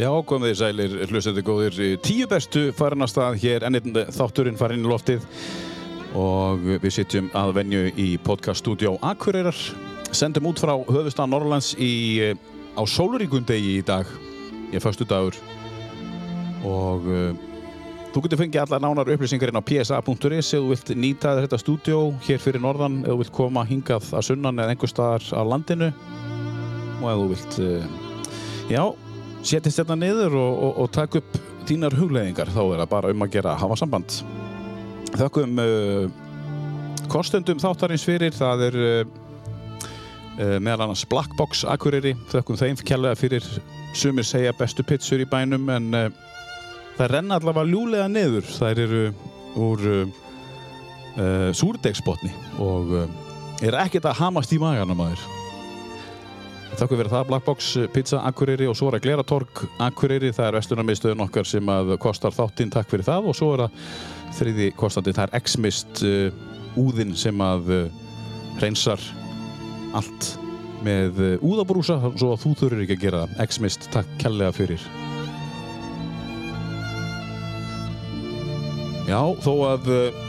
Já, komið þið sælir, hlustendur góðir, tíu bestu farin að stað hér, enninn þátturinn farin í loftið. Og við sitjum að venju í podcaststudió Akureyrar, sendum út frá höfustad Norrlands í, á sóluríkundegi í dag, ég er fastu dagur og uh, þú getur fengið allar nánar upplýsingarinn á psa.is ef þú vilt nýta þetta stúdió hér fyrir norðan, ef þú vilt koma hingað að sunnan eða einhver staðar á landinu. Og ef þú vilt, uh, já, setjast þetta niður og, og, og taka upp þínar hugleðingar, þá er það bara um að gera að hafa samband. Þakkum uh, kostendum þáttarins fyrir, það er uh, uh, meðal annars Blackbox Akureyri, þakkum þeim kjærlega fyrir. Sumir segja bestu pizzur í bænum en það renna allavega ljúlega niður, þær eru úr súrdegsbotni og er ekkert að hamast í maganum að þér. Takk fyrir það, Blackbox Pizza Akureyri og svo er það Gleratorg Akureyri, það er vestlunarmiðstöðun okkar sem að kostar þáttinn, takk fyrir það og svo er það þriði kostandi, það er X-Mist uh, úðinn sem að uh, hreinsar allt með uh, úðabrúsa svo að þú þurfur ekki að gera það. X-Mist, takk kærlega fyrir. Já, þó að uh,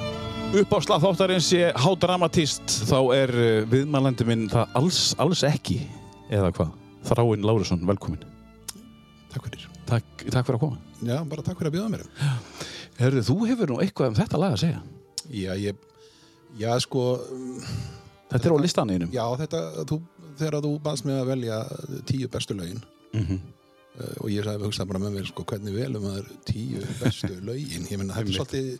uppáslað þáttarins sé hádramatist þá er uh, viðmælandi minn það alls, alls ekki eða hvað? Þráinn Lárusson, velkomin. Takk fyrir. Takk, takk fyrir að koma. Já, bara takk fyrir að bjóða mér. Herðu, þú hefur nú eitthvað um þetta lag að segja. Já, ég, já, sko, Þetta er á listaneinum. já, þetta, þú, þegar þú baðst mig að velja tíu bestu lögin Mm -hmm. uh, og ég sagði hugsa bara með mér, sko, hvernig velum maður tíu bestu lögin, ég menna, það er svolítið,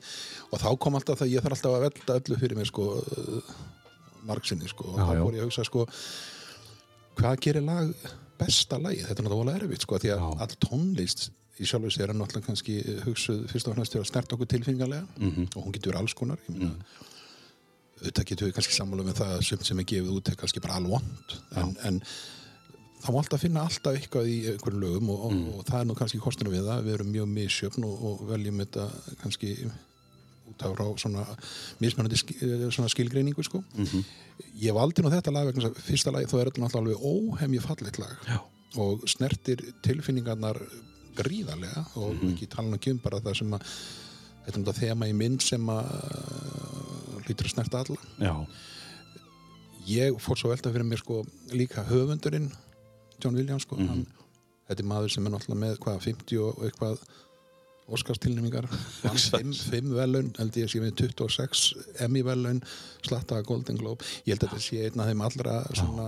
og þá kom alltaf það, ég þarf alltaf að velta öllu fyrir mér, sko, uh, margsinni, sko, og þá fór ég að hugsa, sko, hvað gerir lag besta lagið? Þetta er náttúrulega erfitt, sko, því að Já. all tónlist í sjálfu sér er náttúrulega kannski hugsuð fyrst og fremst til að snert okkur tilfingarlega Mhm. og hún getur alls konar ég meina, auðvitað getur við kannski sammála með það að sumt sem er gefið út er kannski bara alvond en, en þá má alltaf finna alltaf eitthvað í einhverjum lögum og, Mm. og, og það er nú kannski kostinu við það við erum mjög misjöfn og, og veljum þetta kannski út af svona mismunandi ski, eh, skilgreiningu sko. Mhm. ég valdi nú þetta lag vegna fyrsta lagi þá er þetta náttúrulega alveg óhemji fallit lag Já. og snertir tilfinningarnar gríðarlega og Mhm. ekki tala um bara það sem að þetta er náttúrulega þema í mynd sem að uh, hlýtur að snerta alla Já. ég fór svo velta fyrir mér sko líka höfundurinn John Williams sko Mhm. hann, þetta er maður sem er náttúrulega með hvað 50 og eitthvað Óskarstilnæmingar fimm, velun, held ég að sé með 26 Emmy velun, slattaða Golden Globe. Ég held að þetta sé einn af þeim allra svona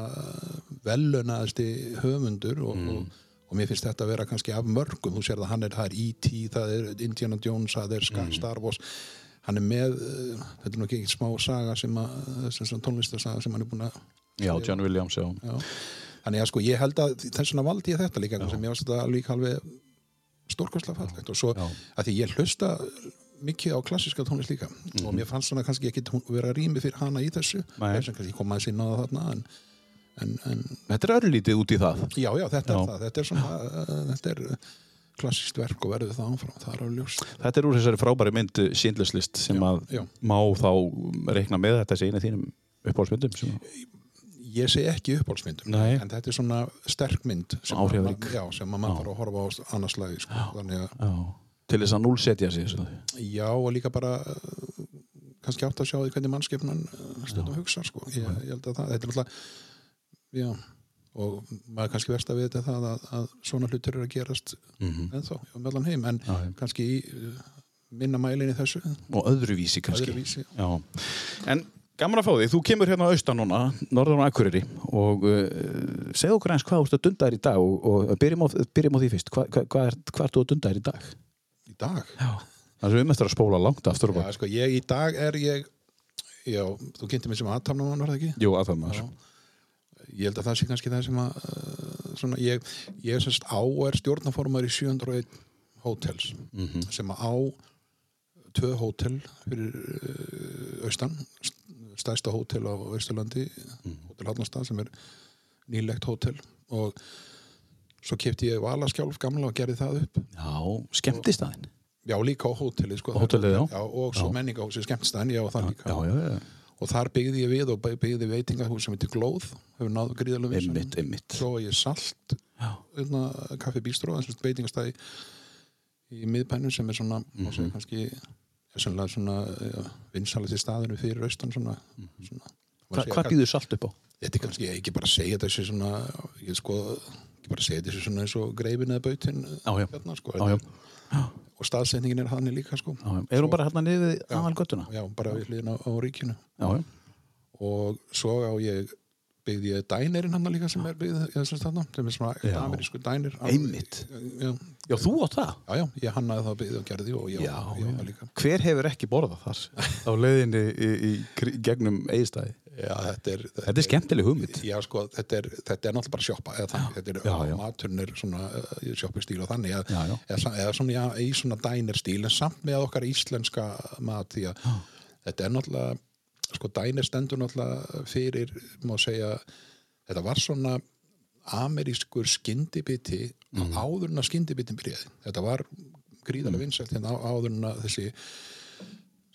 velunaðasti höfundur og, og, og mér finnst þetta að vera kannski af mörgum, þú sér það hann er, það er E.T., það er Indiana Jones það er Star, Star Wars. Hann er með, uh, þetta er ekki smá saga sem að, sem, tónlistarsaga sem hann er búin að Já, John Williams, já. já. þannig að sko ég held að þess vegna valdi ég þetta líka sem ég varst þetta líka alveg stórkostlega fallegt. Og svo Já. að því ég hlusta mikið á klassiska tónlist líka. Og mér fannst svona kannski ekki vera rými fyrir hana í þessu. Þess að kannski koma að sinna það þarna en, en, en Þetta er örlítið út í það. já, já, þetta Já. er það. Þetta er svona, uh, þetta er klassist verk og verður það áfram, það er á ljós Þetta er úr þessari frábæri mynd Schindler's List sem Já, að má þá reikna með þetta sé einu þínum uppáhaldsmyndum sem ég segi ekki uppáhaldsmyndum Nei. en þetta er svona sterk mynd sem maður þarf að horfa á annars lagi sko. til þess að núlsetja sig. Já, og líka bara uh, kannski átt að sjá því hvernig mannskefnan uh, stundum hugsa, sko. Ég, ég held að það, þetta er alltaf, já, og maður kannski verst að við þetta það að, að svona hlutur eru að gerast Mhm. ennþá, já, með allan heim, en Já, kannski í uh, minna mælin í þessu, Og öðruvísi kannski. öðruvísi. Já. En gaman að fá því, þú kemur hérna á austan núna, norðan á Akureyri og uh, segðu okkur eins hvað ert að dunda þér í dag og, og byrjum, á, byrjum á því fyrst, Hva, hva, hvað er, hvað ert þú að dunda þér í dag? Í dag? Já. Það er um eftir að spóla langt aftur og Já, bak. sko, ég, í dag er ég, já, þú kynnti mig sem aðtamnamann, var það ekki? Jú, að það maður. Ég held að það sé kannski það sem að, uh, svona, ég, ég er semst á og er stjórnaformar í 701 hótels Mhm. sem að á tvö hótel fyrir uh, austan st- stærsta hótel á Austurlandi Mhm. hótel Hafnarstað sem er nýlegt hótel og svo kefti ég Valaskjálf gamla og gerði það upp Já, skemmtistæðin. já líka á hótelið sko, hótelið, já. og svo Já. menningahúsi skemmtstæðin, já Já, já, já. og þar byggði ég við og byggði veitingahús sem heitir Glóð hefur náðu einmitt. svo ég salt Já. hérna, kaffi bístró, þessum veitingastæði í miðbænum sem er svona mm. -hmm. kannski er svona, ja, vinsalati staðinu fyrir austan svona, svona Hva, hvað býður salt upp á? Þetta er kannski, ég ekki bara segja þessi svona, ég sko, ekki bara segja þessi svona eins og greifin eða bautin hérna, sko, Já, já. og staðsetningin er hann líka, sko. Er hún bara hérna niður við aðal göttuna? Já, bara við hliðin á, á ríkinu. Já, já. Og svo á ég, byggði ég dænerinn hann líka sem er byggði þessum staðna, sem er svona amerísku dænir. Einmitt. Já, Já, þú átt það? já, já, ég hannaði það byggði og gerði og ég, já. það líka. Hver hefur ekki borðað þar á leiðinni í, í, í gegnum eigistæði? Þetta er... Þetta er skemmtileg hugmynd. Já, sko, þetta er, þetta er náttúrulega bara þannig, þetta er, svona uh, shoppustíl og þannig að. Eða, eða svona, í svona dænerstíl en samt með okkar íslenska mat því að þetta er náttúrulega sko dæner stendur náttúrulega fyrir, má segja þetta var svona amerískur skyndibiti áður en að skyndibitin byrjaði. Þetta var gríðarlega vinsælt hérna á- áður en að þessi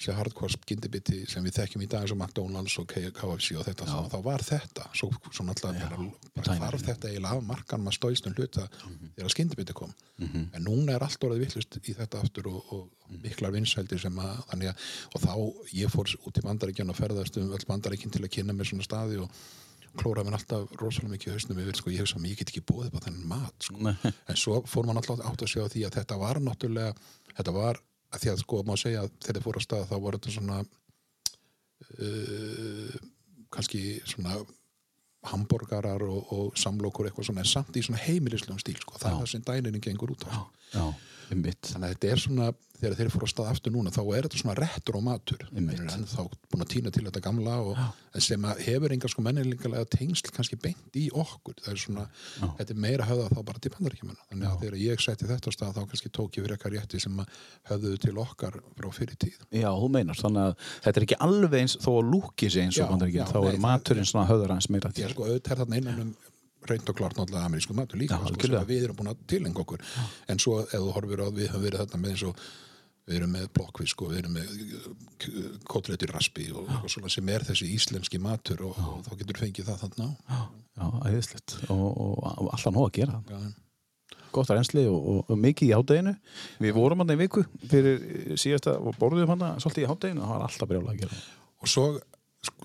þessi hardcore skyndibiti sem við þekkjum í dag og McDonalds og KFC og þetta þá, þá var þetta svo, svo þarf þetta eiginlega af markan maður stóðstum hluta Mhm. þegar skyndibiti kom en núna er allt orðið vittlust í þetta aftur og, og Mhm. miklar vinsældir sem að þannig að og þá ég fór út í bandaríkjan og ferðast um öll bandaríkinn til að kynna mér svona staði og klóra mér alltaf rosalega mikið hausnum yfir sko, ég hef svo mikið ekki búið upp á þennan mat sko. En svo fór man alltaf átt að sjá því að þetta var náttúrulega þetta var að því að sko má segja að þegar þið fór á stað þá var þetta svona uh, kannski svona hamborgarar og, og samlokur eitthvað svona en samt í svona heimilislegum stíl sko. það er það sem dæninni gengur út á sko. Já. Þannig að þetta er svona þegar þeir fór á stað aftur núna þá er þetta svona matur. Einmitt. þeir eru ennþá búin að týna til þetta gamla og, sem hefur engar sko mennilingalega tengsl kannski beint í okkur. Það er svona, þetta er meira höfða þá bara til bandaríkjumanna þannig að þegar ég setti þetta á stað þá kannski tók ég fyrir eitthvað rétti sem höfðuðu til okkar frá fyrir tíð. Já, þú meinar, þannig að þetta er ekki alveg eins þó að lúki sig eins og Já, já, þá nei, er maturinn svona höfður hans meira til. að sko auðvitað er þarna innan um reynd og klart náttúrulega amerísku matur líka Já, sko, við erum búin að tilengja okkur en svo ef þú horfir á að við höfum verið þarna með eins og við erum með blokkvisk og við erum með kotletur raspi og eitthvað svona sem er þessi íslenski matur og, og þá getur fengið það þarna á Já, æðislegt og, og, og alltaf nóg að gera. Já. Gott reynsli og, og, og mikið í hádeginu. Við vorum hann í viku fyrir síðasta og borðum hann svolítið í hádeginu og það var alltaf brjálega að gera. og svo,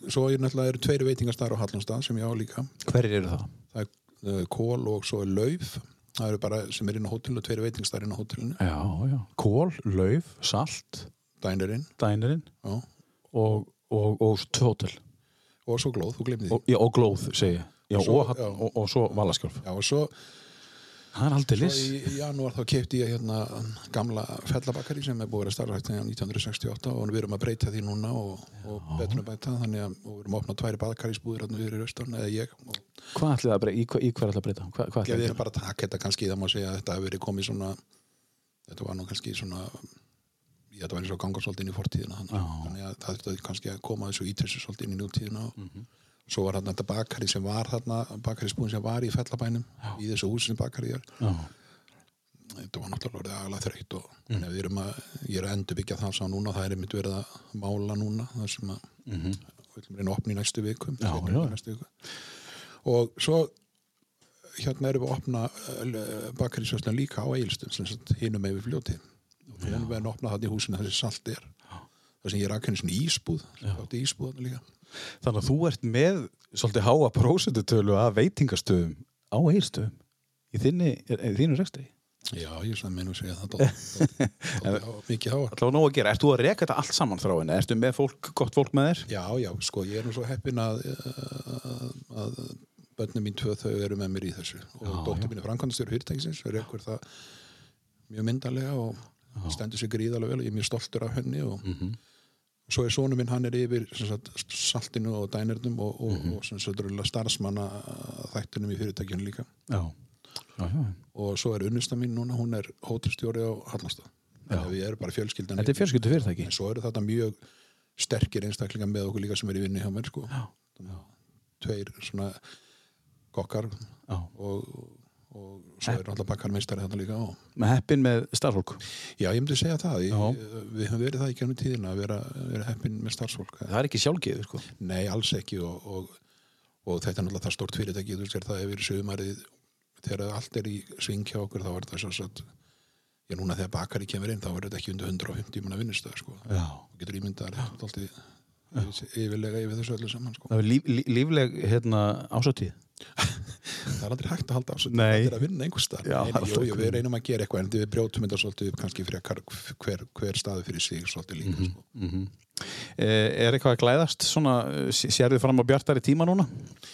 svo er náttúrulega eru tveiri veitingastar á Hallonstað sem ég á líka Hverjir eru það? Það er uh, kól og svo er lauf það eru bara sem er inn á hótelinu, tveiri veitingastar inn á hótelinu Já, já. Kól, lauf, salt, dænirinn dænirinn já. og, og, og tótel. og svo glóð, þú glemdi því Og, já, og glóð. Já, Og svo- og, og, og, svo valaskjálf. já, og svo Það er aldrei lis. í, janúar þá kefti ég hérna gamla fellabakari sem er búið að starfa hérna 1968 og við erum að breyta því núna og, og betur að bæta þannig að við erum að opna tværi bakarísbúðir hérna við í Raustan eða ég Hvað ætlið að breyta? Í, hva- hver ætlið að breyta? Hva, hvað ég erum bara að taka þetta kannski það má segja að þetta hefur verið komið svona þetta var nú kannski svona þetta var eins og ganga svolítið inn í fortíðina þannig, að það þurfti kannski að koma þessu inn í nútíðina og Mhm. Svo var hérna þetta bakari sem var þarna bakarísbúðin sem var í fellabænum í þessu húsi sem bakari er Já, þetta var náttúrulega orðið agalega þreytt og Mm. mm. við erum að, ég er að endur byggja það sá núna, það er einmitt verið að mála núna það sem að við viljum reyna að opna í næstu viku, Mhm. Já, seinni já. í næstu viku. og svo hérna erum við að opna uh, bakarísvæslan líka á Eilstum hinum með við fljóti og við erum að opna það í húsinu þessi salt er það sem ég er aðkynni svona ísbúð ísbúð Þannig að þú ert með svolítið háa prósentutölu af veitingastöðum á eirstöðum í þínu rekstri. já, ég er svona meðnum að segja það mikið háa Það var nóg að gera. Ert þú að reka þetta allt saman þráinu? Ertu með fólk, gott fólk með þér? Já, já, sko, ég er nú svo heppin að, að, að börnum mín tvö þau eru með mér í þessu og Já, dóttir mín er framkvæmdastjóri fyrirtækisins og rekur það mjög myndarlega og stendur sig gríðalega vel og ég er mjög stoltur af henni og svo er sonu minn, hann er yfir sagt, saltinu og dænirnum og, og, og sem sagt, rúlega starfsmanna þættunum í fyrirtækinu líka Já. Já, já. og svo er unnusta mín núna, hún er hótelstjóri á að við erum bara fjölskyldan Þetta er fjölskyldu fyrirtæki. en svo eru þetta mjög sterkir einstaklingar með okkur líka sem er í vinni hjá mér sko. Já. tveir svona kokkar og, og svo er náttúrulega bakkarmeistari þarna líka og með heppin með starfsfólk Já, ég myndi segja það. Já. Ég, við höfum verið það í gennum tíðina að vera, vera heppin með starfsfólk. það er ekki sjálfgeið sko. Nei, alls ekki og, og, og þetta er náttúrulega það stórt fyrirtæki, það hefur sögumarið þegar allt er í sving hjá okkur þá er þetta svo að ég núna þegar bakari kemur inn þá er þetta ekki undir 150 manna vinnustöð sko. Já. og getur þetta er alltaf yfirlega yfir þessu öllu saman sko. það er líf, líf, lífleg hérna, ásáttíð það er aldrei hægt að halda á þessu Nei. þetta er að vinna einhver stað við reynum að gera eitthvað en við brjótum þetta svolítið upp kannski frekar hver, hver staði fyrir sig svolítið líka sko. mm er eitthvað að glæðast eh, sé- sérðu fram á bjartari tíma núna?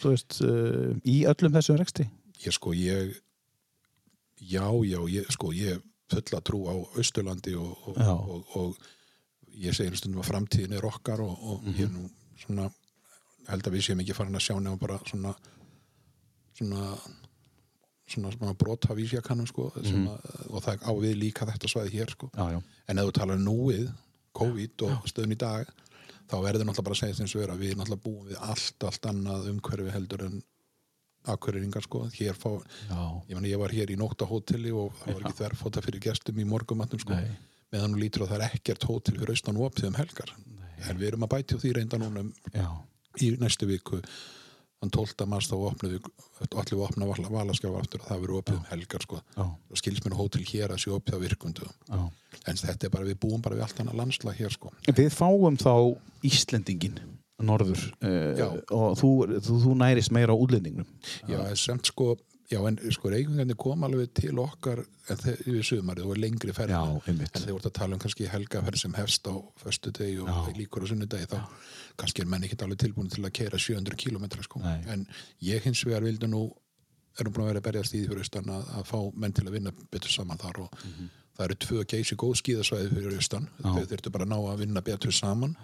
Veist, uh, í öllum þessum reksti ég sko ég já, já, ég sko ég fulla trú á Austurlandi og, og, og, og ég segir stundum að framtíðin er okkar og, og ég er nú svona held að við séum ekki farin að sjá nefnum bara svona svona svona, svona brot af ísjakanum sko, að, og það á við líka þetta svæði hér sko. já, já. en ef þú talar núið COVID og stöðun í dag þá verður náttúrulega bara að segja þess að við náttúrulega búum við allt, allt annað umhverfi heldur en akkurýringar sko, hér fá já. ég, meni, ég var hér í nóttahóteli og það var ekki þverfóta fyrir gestum í morgumatnum sko, Nei. meðan þú lítur að það er ekkert hótel fyrir austan og opið um helgar en við erum að bæti á því reynda núna um, já. í næstu viku þann 12. mars þá opnum við allir við opna vala, valaskjáfa aftur og það verður opið um helgar sko. já. og skils mér hótel hér að sé opið á virkundu en þetta er bara, við búum bara við allt annað landslag hér sko. Við fáum þá Íslendingin norður uh, og þú, þú, þú nærist meira á útlendingnum já, en samt sko Já, en sko reykingarnir kom alveg til okkar yfir sumarið og lengri ferð Já, en þeir voru að tala um kannski helgaferð sem hefst á föstu degi og Já. líkur á sunnudegi þá kannski er menn ekki alveg tilbúin til að keira 700 km sko. Nei. en ég hins vegar vildi nú erum búin að vera að berjast í því fyrir austan að, að fá menn til að vinna betur saman þar og það eru tvö geysi góð skíðasvæði fyrir austan. Já. þau þurftu bara að ná að vinna betur saman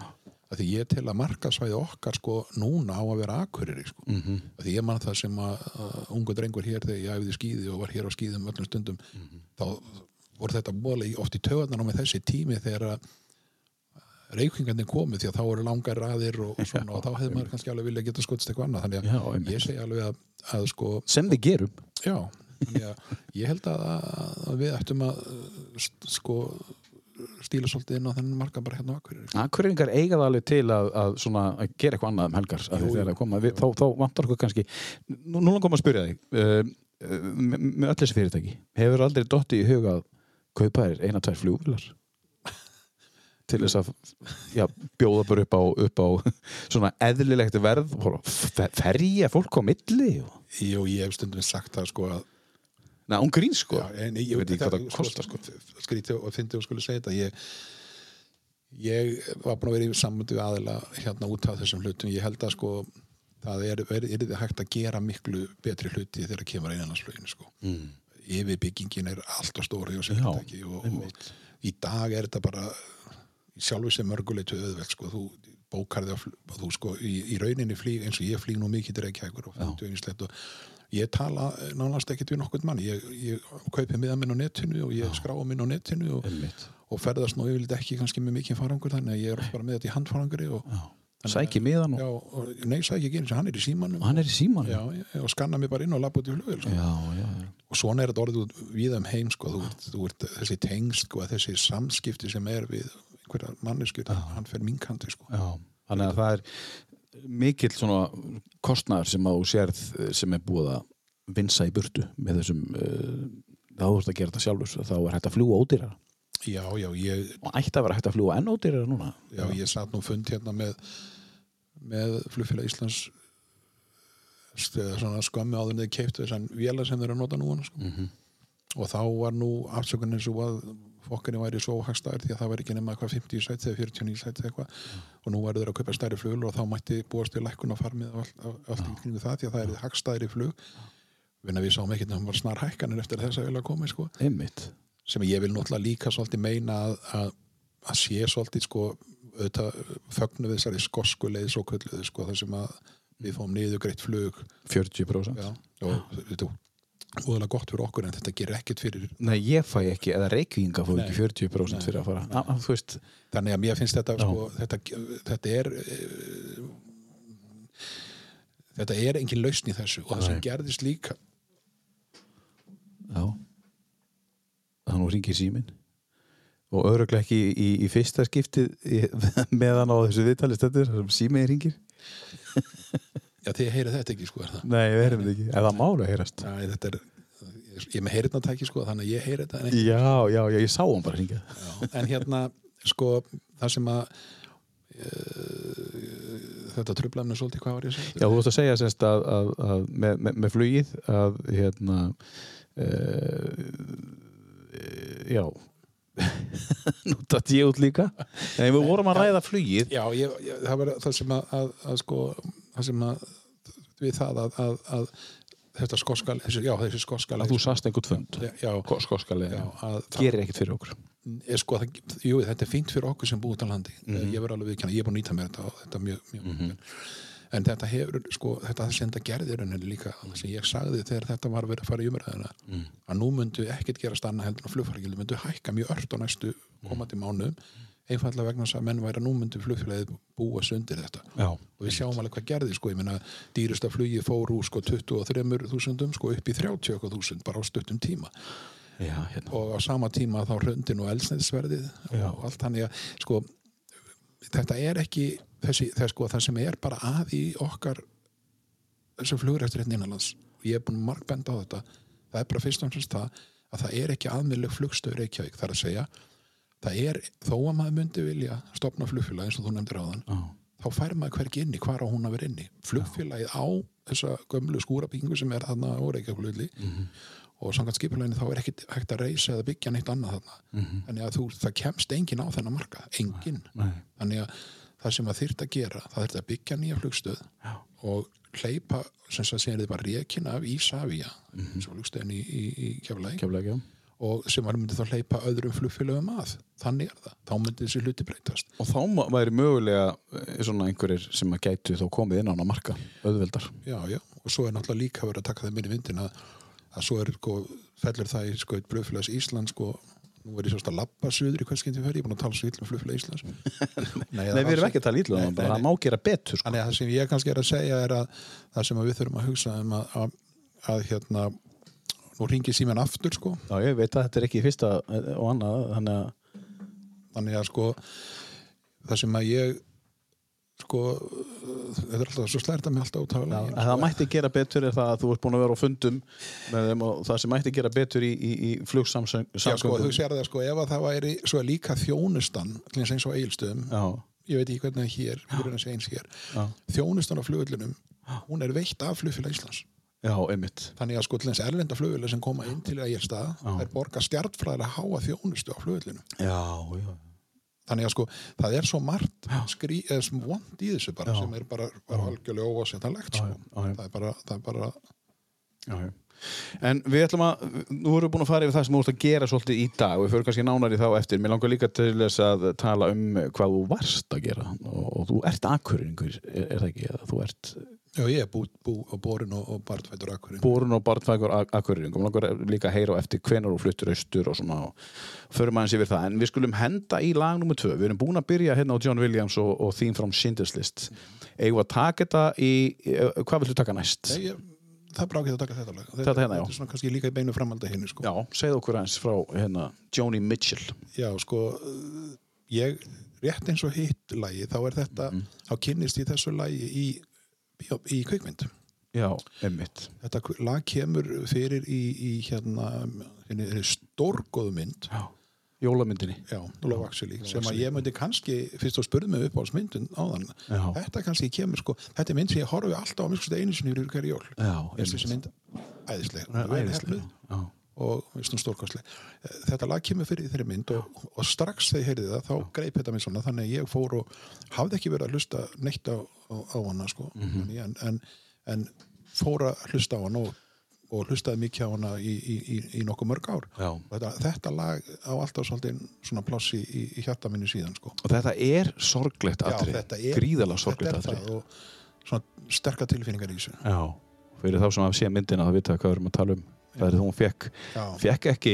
að því ég tel að markasvæði okkar sko núna á að vera akkurir sko. mm -hmm. Af því ég man það sem að, að ungu drengur hér þegar ég æfði skíði og var hér á skíðum öllum stundum þá voru þetta bóli oft í töðan á með þessi tími þegar að reykingandi komið því að þá eru langar raðir og, svona, og þá hefði maður kannski alveg vilja geta skotst eitthvað annað þannig Já, að einmitt. ég segi alveg að, að sko, sem við gerum já að ég held að, að við ættum að sko stíla svolítið inn á þennan marka bara hérna á Akureyri Akureyringar eiga það alveg til að, að, svona, að gera eitthvað annað um helgar Jú, við, þá, þá vantar okkur kannski nú, nú langum að spyrja þig uh, uh, með, með öll þessi fyrirtæki hefur aldrei dotti í huga að kaupa þér eina, tvær flugvilar til þess að já, bjóða bara upp á, upp á svona eðlilegt verð ferja fólk á milli. Jú, ég hef stundum sagt það sko að Nei, hún grín sko. Já, en ég, Ég veit ekki hvað það kostar, sko. Skrítið og fyndi og skulle segja þetta. Ég, ég var búin að vera í við aðila hérna út af þessum hlutum. Ég held að sko það er, er, er hægt að gera miklu betri hluti þegar það kemur einanlandsfluginu sko. Mm. yfirbyggingin er alltaf stóri og, Já, og, og í dag er þetta bara í sjálfu sem mörguleitu auðveld sko, þú bókarði á fl- þú sko, í, í rauninni flýg eins og ég flýg nú mikið til Reykjavíkur og og ég tala nánast ekkert við nokkurn mann. Ég, ég kaupi miða minn á netinu og ég skráa minn á netinu og, og ferðast nú yfirleitt ekki kannski með mikið farangur þannig að ég er bara með þetta í handfaranguri og, sæki miðan og, nei, sæki ekki eins og hann er í símanum. Hann er í síman já, já, og skanna mig bara inn og lappa út í flugvel sko. já, já, já. og svona er þetta orðið við um heim sko, þú, ert- þú ert þessi tengst sko, þessi samskipti sem er við einhverja manneskjur, hann fer minkandi sko. Já, þannig að það er mikill svona kostnæður sem þú sérð eh, sem er búið að vinsa í burtu með þessum uh, þá þú ert að gera þetta sjálfur þá er hægt að fljúa ódýrara já, já, ég, og ætti að vera hægt að fljúa enn ódýrara núna já, ég satt nú fund hérna með með flugfélag Íslands skömmi áður þeir keiptu þessan vélar sem þeir eru að nota núna sko. Mhm. og þá var nú afsökunin svo að fokkinni væri svo hagstæður því að það var ekki nema eitthvað 50 sæti eða 49 sæti eða eitthvað. Og nú verður þeir að kaupa stærri flugl og þá mætti búast við lækkun á farmið og allt, allt, allt í kringu það því að það er hagstæðri flug. Vinna, við sáum ekki að hann var snar hækkanir eftir þess að vilja koma sko. sem ég vil náttúrulega líka svolítið meina að, að, að sé svolítið sko, fögnu við þessari skosku leið svo kulluðu sko, þar sem að við fáum niður greitt flug 40% já, og úðalega gott fyrir okkur en þetta gerir ekkert fyrir Nei, ég fæ ekki, eða reykvinga fór ekki 40% Nei. fyrir að fara a, a, þú veist, þannig að mér finnst þetta sko, þetta, þetta er eh, þetta er engin lausn í þessu og það sem Nei. gerðist líka Já. Það nú ringir síminn. Og öruglega ekki í, í, í fyrsta skiptið meðan á þessu viðtalið stöndur, síminn ringir. Já, þið heyrið þetta ekki, sko, er það? Nei, við heyrum þetta ekki. Eða málu að heyrast. Já, þetta er, ég með heyrðnatæki, sko, þannig að ég heyri þetta. En, Já, já, já, ég sá hann bara ringja. já, en hérna, sko, það sem að uh, þetta mér svolítið, hvað var ég að segja? Já, þú vorst að segja semst að, að, að með, með, með flugið að hérna uh, já nú datt ég út líka en við vorum að ræða flugið Já, ég, ég, það var það sem að, að, að sko, það sem að við það að, að, að þetta skoskal, þessi, já, þessi skoskal að þú sast einhvern fund. Að það gerir ekkert fyrir okkur. Er sko, það, jú, þetta er fínt fyrir okkur sem búið til landi, Mhm. ég verður alveg viðkjanna ég er búin að nýta mér þetta og þetta mjög, mjög en þetta hefur, sko, þetta sem þetta gerði í rauninni líka, það sem ég sagði þegar þetta var að vera að fara í umræðina Mm. að nú myndu ekkert gerast annað heldur en flugfargildu myndu hækka mjög ört á næstu komandi mánuðum einfallega vegna þess að menn væri að nú myndu flugfélagið búa sundir þetta. Já, og við sjáum alveg hvað gerði sko, ég meina dýrasta flugi fór úr sko 23.000 sko upp í 30.000 bara á stuttum tíma. Já, hérna. Og á sama tíma þá hröndin og elsnæðisverðið Já. og allt þannig að sko þetta er ekki þessi, það, sko, það sem er bara að í okkar þessum flugrættur hérna innanlands og ég er búin að markbenda á þetta. Það er bara fyrst og fremst það að það er ekki aðmiðleg flugstöður Reykjavík þar að segja það er, þó að maður myndi vilja stopna flugfélag eins og þú nefndir áðan já, þá fær maður hvergi inni, hvar á hún að vera inni. Flugfélagið á þessa gömlu skúrabyggingu sem er þarna á Reykjavík Mhm. og samkvæmt skipuleginu þá er ekkit hægt að reysa eða byggja neitt annað þarna. Mhm. þannig að þú, það kemst engin á þennan marka engin, nei, þannig að það sem að þyrft að gera, það þyrft að byggja nýja flugstöð já, og hleypa sem það segir þið bara rekin af Mhm. eins og flugstöðin í, í, í keflæk og sem var myndi þá hleypa öðrum flugfélögum að. Þannig er það, þá myndi þessi hluti breytast. Og þá væri mögulega eh, svona einhverjir sem að gætu þá komið inn á hana marka auðveldar. Já, já, og svo er náttúrulega líka verið að taka það minni vindin að, að svo er sko, fellur það í sko, blöðfélags Íslands sko, nú er ég svolítið að labba suður í hvað skyndi fer, ég er búin að tala svo illa um flugfélag Íslands. Nei, Nei, við erum ekki að tala ítla Nei, um það, nei, má gera betur sko. Að það sem ég kannski er að segja er að það sem að við þurfum að hugsa um að, að, að hérna nú ringir síminn aftur sko. Já, ég veit að þetta er ekki fyrsta og annað, þannig að þannig að sko það sem að ég sko þetta er alltaf svo slærta mig alltaf út af Já, legin, að það mætti gera betur er það að þú ert búin að vera á fundum með þeim og það sem mætti gera betur í, í, í flugsamsöng Já, sko, þú sér það sko, ef að það væri svo líka þjónustan, eins og eigilstöðum Já, ég veit ekki hvernig það er hér, að hér já, þjónustan á flugullinum, hún er veitt af flugfélag Íslands já, einmitt þannig að sko til þess erlenda flugullir sem koma inn til að ég stað, Já. er borga stjartfræðilega háa þjónustu á flugullinum Já, já, þannig að sko, það er svo margt skrí, eða sem vond í þessu bara Já. sem er bara, bara algjörlega óvasettanlegt Já, sko. það er bara, það er bara já. En við ætlum að, nú erum við búin að fara yfir það sem þú ert að gera svolítið í dag og við fyrir kannski nánar í þá eftir. Mér langar líka til þess að tala um hvað þú varst að gera og, og þú ert akkuringur, er, er það ekki? Eða Þú ert já, ég er bú, bú á borin og, og barnfættur akkurinn borun og barnfækur akkuringur. Mér langar líka að heyra á eftir hvenar þú fluttur austur og svona og förum aðeins yfir það. En við skulum henda í lag nummer tvö. Við erum búin að byrja hérna á John Williams og, og Theme from Schindler's List. Eigum við að taka þetta í, hvað viltu taka næst? Nei, ég, það er bara ágætt að taka þetta lag Þetta hérna, já. þetta er svona kannski líka í beinu framaldi henni sko. Já, segð okkur aðeins frá hérna, Joni Mitchell. já, sko ég, rétt eins og hitt lagi þá er þetta, Mhm. þá kynnist ég þessu lagi í, í, kvikmynd Já, emmitt. þetta lag kemur fyrir í, í hérna, hérna, hérna stórgóðu mynd Já. Jólamyndinni. Já, Love Actually, sem að ég myndi kannski fyrst og spurði mig upp á myndin áðan Já. þetta kannski kemur sko þetta er mynd sem ég horfi alltaf á mjög einu sinni yfir hverju jól Já, Mér þessi mynd æðislega. hefnuð Já. og stórkostleg þetta lag kemur fyrir í þeirri mynd og, og strax þegar ég heyrði það, þá greip þetta mig svona þannig að ég fór og hafði ekki verið að hlusta neitt á, á, á hana sko Mhm. en, en, en fór að hlusta á hana og, og hlustaði mikið á hana í, í, í, í nokkuð mörg ár þetta, þetta lag á alltaf svolítið svona pláss í, í, hjarta minni síðan sko. Og þetta er sorglegt er- Gríðalega sorglegt það og svona sterkar tilfinningar í þessu Já. Fyrir þá sem hafa séð myndina það vita hvað við erum að tala um. Það er það hún fekk, fekk ekki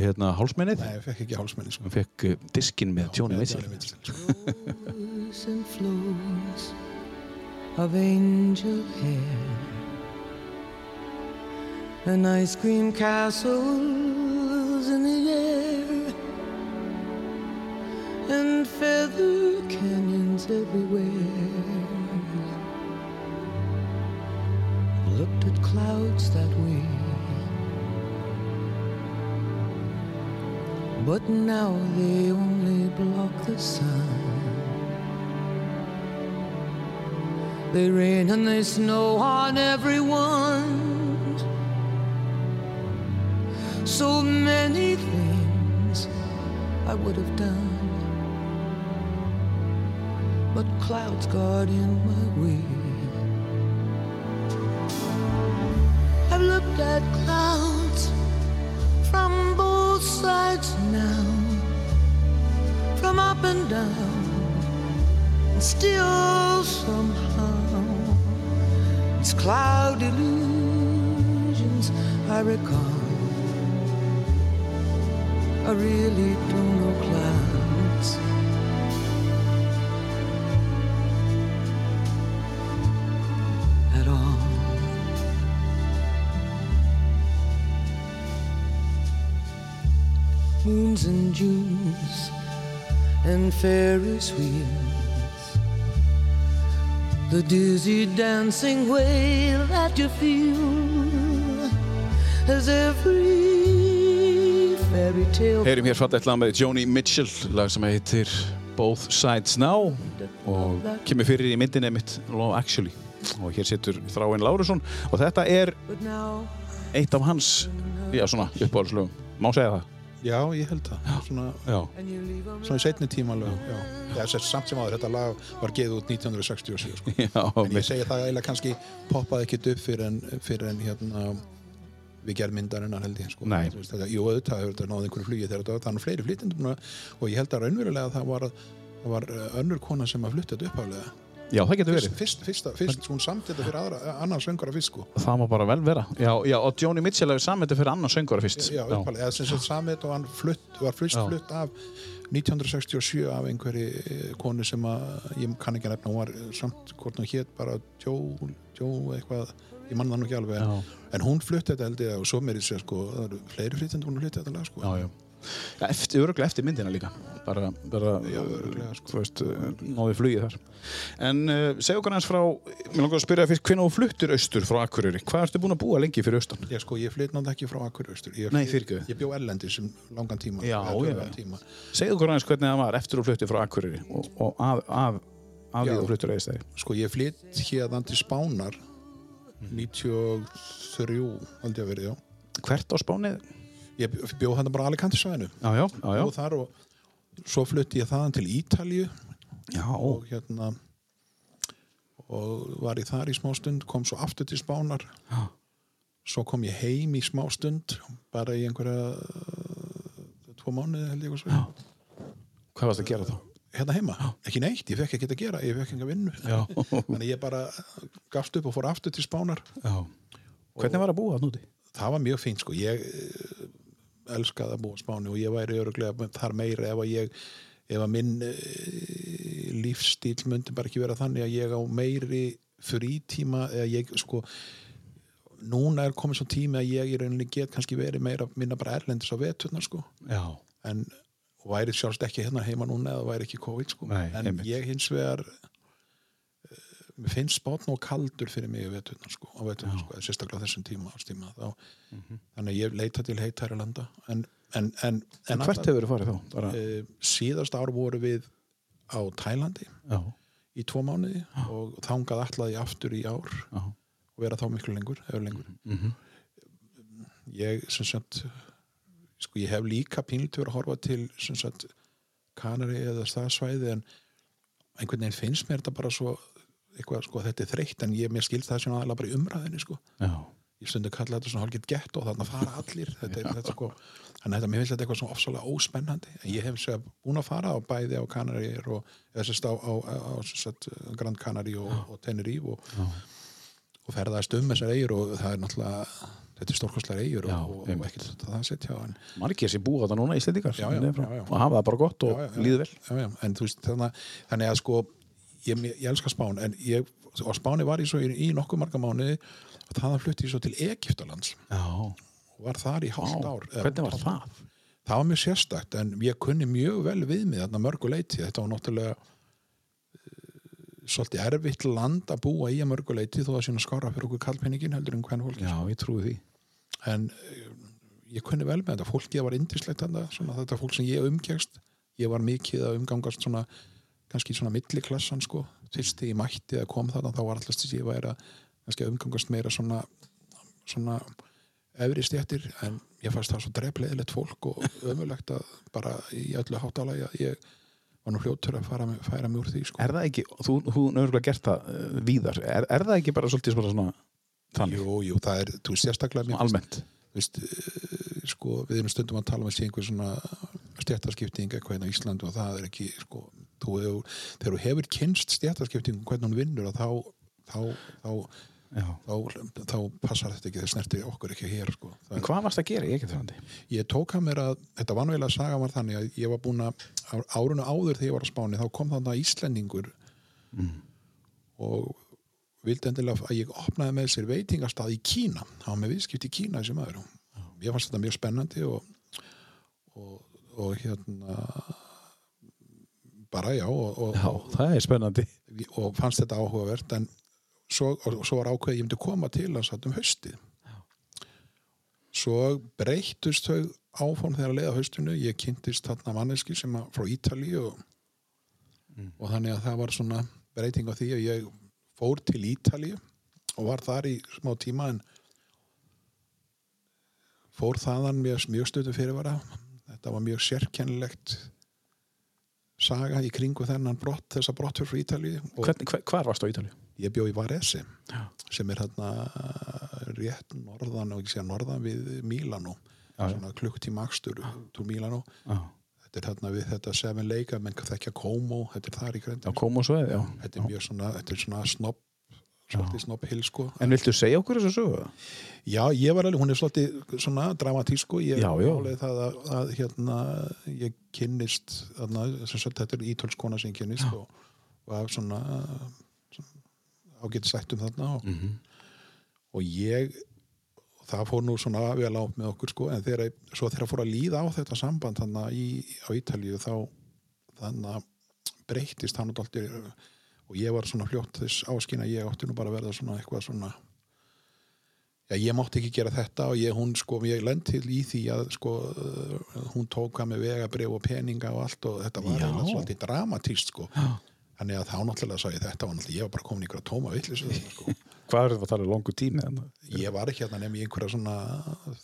hérna hálsmennið. Nei, fekk ekki hálsmenni sko. Hún fekk uh, diskinn með Með Mitchell. Johnny Mitchell, of angel hair and ice cream castles in the air and feather canyons everywhere. Looked at clouds that way. But now they only block the sun. They rain and they snow on everyone. So many things I would have done. But clouds got in my way. I've looked at clouds from both sides now, from up and down, and still somehow it's cloud illusions I recall. I really don't know clouds. At all. moons and Junes and Ferris wheels. The dizzy dancing way that you feel as every fairy tale Heyrim hér fallegt lag með Joni Mitchell, lag sem heitir Both Sides Now og kemur fyrir í myndinni mitt Love Actually og hér situr Þráinn Lárusson og þetta er eitt af hans, uppáhaldslögum má segja það? Já, ég held það. Svona, Já, svona í setni tíma lög, já. Já, þess, samt sem áður, þetta lag var geið út 1967, sko. já, En ég segi það eiginlega kannski poppaði ekkert upp fyrir en, fyrir en hérna við gerð myndarinnar held ég, sko. Þetta, jú, auðvitað hefur þetta náð einhverju flugi þegar þetta var, nú fleiri flytjendum og ég held að raunverulega það var, það var uh, önnur kona sem að flytta þetta uppháðlega. Já, það getur verið. fyrst, fyrst, fyrst, hún samt þetta fyrir aðra, annan söngara fyrst, sko. Það má bara vel vera. Já, já og Joni Mitchell hefur samið fyrir annan söngara fyrst. Já, eða sem sagt samið og hann flutt, var fyrst flutt af 1967 af einhverju eh, konu sem að, ég kann ekki nefna, hún var eh, samt hvort hún hétt bara Joe, Joe eitthvað, ég mann það nú ekki alveg. Já, En hún flutti þetta held ég og svo meiri sér sko, það eru fleiri flytjendur hún flutti þetta lag sko. já, já Já, eftir, öruglega eftir myndina líka bara, bara Já, örugglega, sko. þú veist, uh, náði flugið þar en uh, segja okkur aðeins frá mér langar að spyrja fyrst, hvernig þú fluttir austur frá Akureyri hvað ertu búin að búa lengi fyrir austan? Ég sko, ég flytt náttúrulega ekki frá Akureyri austur. Ég, fyrirgefðu. Ég bjó Erlendi sem langan tíma. Já, já, já. Tíma. segja okkur aðeins hvernig það var eftir þú fluttir frá Akureyri og, og af, af, af því Já. þú fluttir stegi Sko, ég flytt hérðan til Spánar 93, held ég að verið, já. hvert á spánið? Ég bjó hann bara Alicante svæðinu. Já, já, já, já. Og þar og svo flutti ég þaðan til Ítalju já. og hérna og var ég þar í smá stund kom svo aftur til Spánar Já. svo kom ég heim í smá stund bara í einhverja uh, tvo mánuði held ég hvað varst að gera þá? hérna heima, ekki neitt, ég fekk ekki að gera ég fekk að vinnu Já. þannig ég bara gafst upp og fór aftur til Spánar já. hvernig var að búa það núti? það var mjög fínt sko ég eh, elskaði að búa Spáni og ég væri öruglega þar meira ef að ég ef að minn uh, lífstíl myndi bara ekki vera þannig að ég á meiri frítíma eða ég sko núna er komið svo tími að ég í rauninni get kannski verið meira minna bara erlendis á veturnar sko. Já, en væri sjálfst ekki hérna heima núna eða væri ekki COVID sko. Nei, en einmitt. ég hins vegar finnst spátn og kaldur fyrir mig veturnar sko, á veturnar sko, sérstaklega þessum tíma, tíma þá, Mhm. þannig að ég leita til heitæri landa en, en, en, en hvert hefur þú farið þá? Bara, uh, síðast ár voru við á Tælandi já, í tvo mánuði og þangað allaði aftur í ár já, og vera þá miklu lengur, lengur. Mhm, ég sem sagt sko ég hef líka pínlutur að horfa til sem sagt Kanari eða staðsvæði en einhvern veginn finnst mér þetta bara svo eitthvað sko þetta er þreytt en ég mér skild það sem aðalega bara í umræðinni sko. Ég stundi að kalla þetta svona hálfgett gett og þarna fara allir. Þetta þetta sko þannig að þetta, mér finnst þetta eitthvað svona ofsalega óspennandi. En ég hef sér búin að fara á bæði á Kanari og sérst á, á, á, á sérst, Grand Canary og, og Tenerife og, og ferðaðist um þessar eigur og það er náttúrulega þetta er stórkostlega eigur Já, og, og, ekkert það að setja á en margir sem búa það núna já, já. og hafa það bara gott og líður vel. Já, já, en þú veist þannig, þannig að sko ég, ég elska Spán en ég, Spáni var ég svo í, í nokkuð marga mánuði og þaðan flutti ég svo til Egiptalands og var þar í hálft ár hvernig var það? það var mjög sérstakt en ég kunni mjög vel við mig þarna mörgu leiti þetta var náttúrulega uh, svolítið erfitt land að búa í að mörgu leiti þó að sína skára fyrir okkur kallpenningin heldur en hvern fólki Já, ég trúi því. En uh, ég kunni vel með þetta. Fólkið var indislegt þetta fólk sem ég umkjæst ég var mikið að umgangast svona kannski svona milliklassan sko. Fyrst þegar ég mætti að kom þarna þá var allast þess að ég væri að að umgangast meira svona svona efri stjættir en ég fannst það svo drefleðilegt fólk og ömulegt að bara í öllu hátalagi að ég var nú hljótur að fara, færa mig úr því sko. Er það ekki, þú, þú nörgulega gert það uh, víðar, er, er það ekki bara svolítið svona, svona þannig, Jú, jú, það er, þú veist, sérstaklega mér almennt. veist, eh, sko, við erum stundum að tala um að sé einhver svona stjættaskipting eitthvað hérna á Íslandu og það er ekki sko, þú hefur, þegar þú hefur kynst stjættaskipting hvernig hún vinnur að þá þá, þá, þá, þá passar þetta ekki, það snerti okkur ekki hér sko. En hvað varst að gera í Egyptalandi? ég tók að mér að, þetta var náttúrulega saga var þannig að ég var búin að á árunu áður þegar ég var á Spáni, þá kom þarna Íslendingur og vildi endilega að ég opnaði með sér veitingastað í Kína. Var með viðskipt í Kína þessi maður. Ég fannst þetta mjög spennandi og, og, og hérna bara já og, og, Já, það er spennandi. og fannst þetta áhugavert en svo, og, svo var ákveðið ég myndi koma til hans um haustið. Svo breyttust þau áform þegar að leiða haustinu. Ég kynntist þarna manneski sem að, frá Ítalíu og, og þannig að það var svona breyting á því að ég fór til Ítalíu og var þar í smá tíma en fór þaðan mjög, mjög stöðu fyrirvara. Þetta var mjög sérkennilegt saga í kringu þennan brott, þessa brottfjör frá hver, Hvar varst á Ítalíu? ég bjó í Varese Já. sem er hérna rétt norðan og ekki segja norðan við Mílanó klukktíma akstur til Mílanó þetta er hérna við þetta Seven Lake menn þekkja Como, þetta er þar í já gröndin kom og sveið, já. þetta er mjög svona, þetta er svona snopp svolítið snopp hill sko En viltu segja okkur þessu sögu? já, ég var alveg, hún er svolítið svona dramatísk sko, ég Já, já. álið það að, að hérna, ég kynnist þarna, þetta er ítölskona sem ég kynnist og, og af svona, svona ágætt sættum þarna og, Mhm. og ég það fór nú svona vel á með okkur sko en þegar, svo þegar fór að líða á þetta samband þannig í, á Ítalíu þá þannig að breyttist hann dálítið og ég var svona fljótt þess áskinn að ég átti nú bara að verða svona eitthvað svona já ég mátti ekki gera þetta og ég, hún sko, ég lend til í því að sko uh, hún tók að með vegabrif og peninga og allt og þetta var Já. svolítið dramatíst sko. Þannig að þá náttúrulega sagði ég þetta var náttúrulega, ég var bara komin ykkur að tóma villis sko Hvað er það að tala um longu tími? ég var ekki hérna nefn í einhverja svona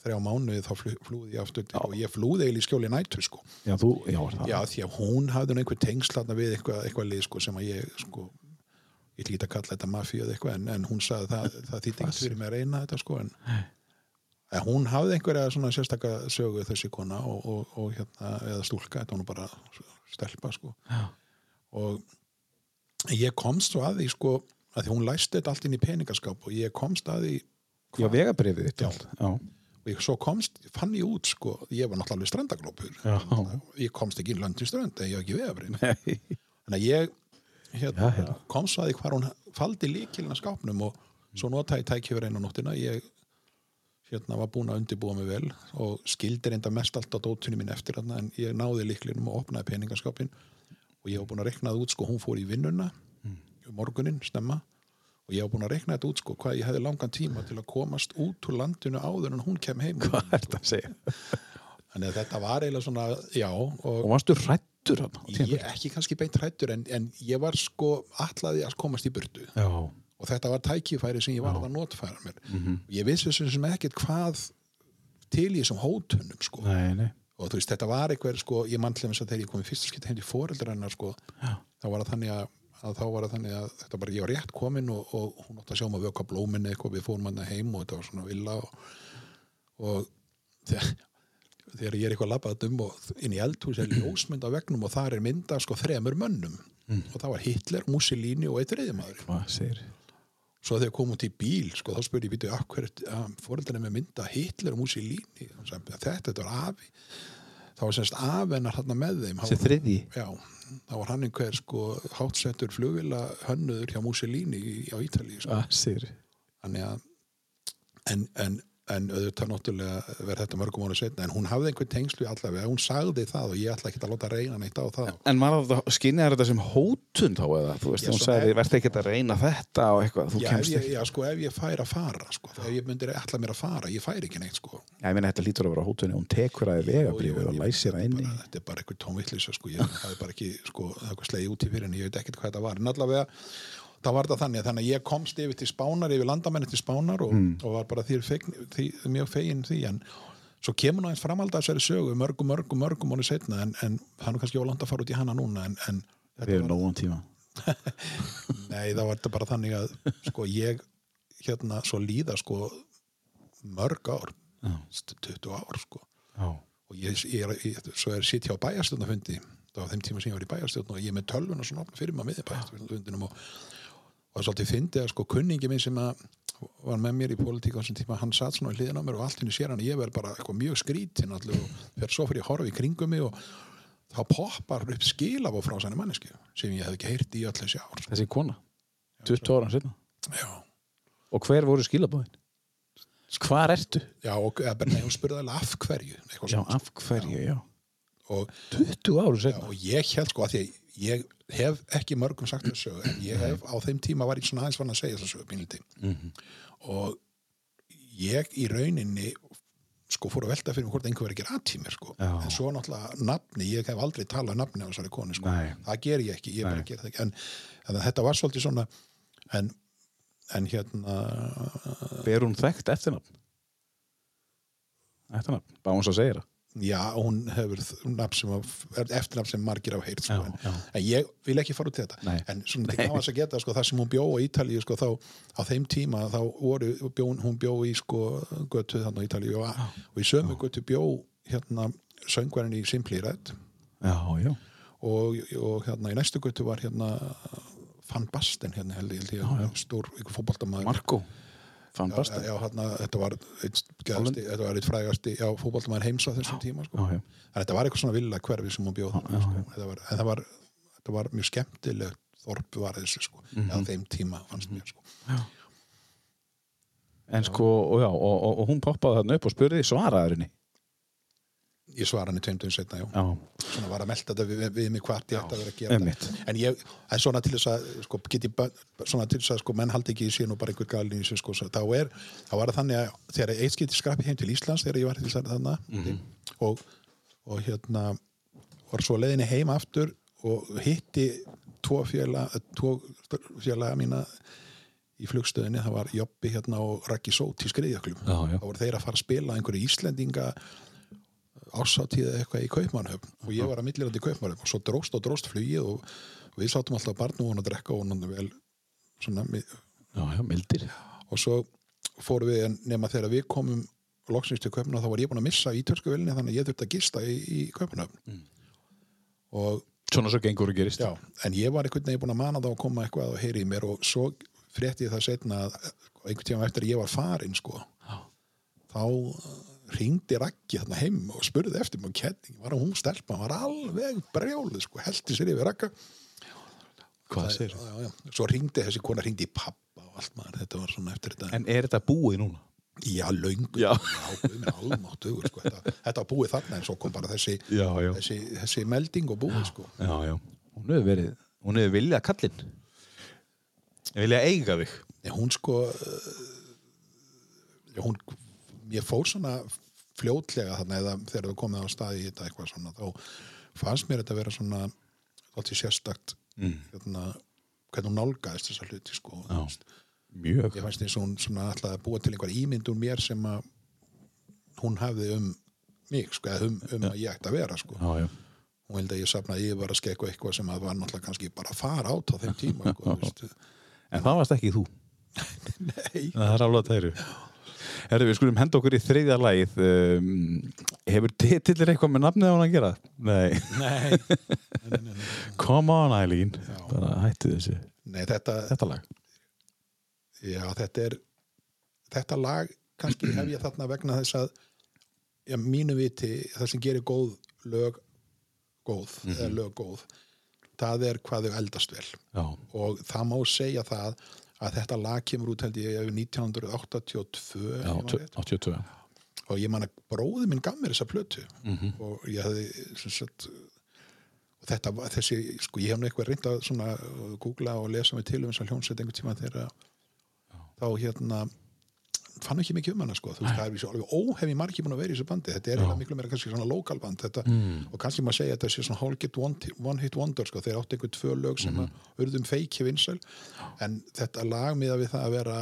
þrjá mánuði þá flúði ég aftur til, og ég flúði eiginlega í skjóli nættu sko. Já, þú, já, það. já því að hún hafði einhver tengslatna við eitthvað, eitthvað lið sko, sem að ég sko, ég ekki að kalla þetta mafíu eða eitthvað en, en hún sagði að það, það þýtti ekki fyrir mig að reyna þetta sko, en, en hún hafði einhverja svona sérstaka sögu þessi kona og, og, og hérna, eða stúlka, þetta var nú bara stelpa sko. Já. og ég komst svo að því sko, að því hún læsti þetta allt inn í peningaskáp og ég komst að því Já, vegabrifið. Já. Já. og ég svo komst, fann ég út sko, ég var náttúrulega strandaglópur Já. ég komst ekki inn löndin strönd en ég hef ekki vegabrinn Nei. þannig að ég hérna, Já, hérna. komst að því hvar hún faldi líkilina skápnum og svo notaði fyrir einu nóttina ég hérna var búin að undirbúa mig vel og skildi reynda mest allt á dótunni mín eftir þarna en ég náði líklinum og opnaði peningaskápin og ég var búin að rekna það út sko, hún fór í vinnuna morgunin, stemma og ég var búin að rekna þetta út sko, hvað ég hefði langan tíma til að komast út úr landinu áður en hún kem heim Hvað er þetta að segja? þannig að þetta var eiginlega svona, já og Og varstu rættur hann? ég ekki kannski beint hrættur en, en ég var sko allaði að komast í burtu Já. og þetta var tækifæri sem ég var að notfæra mér Mhm. ég vissi sem ekkert hvað til í þessum hótunum sko Nei, nei. og þú veist þetta var eitthvað sko ég mann til þess að þegar ég kom í fyrsta skipt heim til foreldrar hennar sko Já. þá var það þannig að, að þá var það þannig að þetta bara ég var rétt komin og, og hún átti að sjá maður vöka blóminni eitthvað við fórum hann heim og þetta var svona villa og, og þegar, þegar ég er eitthvað labbað um og inn í eldhús er ljósmynd á vegnum og þar er mynda sko þremur mönnum. Og það var Hitler, Mussolini og eitt reyðimaður svo þegar kom út í bíl sko, þá spurði ég af hverju fóreldarinn með mynda Hitler og Mussolini? Og sagði, þetta, þetta var afi þá var semst afennar hann með þeim. Þessi þriðji? Já, þá var hann einhver sko hátsettur flugvila hönnuður hjá Mussolini á Ítalíu sko. ah, en, en, en auðvitað náttúrulega verð þetta mörgum ára setna en hún hafði einhver tengslu allavega, hún sagði það og ég ætla ekki að láta reyna neitt á það. En maður skinniðar þetta sem hótun þá eða? Þú veist, Já, hún sagði, verður ekki að reyna þetta og eitthvað, þú Já, kemst ekki. já, sko, ef ég fær að fara sko, ef ég myndir ætla mér að fara, ég fær ekki neitt sko. Já, ég meina þetta lítur að vera hótunni, hún tekur að vegabrífið og læsir það inni. þetta er bara það var það þannig þannig að ég komst yfir til Spánar yfir landamenni til Spánar og, og var bara fegn, því, mjög fegin því en svo kemur nú eins framhald að þessari sögu mörgum, mörgum, mörgum mánu setna en, en það er kannski ólant að fara út í hana núna en, en Við erum nógum tíma. Nei, það var þetta bara þannig að sko ég hérna svo líða sko mörg ár Já. 20 ár sko. Já, og ég, ég, er- ég, svo er sitt hjá bæjarstjórnafundi það var þeim tíma sem ég var í bæjarstjórn og ég er með tölvun og svona fyrir maður með bæjarstjórnafundinum og, og það er svolítið fyndið að sko kunningi minn sem var með mér í pólitík á þessum tíma, hann satt svona í hliðin á mér og allt henni sér hann ég verð bara eitthvað mjög skrítinn allir og fyrir svo fyrir að horfa í kringum mig og þá poppar upp skilaf frá sæni manneski sem ég hef ekki heyrt í öll þessi ár sko. þessi kona 20 ára setna já, Og hver voru skilabóðin? Hvar ertu? já og hún spurði alveg af hverju Já, af hverju, já og 20 ára Já, setna og ég held sko að ég hef ekki mörgum sagt þessu sögu en ég hef á þeim tíma var ég svona aðeins fann að segja þessu sögu pínliti og ég í rauninni sko fór að velta fyrir mig hvort einhver að gera aðtímir sko. Já. en svo náttúrulega nafni, ég hef aldrei talað nafni á þessari konu sko, Nei. það ger ég ekki ég bara ger það ekki. En, en þetta var svolítið svona en, en hérna Ber hún þekkt eftirnafn? Eftirnafn, bara hún svo segir það já, hún hefur eftirnafn sem margir af heyrt sko, Já, en, já. en ég vil ekki fara út í þetta. Nei. en svona til gáðans að geta sko, það sem hún bjó á Ítalíu sko, þá, á þeim tíma þá voru, bjó, hún bjó í sko, götu þannig á Ítalíu og, og í sömu götu bjó hérna söngvarinn í Simply Red Já, já, og, og hérna í næstu götu var hérna Van Basten hérna held held ég stór ykkur fótboltamaður. Marko Fann já, Basten já, þetta var eitt, geðasti, þetta var eitt frægasti já, fótboltamaður heims á þessum tíma sko. Já, já. þetta var eitthvað svona villa hverfi sem hún bjóð sko. en það var, þetta var mjög skemmtilegt þorp var þessu sko, eða þeim tíma fannst mér sko. En sko, og já, og, og, og hún poppaði þarna upp og spurði svaraður henni ég svara hann í tveimtum setna, já. Já, svona var að melta þetta við, við mig hvart ég ætti að vera að gera. Einmitt. þetta en ég, það er svona til þess að sko, get ég, ba- svona til þess að sko, menn haldi ekki í síðan og bara einhver galin í þessu sko, þá er, þá var það þannig að þegar eitt skipti skrapi heim til Íslands þegar ég var til þarna og, og hérna var svo leiðinni heim aftur og hitti tvo félag tvo félaga mína í flugstöðinni, það var Jobbi hérna og Raggi Sót í skriðjöklum þá voru þeir að fara að spila einhverju Íslendinga eða eitthvað í Kaupmannhöfn og ég var að millirandi í Kaupmannhöfn og svo dróst og dróst flugið og við sátum alltaf og að drekka og hann vel svona, Já, já, mildir. og svo fórum við nema þegar við komum loksins til Kaupmannhöfn þá var ég búin að missa ítölsku vilni þannig að ég þurfti að gista í, í Kaupmannhöfn og Svona svo gengur og gerist. Já, en ég var einhvern veginn búin að mana það að koma eitthvað og heyri í mér og svo frétti ég það setna einhvern tíma eftir að ég var farin sko, þá ringdi Raggi þarna heim og spurði eftir mig og kenning, var hún stelpa, hann var alveg brjálið sko, heldi sér yfir Ragga. Hvað segir já, já, já. svo ringdi þessi kona ringdi í pappa og allt maður, þetta var svona eftir þetta En er þetta búið núna? já, löngu, Já. minn almáttugur sko, þetta, þetta var búið þarna en svo kom bara þessi, Já, já. þessi, þessi melding og búið sko. Já, já Hún hefur verið, hún hefur viljað kallinn. Ég vilja eiga þig. Nei, hún sko uh, hún, ég fór svona fljótlega þarna eða þegar við komum á staði í þetta eitthvað svona þá fannst mér þetta vera svona alltaf sérstakt Mm. hérna, hvernig hún nálgaðist þessa hluti sko. Já. Mjög. Ég fannst og hún svona alltaf að búa til einhver ímynd úr mér sem að hún hafði um mig sko, um, um að ég ætti að vera sko. Já, já. Hún vildi að ég safnaði yfir að skekku eitthvað sem að var náttúrulega kannski bara að fara át á þeim tíma sko. En það varst ekki þú. Nei, Það er alveg að tæru Herðu, við skulum henda okkur í þriðja lagið um, Hefur titillir eitthvað með nafnið á hann að gera? Nei. Nei, nei, nei, nei. Come on, Eileen. Bara hættu þessu. Nei þetta, Þetta lag. Já, þetta er þetta lag, kannski hef ég þarna vegna þess að já, mínu viti, það sem gerir góð lög góð eða lög góð það er hvað þau eldast vel. Já, og það má segja það að þetta lag kemur út held ég ef 1982 ef já, ég man tö- rétt. 82 og ég man að bróði minn gaf mér þessa plötu Mhm. og ég hefði sem sagt, og þetta var þessi, sko ég hef nú eitthvað reynd að uh, googla og lesa mig til um þess að hljónsett einhvern tíma þegar þá hérna fann ekki mikið um hana sko, þú veist, það er vísu alveg óhefði margir búin að vera í þessu bandi, þetta er miklu meira kannski svona lokal band, þetta, Mm. og kannski maður segja að þetta sé svona whole get one, one hit wonder sko, þeir áttu einhver tvö lög sem Mhm. að urðum feiki vinsæl, en þetta lag miða við það að vera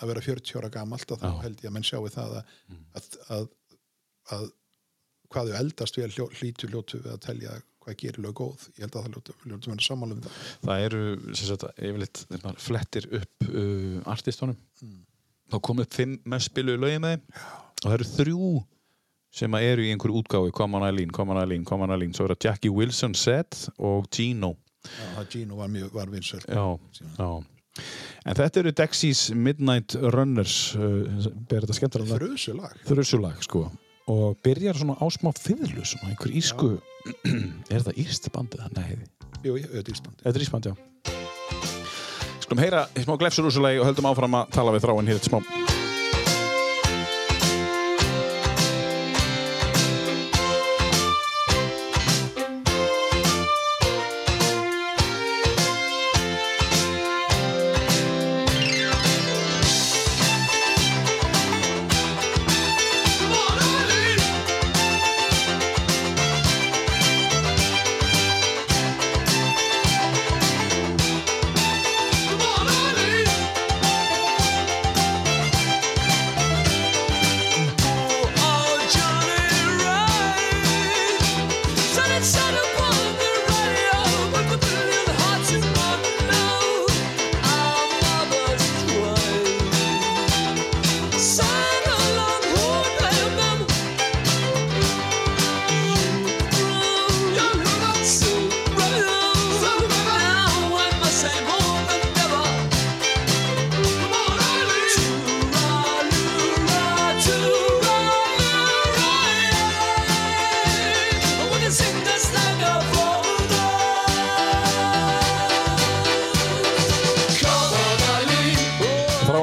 að vera 40 ára gamalt og þá held ég að menn sjá við það að, Mm. að, að, að hvað þau eldast hljó, hlítu ljótu við að telja hvað gerir lög góð, ég held að það ljótu, ljótu verið sammála um það. Það eru, sem sagt, flettir upp uh, artistunum þá komið fimm mest spiluðu lögin með þeim. Og það eru þrjú sem eru í einhverju útgáfi Come on Eileen, Come on Eileen, Come on Eileen. Svo er það Jackie Wilson Set og Gino. Já, Gino var var vinsæl. Já, já. En þetta eru Dexys Midnight Runners uh, ber þetta skemmtilega Frusu lag. þrjusulag sko. Og byrjar svona á smá fiðlu svona einhver ísku er það írst bandið? Nei, Jú, ég auðvitað Íslandi. þetta er ísband, já Skulum heyra smá glefsurúsulegi og höldum áfram að tala við þráin hér eitt smá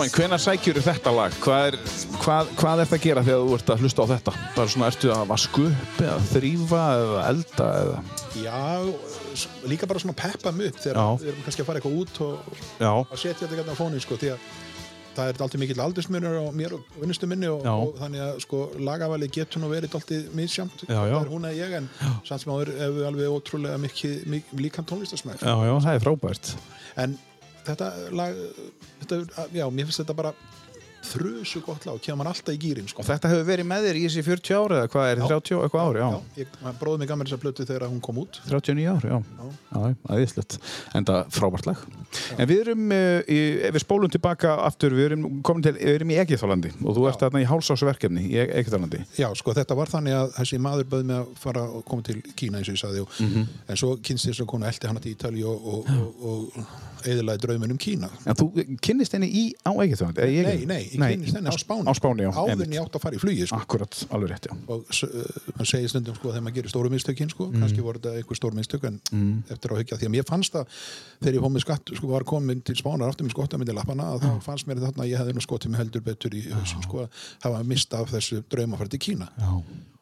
Þráin, hvenær sækjur þetta lag? Hvað er, hvað, hvað er það að gera þegar þú ert að hlusta á þetta? Bara svona, ertu að vasku upp eða þrýfa eða elda eða? Já, líka bara svona peppa mig upp þegar við erum kannski að fara eitthvað út og að setja þetta hérna á fónin sko, því að það er alltaf mikill aldursmunur á mér og vinnustu minni og, og þannig að sko lagavali getur nú verið alltaf er hún að ég en samt sem áður ef við alveg ótrúlega mikið, mikið líkan tónlistasmæk já, já, það er frábært. En þetta lag þetta, já, mér finnst þetta bara þrjusu gott lag og kemur alltaf í gýrin sko. Og þetta hefur verið með þér í þessi 40 ár eða hvað er, Já. 30 og eitthvað ár, já, já, ég, bróði mig gaman þess að plötu þegar hún kom út 39 ár, já, Já. já, aðeinslegt, en það frábært lag. En við erum, uh, í, ef við spólum tilbaka aftur, við erum komin til, við erum í Egithálandi og þú ert þarna í hálsásverkefni í Egithálandi. Já, sko, þetta var þannig að þessi maður bauð mig að fara og koma til Kína eins og ég sagði og, Mhm. en svo kynst þess að konu eldi hana til Ítali og, og, og, og eðilaði draumin um Kína En þú kynnist henni í, á Egithálandi? Nei, nei, ég kynnist henni á Spáni Á Spáni, já. Áður en einmitt. ég átt að fara í flugi sko. Akkurat, alveg rétt, já. og s- uh, maður segir stundum sko þegar maður gerir stóru mistökin sko, Mm. kannski voru þetta einhver stóru mistök en eftir að hyggja því að mér fannst það þegar ég fór með skatt, sko var komin til spánar aftur með skottamindi lappana að þá fannst mér þarna að ég hefði nú skotið mig heldur betur í hausinn sko að hafa mista af þessu drauma að fara til Kína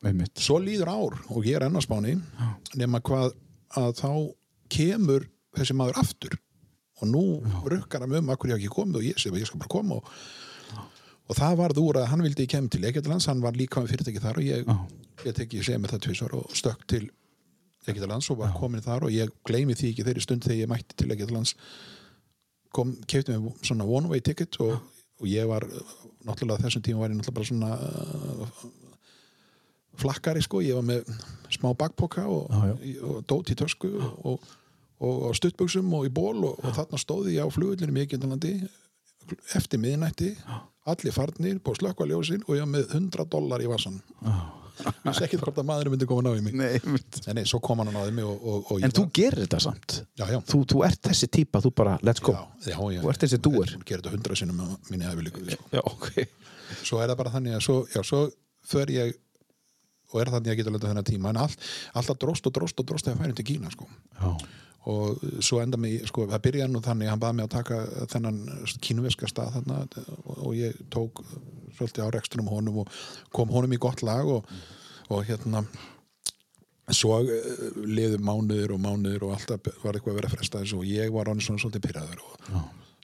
einmitt. svo líður ár og ég er enn á spáni nema hvað að þá kemur þessi maður aftur og nú rukkar hann um akkur ég hef ekki komið og ég sé að ég skal bara koma og, og það varð úr að hann vildi ég kemur til Egyptalands, hann var líka með fyrirtæki þar og ég, ég teki segja með það tvisvar og stökk til Egyptalands og var komin þar og ég gleymi því ekki þeirri stund þegar ég mætti til Egyptalands. Kom, kefti mig svona one way ticket og, og ég var náttúrulega á þessum tíma var ég náttúrulega bara svona uh, flakkari sko, ég var með smá bakpoka og, og dót í tösku og, og, og stuttbuxum og í ból og, og þarna stóði ég á flugvillinu í Egyptalandi eftir miðnætti allir farnir, búið slökkva ljósin og ég með 100 dólar í vassan ég veist ekki hvort að maðurinn myndi koma að ná í mig Nei, einmitt. nei, svo kom hann að náði mig og, og, og ég En þú var- gerir þetta samt. já, já, Þú, þú ert þessi típa, þú bara, let's go. já, Þú ert þessi dúer. Hún gerir þetta hundra sinnum með minni æfilíku sko. Já, ok. svo er það bara þannig að svo, svo för ég og er þannig að geta lenda þennan tíma en all, alltaf dróst og dróst og dróst þegar færum til Kína sko. Og svo enda mig, sko, það byrjaði nú þannig hann baði mig að taka þennan kínuveska stað þarna og, og ég tók svolítið á rekstunum honum og kom honum í gott lag og, og hérna svo uh, liðu mánuður og mánuður og alltaf var eitthvað að vera að fresta þessu og ég var hann svona svolítið pyrraður og Já.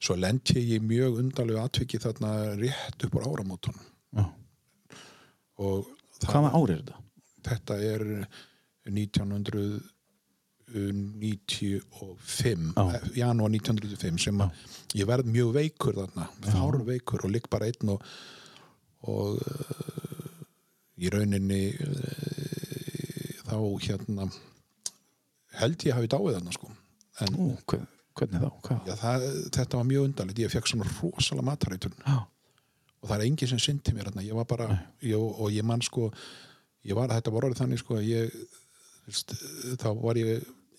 svo lendi ég mjög undarlegu atviki þarna rétt upp úr áramótunum og það, Hvaða ár er þetta? þetta er 1995 Já. eh, janúar 1995 sem að ég verð mjög veikur þarna fár veikur og ligg bara einn og, og uh, í rauninni uh, þá hérna held ég hafi dáið þarna sko. En Ú, hver, hvernig þá? Já, það, þetta var mjög undarlegt. Ég fekk svona rosalega matarætun og það er enginn sem syndi mér þarna. ég var bara, ég, og ég man sko ég var, þetta var orðið þannig sko að ég þá var ég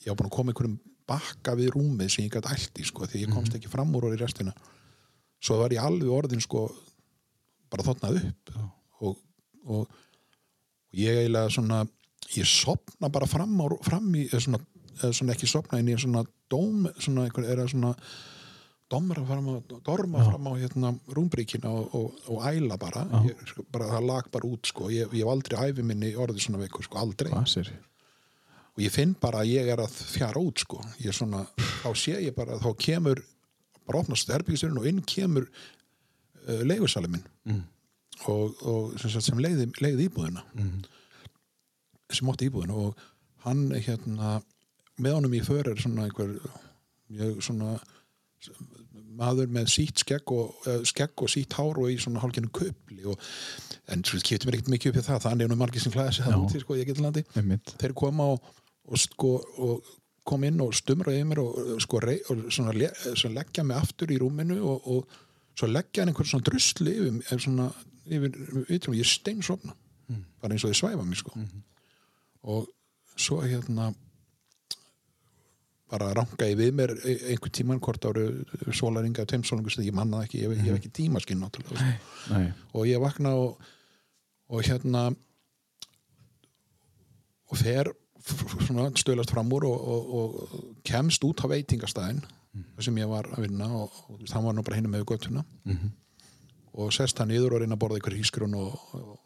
ég var búin að koma einhverjum bakka við rúmið sem ég gæti allt í sko, því ég komst ekki fram úr orðið í restina. Svo var ég alveg orðin sko bara þotnað upp og, og, og ég eiginlega svona ég sopna bara fram, á, fram í svona, svona ekki sopna inn í svona dóm, svona einhver, er það svona domra fram á, dorma fram á hérna rúmbríkina og, og, og æla bara, ég, sko, bara það lag bara út sko, ég, ég hef aldrei æfi minni orðið svona veikur sko, aldrei. Sér? Og ég finn bara að ég er að fjara út sko, ég svona, þá sé ég bara þá kemur, bara opnast herbyggisturinn og inn kemur uh, leigursali minn. Mm. og, og sem, sem leiði, leiði íbúðina. Mm. sem átti íbúðina. Og hann hérna með honum í för er svona einhver mjög svona maður með sítt skegg og, eh, skegg og sítt hár og í svona hálfgerðin köpli og, en svo kipti mér ekkert mikið upp í það. Þannig er nú margir sem klæða úti sko, ég get landi þeir koma og, og, sko, og kom inn og stumra yfir mér og, sko, rey, og svona, svona leggja mig aftur í rúminu og, og svo leggja hann einhver svona drusli yfir, svona, yfir, yfir ég steinsofna. Mm. bara eins og þið svæfa mig sko. og svo hérna bara ranga ég við mér e- einhver tíman hvort áru sólaringa, tveimsólaringa, ég manna það ekki ég, ég hef ekki tímaskinn sko. Og ég vakna og, og hérna og fer stöðlast fram úr og, og, og kemst út á veitingastæðin þar sem ég var að vinna og, og hann var nú bara hinum með göttuna og sest hann niður og reyna að borða ykkur hískrun og,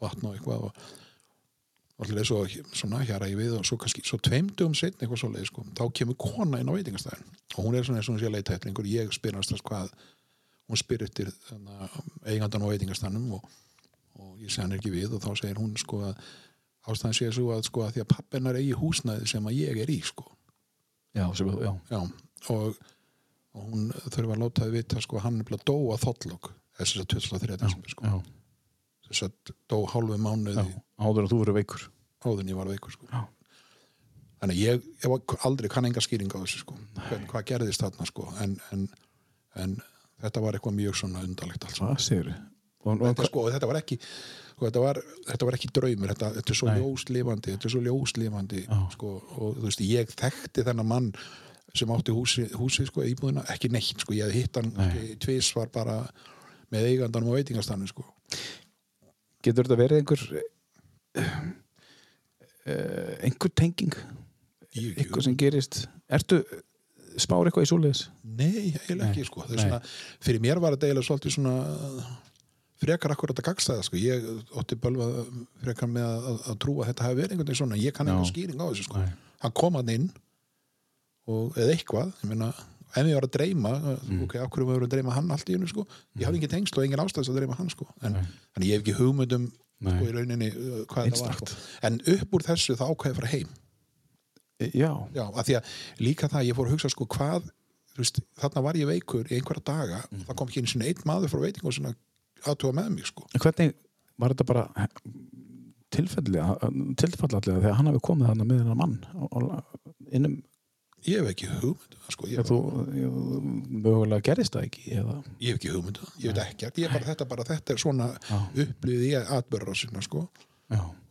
vatn og eitthvað og allir svo svona hjara ég við og svo svo tveimdugum setn eitthvað svo leið sko, þá kemur kona inn á veitingastæðin og hún er svona eins og hún sé að leita einhver ég spyr hans hvað hún spyr eftir eigandan á veitingastæðinum og, og ég segi hann ekki við og þá segir hún sko að ástæðan sé svo að sko að því að pappennar eigi húsnæði sem að ég er í sko Já, sem, já. já, og, og hún þurfa að láta þið vita sko hann er bara dó að þottlokk þess að 2003 desember sko já. þess að dó hálfu mánuði já. Áður að þú verður veikur. áðun ég var veikur sko Já. þannig ég, ég var aldrei kann enga skýring á þessu sko Hvern, hvað gerðist þarna sko en, en, en þetta var eitthvað mjög svona undarlegt alls Hvað sér? Og, þetta, sko, þetta var ekki sko, þetta, var, þetta var ekki draumur þetta, þetta er svo ljóslifandi þetta er svo ljóslifandi sko, og þú veist, ég þekkti þennan mann sem átti húsi, húsi sko, íbúðina, ekki neitt, sko, ég hefði hitt hann Nei. tvis var bara með eigandanum og veitingastannu, sko getur þetta verið einhver uh, einhver tenging? ég, Eitthvað sem gerist? Ertu spár eitthvað í svoleiðis? Nei, eiginlega ekki, sko svona, fyrir mér var þetta eiginlega svolítið svona frekar akkur þetta gagstæða, sko. Ég ótti bölva frekar með að, að, að trúa að þetta hafi verið einhvern veginn svona, ég kann einhver skýring á þessu, sko. Hann kom hann inn og, eða eitthvað, ég meina ef ég var að dreyma, Mm. ok, af hverju maður að dreyma hann allt í hennu, sko, ég hafði engin tengsl og engin ástæðs að dreyma hann, sko, en þannig ég hef ekki hugmyndum, sko, í rauninni uh, hvað var, Einstakt. sko, en upp úr þessu þá ákvæði að fara heim, Já, já, af því að líka það, ég fór að hugsa, sko, hvað veist, þarna var ég veikur í einhverja daga Mm. það kom ekki einn maður frá veitingu og aðtúa með mig, sko. Hvernig var þetta bara tilfellilega tilfallallega þegar hann hafi komið þarna með hennar mann og, innum, ég hef ekki hugmyndu, sko, ég, ég, þú mögulega gerist það ekki eða, ég hef ekki hugmyndu ég veit ekkert, ég bara þetta, bara þetta er svona Já. upplýði ég atbörra sinna, sko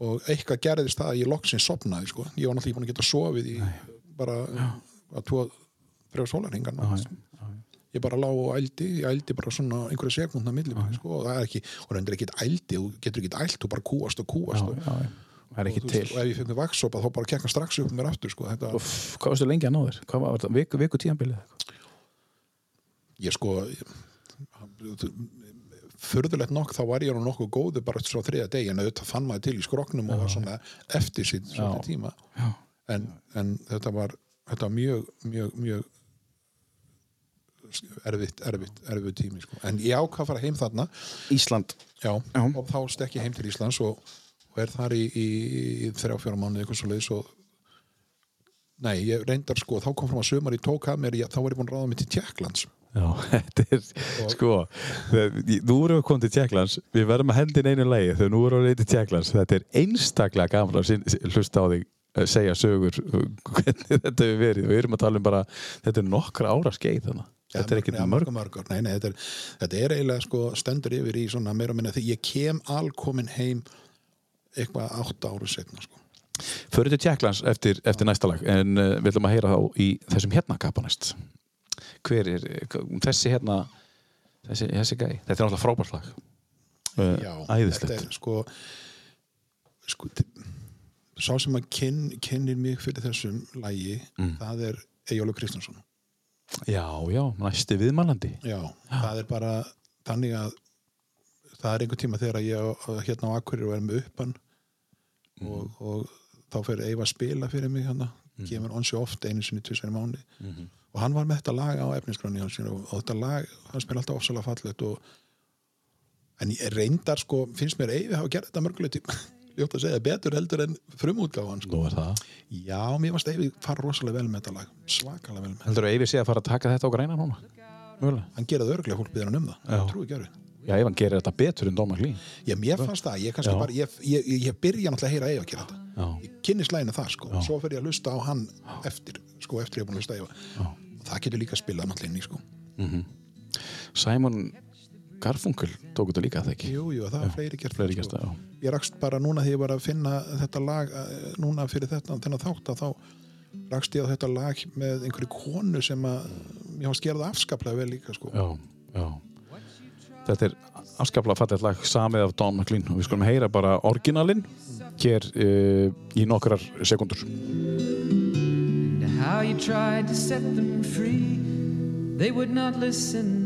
og eitthvað gerðist það að ég loksins sopnaði sko. ég var náttúrulega ekki búin að geta sofið í bara að tvo þrjá sólarhingan. Ég bara lá og ældi, ég ældi bara svona einhverja sekundna milli sko, og það er ekki, og reyndir ekki ældi þú getur ekki ælt, þú bara kúast og kúast Já, og, já, já. Það er ekki og, til. veist, og ef ég fyrir vaksopa þá bara kekka strax upp mér aftur sko. þetta, Úff, hvað varstu lengi að ná þér? Hvað var þetta? Viku, viku tíðanbilið? ég sko furðulegt nokk þá var ég nú nokkuð góðu bara svo þriða degi en auðvitað fann maður til í skroknum og var svona eftir sitt svona Já. tíma Já. en, en þetta var þetta var mjög, mjög, mjög erfitt, erfitt, erfitt tími sko. en ég ákvað að fara heim þarna Ísland. já, Já. og þá stekk ég heim til Íslands og, og er þar í, í, í þrjá fjóra mánuði eitthvað svo leiðis og nei, ég reyndar sko, þá kom fram að sumar í tók að mér, ég, þá var ég búin að ráða mig til Tjekklands Já, þetta er, sko, þegar- nú erum við komið til Tjekklands, við verðum að hendin einu lagi þegar nú erum við til Tjekklands, þetta er einstaklega sin- hlusta á þig eh, segja sögur, hvernig þetta hefur verið og við erum að tala um bara, þetta er nokkra ára skeið þannig, þetta er ekkert mörg. mörg. Nei, nei, þetta, er, þetta er eiginlega sko stendur yfir í svona meira og minna því ég kem alkomin heim eitthvað átta áru setna sko. Föru til Tjekklands eftir, eftir næsta lag en uh, við ætlum að heyra þá í þessum hérna kapanæst hver er, þessi hérna þessi, þessi gæi, þetta er náttúrulega frábært lag. Uh, Já, æðislegt þetta er sko, sko sá sem að kyn, kynir mig fyrir þessum lægi, Mm. það er Eyjólu Kristjánsson Já, já, næsti viðmælandi Já, það er bara þannig að það er einhver tíma þegar ég hérna á Akkurir og er með uppan Mm. og, og þá fyrir Eyva að spila fyrir mig hana, Mm. kemur onsi oft einu sinni, tvisar í mánu Mhm. og hann var með þetta lag á efnisgráni og, og þetta lag, hann spila alltaf ofsalega fallet og en ég reyndar sko, finnst mér Eyvi hafa gerð þetta mörguleiti ljótt að segja betur heldur en frumútgáfan sko. Nú er það. Já, mér varst Eyvi fara rosalega vel með þetta lag svakalega vel með þetta. Heldur þú að Eyvi sé að fara að taka þetta á græna núna? Mögulega. hann gerði örglega fólk byggðan um það, ég trúi öru Já, ef hann gerir þetta betur en Dóma Klín Já, mér fannst það, ég kannski Já. bara ég, ég, ég, ég byrja náttúrulega að heyra Eyva að gera þetta. Já, ég kynni slæðinu það sko, svo fyrir ég að hlusta á hann eftir, sko, eftir Garfunkel tók þetta líka það ekki? Jú, jú, það er fleiri gert Fleiri gesta, já. Ég rakst bara núna þegar ég var að finna þetta lag eh, núna fyrir þetta, þennan þátt að þá rakst ég á þetta lag með einhverju konu sem að ég var skerða afskaplega vel líka sko. Já, já. Þetta er afskaplega fallegt lag samið af Don McLean. Og við skulum heyra bara orginalinn hér uh, í nokkrar sekundur And how you tried to set them free. They would not listen,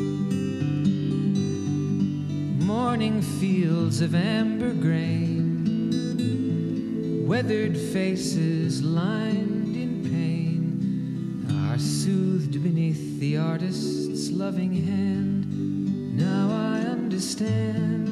Morning fields of amber grain, weathered faces lined in pain are soothed beneath the artist's loving hand. Now I understand.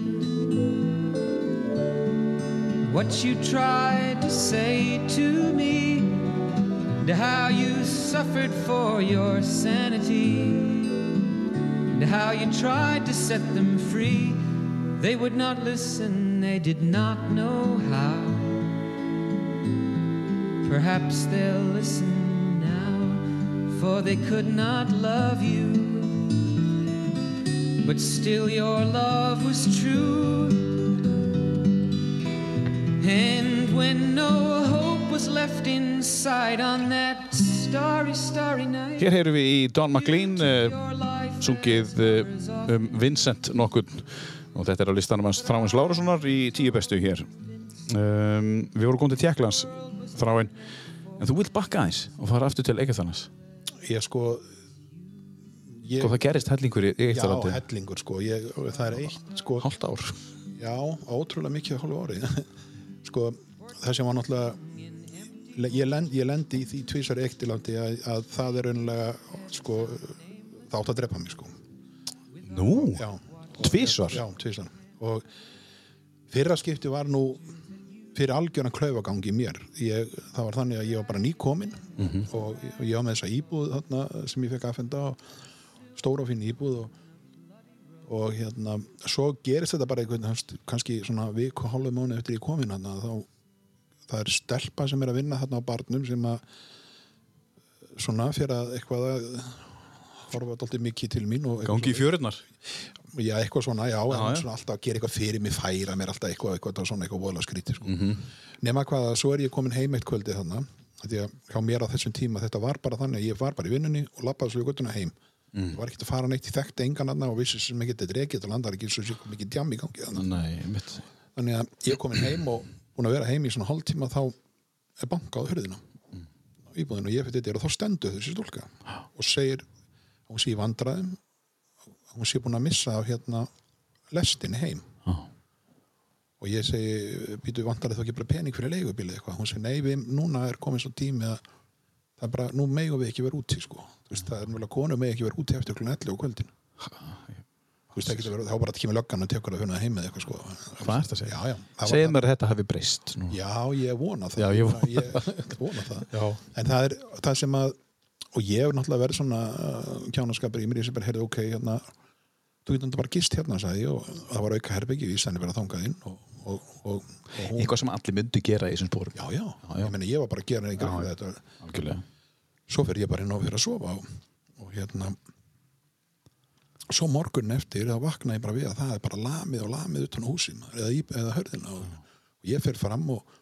What you tried to say to me, and how you suffered for your sanity, and how you tried to set them free. They would not listen, they did not know how. Perhaps they'll listen now, for they could not love you. But still, your love was true. And when no hope was left inside on that starry, starry night, Hér heyrum við í Don McLean uh, sungið uh, um Vincent nokkurn og þetta er á listanum hans Þráins Lárussonar í tíu bestu hér. Um, Við vorum komið til Tjekklands Þráin, en þú vilt bakka aðeins og fara aftur til Eikathanas ég sko ég, og það gerist hellingur í já, Eikathalandi hellingur sko. Ég, það er eitt sko. Hálft ár. Já, ótrúlega mikið á hálfu ári. Sko, það sem var náttúrulega ég, lend, ég lendi í því tvísar ektilandi að, að það er raunlega sko, það átt að drepa mig sko. Nú, Já, tvísvar já, tvísar og fyrra skipti var nú fyrir algjörna klaufagang í mér. Ég, það var þannig að ég var bara nýkomin og ég var með þessa íbúð þarna, sem ég fekk aðfenda og stóra og fín íbúð og og hérna, svo gerist þetta bara einhvern hans, kannski svona viku og hálfu mánu eftir ég komin hann þá það er stelpa sem er að vinna þarna á barnum sem að svona fyrir að eitthvað að horfa alltaf mikið til mín og Gangi í fjörunar. Já, eitthvað svona, já, Já, já svona alltaf að gera eitthvað fyrir mig, færa mér alltaf eitthvað, eitthvað, svona eitthvað voðalega skrítið sko. Mhm. nema hvað að svo er ég komin heim eitt kvöldi þannig að hjá mér á þessum tíma þetta var bara þannig að ég var bara í vinnunni og lappaði svo í göttuna heim Mm. ég var ekkert að fara neitt í þekkti engan annað og vissi sem ekki þetta er ekki þetta landar ekki svo mikið djam í gangi þannig þannig að ég komin heim og búin að vera heim í svona hálftíma þá er bankað á hurðina á íbúðinu og ég fyrir þetta er og þá stendur þessi stúlka og segir hún sé vandræðum hún sé búin að missa af hérna lestinni heim Já. og ég segi, býtu vantarið þá ekki bara pening fyrir leigubílið eitthvað, hún segi, nei, við, núna er komin svo tími að það er bara, nú megum við ekki vera úti sko, þú veist, það er mjög að konu megi ekki vera úti eftir klun 11 á kvöldin þú veist, það getur verið, þá bara kemur löggan og tekur það fyrir heim eða eitthvað sko Hvað ertu að segja? það það. mér að þetta hafi breyst. Nú. já, ég vona það Já, ég vona ég vona það Já. en það er það sem að og ég hef náttúrulega verið svona uh, kjánaskapur í mér, ég sem bara heyrði, ok, hérna þú getur bara gist hérna, sagði og það var auka herbyggi, ég stæði bara þangað inn og, og, og, og Eitthvað sem allir myndu gera í þessum spórum. já, já, Já, já. ég meni, ég var bara að gera Já, þetta, svo fer ég bara inn á fyrir að sofa og, og hérna svo morgun eftir þá vakna ég bara við að það er bara lamið og lamið utan húsin eða, í- eða hörðina og, og ég fer fram og,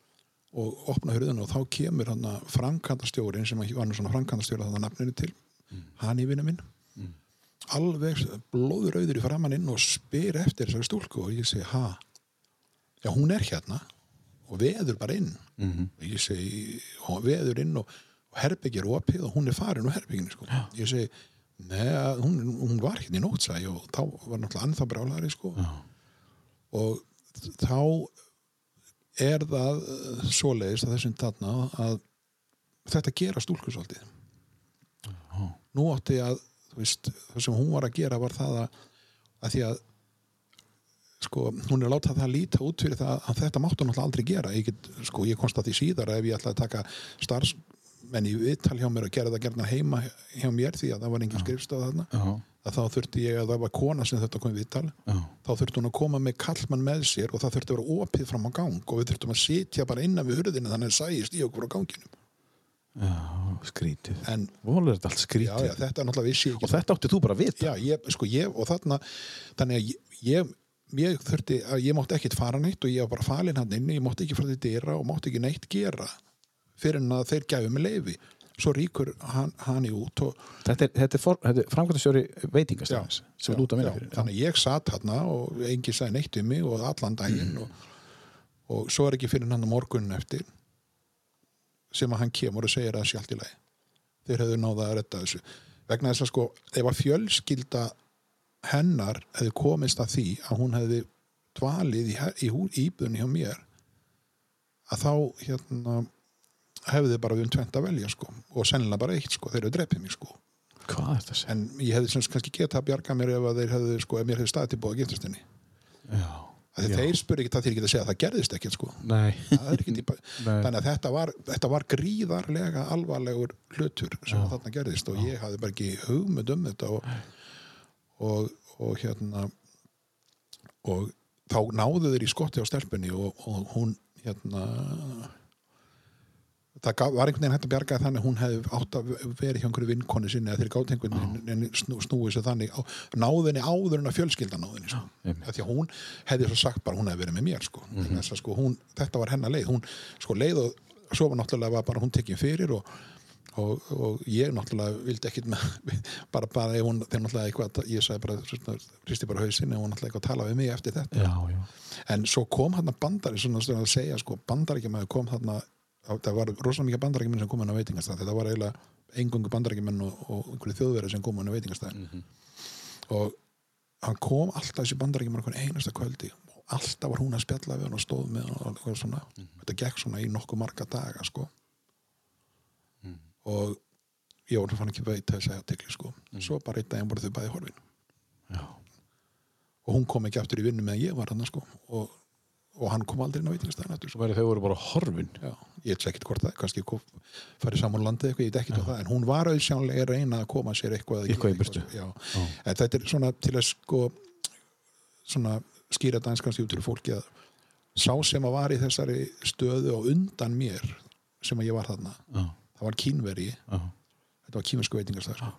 og opna hörðina og þá kemur hann að framkantastjórin sem var nú svona framkantastjóri þannig nafninu til hann í vinnu minn alveg blóður auður í framann inn og spyr eftir þessari stúlku og ég segi ha já hún er hérna og veður bara inn Mhm. og ég segi og veður inn og, og herbyggir opið og hún er farin úr herbygginu sko. ég segi neða hún, hún var hérna í ég, og þá var náttúrulega annað brálari sko. Já. og þá er það eh, svoleiðist að þessum þarna að þetta gera stúlku svolítið. Nú átti að veist, það sem hún var að gera var það að, að því að sko, hún er að láta það líta út fyrir það að þetta máttu náttúrulega aldrei gera. Ég, get, sko, ég komst að því síðar að ef ég ætlaði að taka starfsmenn í viðtal hjá mér og gera það gerna heima hjá mér því að það var engin skrifstöð þarna Já. Að þá þurfti ég að það var kona sem þetta kom í viðtal Já. þá þurfti hún að koma með kallmann með sér og það þurfti að vera opið fram á gang og við þurftum að sitja bara innan við hurðinu þannig að sæjist í okkur á ganginum Já, skrítið. en allt já, skrítið. já, þetta er náttúrulega vissi Og þetta átti þú bara að vita. já, ég, sko, ég, og þarna þannig að ég, ég, þurfti að ég mátti ekkit fara neitt og ég var bara falinn hann inni, ég mátti ekki fara til dyra og mátti ekki neitt gera fyrir en að þeir gæfi mig leifi svo ríkur hann, hann í út og Þetta er, er, framkvæmtastjóri veitingastæðins sem er út að vinna fyrir. þannig ég satt hann og enginn sagði neitt um mig og allan daginn Mm. og, og svo er ekki fyrir hann morgunin eftir sem að hann kemur og segir að allt í lagi þeir hefðu náða að redda þessu vegna þess að sko, ef að fjölskylda hennar hefði komist að því að hún hefði dvalið í, í hú- íbúðunni hjá mér að þá hérna hefði bara við um tvent að velja sko og sennilega bara eitt sko, þeir eru drepið mig sko Hvað er þetta en ég hefði sem sagt kannski getað að bjarga mér ef að þeir hefðu, sko, ef mér hefði staðið til búið að giftast henni Já. Já. þeir spurði ekki það þeir ekki að segja að það gerðist ekkert sko. Nei. ekki Nei. þannig að þetta var, þetta var gríðarlega alvarlegur hlutur sem Já. þarna gerðist og ég hafði bara ekki hugmynd um þetta og, og, og hérna og þá náðu þeir í skotti á stelpunni og, og hún hérna það var einhvern veginn hægt að bjarga þannig að hún hefði átt að vera hjá einhverju vinkonu sinni eða þeir gátt einhvern veginn snú, snúið sér þannig á, náðinni áður en að fjölskylda náðinni sko. því að hún hefði svo sagt bara hún hefði verið með mér sko. mm -hmm. sko, hún, þetta var hennar leið hún sko leið og svo var náttúrulega var bara hún tekinn fyrir og, og, og ég náttúrulega vildi ekkit með, bara, bara hún þegar náttúrulega eitthvað, ég sagði bara svona, risti bara hausinn ef hún náttúrulega eitthvað það var rosalega mikið bandaríkjumenn sem kom inn á veitingastæð þetta var eiginlega engungu bandaríkjumenn og, og einhverju þjóðverið sem kom inn á veitingastæð og hann kom alltaf þessi bandaríkjumenn einhvern einasta kvöldi og alltaf var hún að spjalla við hann og stóð með hann og, og svona, þetta gekk svona í nokkuð marga daga sko. Og ég var fann ekki veit að segja tegli sko. Svo bara einn daginn voru þau bæði horfin. Já. og hún kom ekki aftur í vinnu meðan ég var hann sko. Og, og hann kom aldrei inn á veitingastæðin þau voru bara horfin. Já, ég veit ekkert hvort það, kannski farið saman landið eitthvað, ég veit ekkert á það, en hún var auðsjánlega að reyna að koma sér eitthvað að Eitthvað. Já. Já. en þetta er svona til að sko svona skýra kannski út fyrir fólki að sá sem að var í þessari stöðu og undan mér sem að ég var þarna Já, það var kínveri, já, þetta var kínversku veitingastæð sko.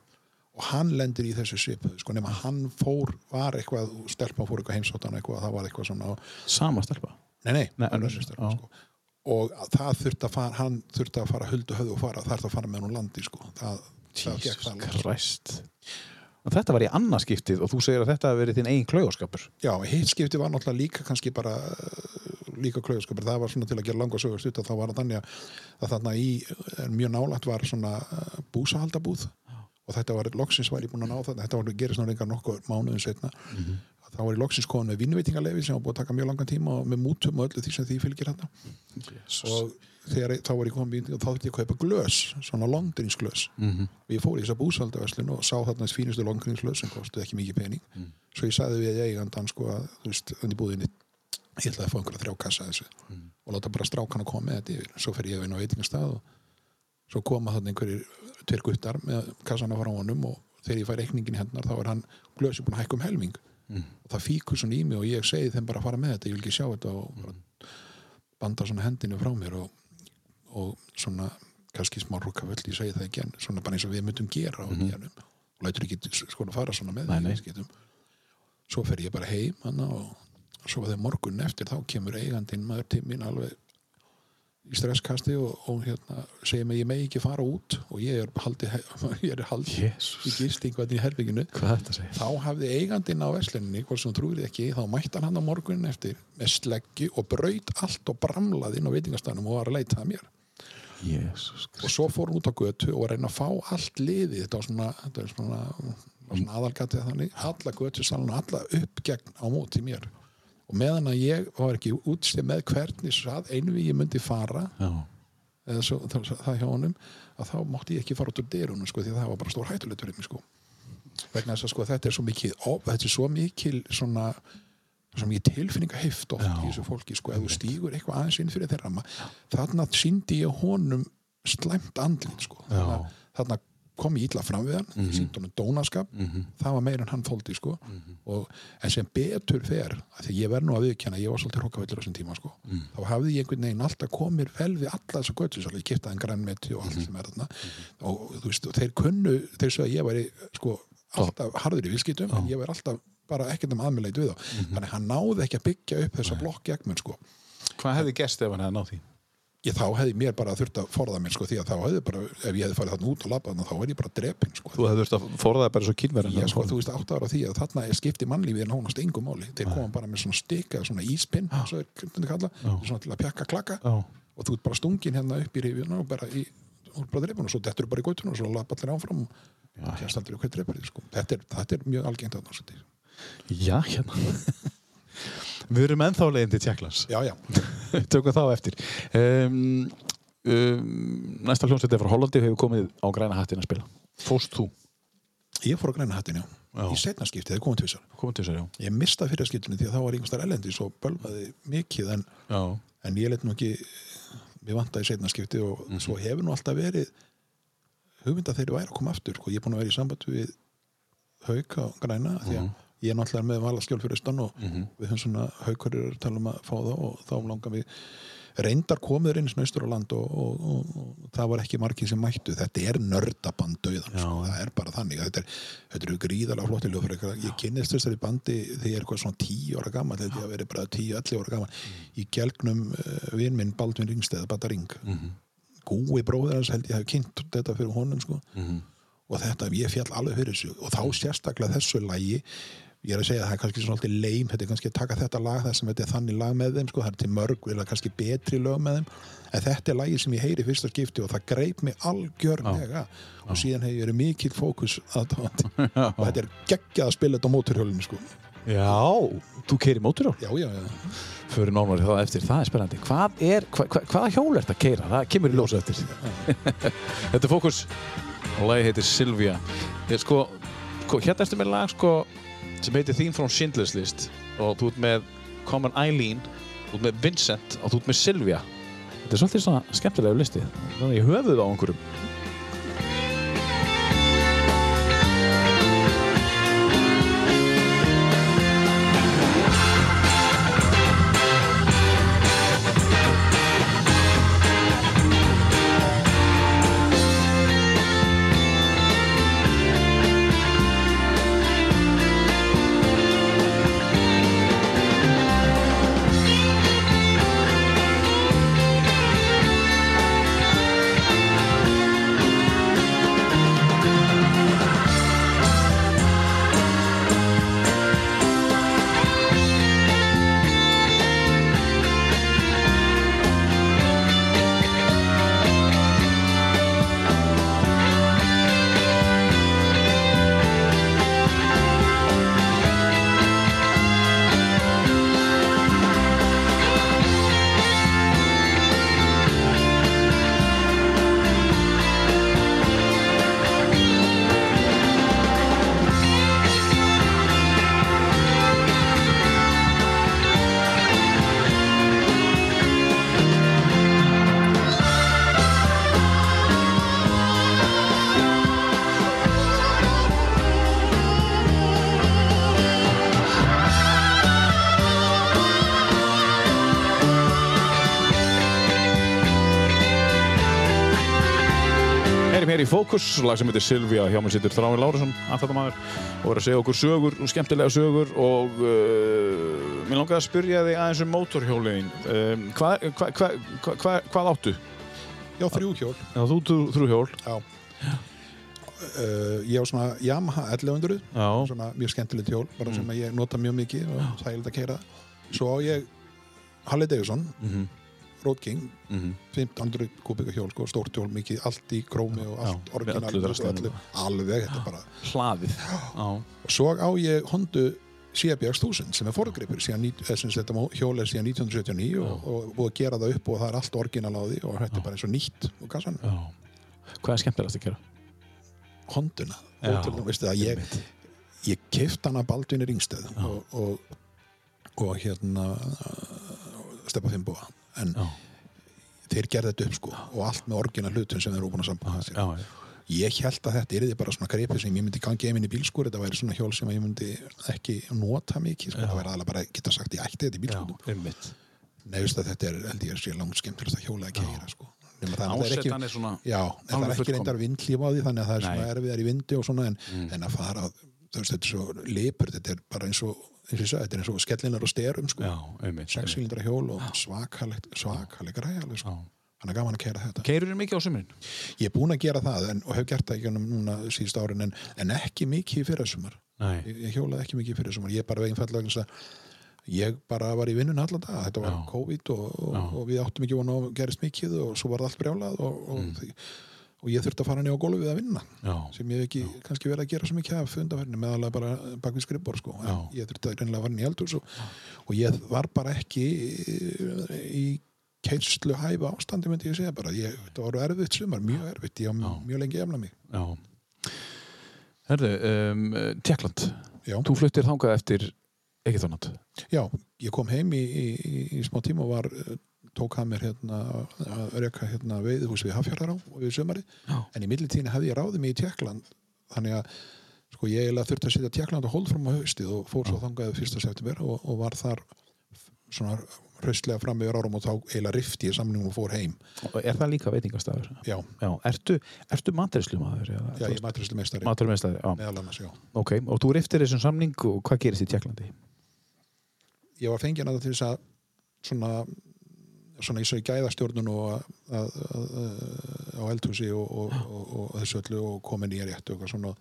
Og hann lendir í þessu svipuðu sko, nema hann fór, var eitthvað stelpa fór eitthvað heimsóttan eitthvað, það var eitthvað svona sama stelpa nei, nei, Nei, önnur stelpa, sko. og það þurfti að fara hann þurfti að fara huldu höfðu og fara það þurfti að fara með hún landi sko. það, það Jesus það. Christ og þetta var í annarskiptið og þú segir að þetta hafi verið þinn eigin klaugaskapur Já, hitt skipti var náttúrulega líka kannski bara uh, líka klauðskapur, það var svona til að gera langa sögur stutt að þá var það þannig að, þarna í en mjög nálægt var svona uh, búsahaldabúð og þetta var loksins var ég búin að ná það, þetta var gerist náttúrulega engar nokkuð mánuðin setna þá var ég loksins komin með vinnveitingalefi sem var búið að taka mjög langan tíma og með mútum og öllu því sem því fylgir hérna og þegar þá var ég komin með og þá þurfti ég að kaupa glös, svona longdrinsglös Mhm. og ég fór í þessa búsaldaverslun og sá þarna þess fínustu longdrinsglös sem kostuði ekki mikið pening. Svo ég sagði við eigandan sko að þú veist, undir ég ætlaði að fá einhverja þrjá kassa af þessu og láta bara strákan að koma með þetta yfir. Svo fer ég inn á veitingastað og svo koma þarna einhverjir tveir guttar með kassana frá honum og þegar ég fæ reikningin hennar þá er hann glösi búin að hækka um helming. Og það fíkur svona í mig og ég segi þeim bara að fara með þetta, ég vil ekki sjá þetta og bara banda svona hendinu frá mér og, og svona kannski smá rúkavöld, ég segi það ekki en svona bara eins og við myndum gera nýjanum. Og lætur ekki sko að fara svona með Nei, nei. svo fer ég bara heim og svo þegar morgun eftir þá kemur eigandinn maður til mín alveg í stresskasti og, og hérna segir mig ég megi ekki fara út. Og ég er haldið ég er haldið Jesus. í í herbygginu er segja? þá hafði eigandinn á veslinni hvort sem trúir ekki, þá mætti hann á morgunin eftir með sleggju og braut allt og bramlaði inn á veitingastanum og var að leita að mér. Jesus og svo fór hann út á götu og var reyna að fá allt liðið. Þetta var svona, þetta er svona, svona aðalgatið þannig, alla götu salun alla upp gegn á móti mér og meðan að ég var ekki útstið með hvernig sað einu við ég myndi fara eða svo, það, það hjá honum að þá mátti ég ekki fara út úr dyrunum sko, því að það var bara stór hættulegt fyrir mig sko. vegna þess að sko, þetta er svo mikil ó, þetta er svo mikil svona svo mikil tilfinninga heift oft í þessu fólki sko, ef þú stígur eitthvað aðeins inn fyrir þeirra þarna síndi ég honum slæmt andlit sko. Já. Kom ég illa fram við hann mm -hmm. síndi honum dónaskap. Það var meira en hann þóldi sko. og, en sem betur fer af því ég verð nú að viðkjanna, ég var svolítið hrokkavillur á þessum tíma sko. þá hafði ég einhvern veginn alltaf komið vel við alla þessa götu, svolítið kiptaði en grænmeti og allt sem er þarna. Og, þú veist, og þeir kunnu, þeir svo að ég væri sko, alltaf harður í viðskiptum en ég væri alltaf bara ekkert um aðmjöleit við þá þannig að hann náði ekki að byggja upp þessa blokk sko. Hvað hefði gerst ef hann hefði náð því? Ég þá hefði mér bara þurft að forða mér sko, því að þá hefði bara, ef ég hefði farið þarna út og labbað þarna, þá er ég bara drepin sko. Þú hefði þurft að forðaði bara svo kynverðin ég, sko, þú veist átt ára því að þarna er skipti mannlífið en hánast engum máli. Þeir koma bara með svona stika, svona íspinn svo er hvernig kalla, svona til að pjakka klaka. Já, og þú ert bara stungin hérna upp í rifjuna og bara bara drefun og svo dettur þú bara í gautuna og svo lappa allir áfram og kjast aldrei er, er svo Við erum ennþá leiðin til Tjekklands já, já, Tökum þá eftir. Um, um, Næsta hljómsveit er frá Hollandi hefur komið á græna hattin að spila. Fóst þú? ég fór á græna hattin já, Já. í setna skipti, þeir komið tvisar Komið til þess að já. Ég mistaði fyrir skiptinu því að þá var einhvers þar elendis og bölvaði mikið en, en ég let nú ekki mér vantaði setna skipti og svo hefur nú alltaf verið hugmynda þeir væri að koma aftur sko. ég er búin að vera í samband við hauk á græna því að ég er náttúrulega með valaskjöld fyrir austan og við höfum svona haukur er að fá það og þá langar við reyndar komið einu snöstur á land og, og, og, og það var ekki margir sem mættu. Þetta er nördaband döðan sko. það er bara þannig, þetta er, þetta eru gríðalega flotti ljóðfyrir, ég kynnist þessari bandi þegar ég er eitthvað svona tíu ára gammal þetta ég að vera bara tíu, allir ára gammal í gelgnum uh, vin minn Baldvin Ringsteð Bata Ring. Gúi bróður hans held ég hafi kynnt þetta fyrir honum sko. og þetta, ég fjall alveg fyrir þessu. Og þá sérstaklega þessu lagi ég er að segja að það er kannski svolítið leim þetta er kannski að taka þetta lag þar sem þetta er þannig lag með þeim sko, það er til mörg, eða kannski betri lög með þeim. En þetta er lagi sem ég heyri fyrsta skipti og það greip mig algjörlega. Og síðan hefur ég verið mikill fókus aðdáðandi og þetta er geggjað að spila þetta á móturhjólinu sko. já þú keiri móturhjól já, já, já, Fyrir nánari það eftir, það er spennandi. Hvað er, hva, hva, hvaða hjól er þetta að keira? Það kemur í ljósa eftir. Þetta er fókus og lagi heitir Silvia ég, sko, sko, Hérna ertu með lag sko, sem heitir Theme from Schindler's List og þú ert með Common Eileen þú ert með Vincent og þú ert með Silvia Þetta er svolítið svona skemmtilegu listi. Þannig ég höfuð á einhverjum Fókus, lag sem heitir Silvía, hjá mér sittur Þráin Lárusson, aðfattamæður, og er að segja okkur sögur, skemmtilega sögur og uh, mér langaði að spyrja þig aðeins um mótorhjólin. Um, hvað, hva, hva, hva, hva, hvað áttu? Já, þrjú hjól. Já, þú þú þrjú hjól. Já. Uh, ég á svona Yamaha 1100, Já, svona mjög skemmtilegt hjól, bara sem að ég nota mjög mikið og það er að keira. Svo á ég Harley Davidson, mhm, Road King, mhm, 1500 kubika hjól, sko, stórt hjól, mikið, allt í krómi og Já, allt orginal. Alveg, þetta er bara. hlaðið. Já, Svo á ég Hondu CBX 1000 sem er forgripur eh, þetta hjól er síðan 1979 og, og búið að gera það upp og það er allt orginal á því og þetta er bara eins og nýtt já. Hvað er skemmtilegast að gera? Honduna, Já, ég, ég keift hana Baldvinni Ringstöð og, og, og hérna Steppa Fimboa en Já, þeir gerði þetta upp sko og allt með orginal hlutum sem þeir eru búin að sambanda sér. já, já. Ég held að þetta er bara svona greipið sem ég myndi gangi inn í bílskur, þetta væri svona hjól sem ég myndi ekki nota mikið, sko, þetta væri aðalega bara geta sagt ég ætti þetta í Já, bílskur. veist að þetta er, held ég, sé langt skemmtilegast að hjóla að keira, sko. Nema það náttúrulega er er svona... já, en það alveg er ekki reyndar vindlíf á því, þannig að það er svona. Mm. erfiðar í vindi og svona, en, en að fara, þú veist, þetta er svo lipur, þetta er bara eins og, þetta er eins og skellinar og styrum, sko. Já, einmitt. Sexsýlindra hjól og svakalegt, svakalega ræði, alveg, sko. Þannig að gaman að keira þetta. Keirur þér mikið á sumrin? Ég er búinn að gera það en, og hef gert það núna síðust árin en, en ekki mikið í fyrrasumar. Nei. Ég, ég hjólaði ekki mikið í fyrrasumar. Ég er bara veginn að ég bara var í vinnun allan dag. Þetta var Já. COVID og, og, og við áttum ekki vona að gerist mikið og svo var það allt brjálað og, og, Mm. Og ég þurfti að fara niður á gólfið að vinna Já. sem ég hef ekki kannski verið að gera svo mikið af fundaferðinu meðalega bara bak við skrifbor sko. Já. ég þurfti að reynilega að fara inn í eldhús og, ég var bara ekki í keinslu hæfa ástandi myndi ég segja bara ég, þetta var erfitt sumar, mjög erfitt ég var mjög lengi efna mig Já. Herðu, um, Tjekkland. já, Þú fluttir þangað eftir ekki þannig. já, ég kom heim í, í, í, í smá tíma og var eh, tók hann mér hérna að reyka hérna veiðhús við Hafjarðará og við sumari Já. en í millitíðinu hefði ég ráðið mig í Tjekkland þannig að sko ég eiginlega þurfti að setja Tjekkland og hold fram á haustið og fór svo þangað fyrsta september og, og var þar svona hraustlega fram yfir árum og þá eiginlega rifti ég samningum og fór heim Er það líka veitingastafur? já, Já. Ertu, ertu maturislumadur? já ég er maturislu meistari Maturislumadur, já. meðal annars, já Ok, og þú riftir þessum samning og hvað gerist í Tjekklandi? ég var fengið að til þess að svona svona eins og í gæðastjórnun og á eldhúsi og, og, og, og þessu öllu og komin í rétt og eitthvað svona.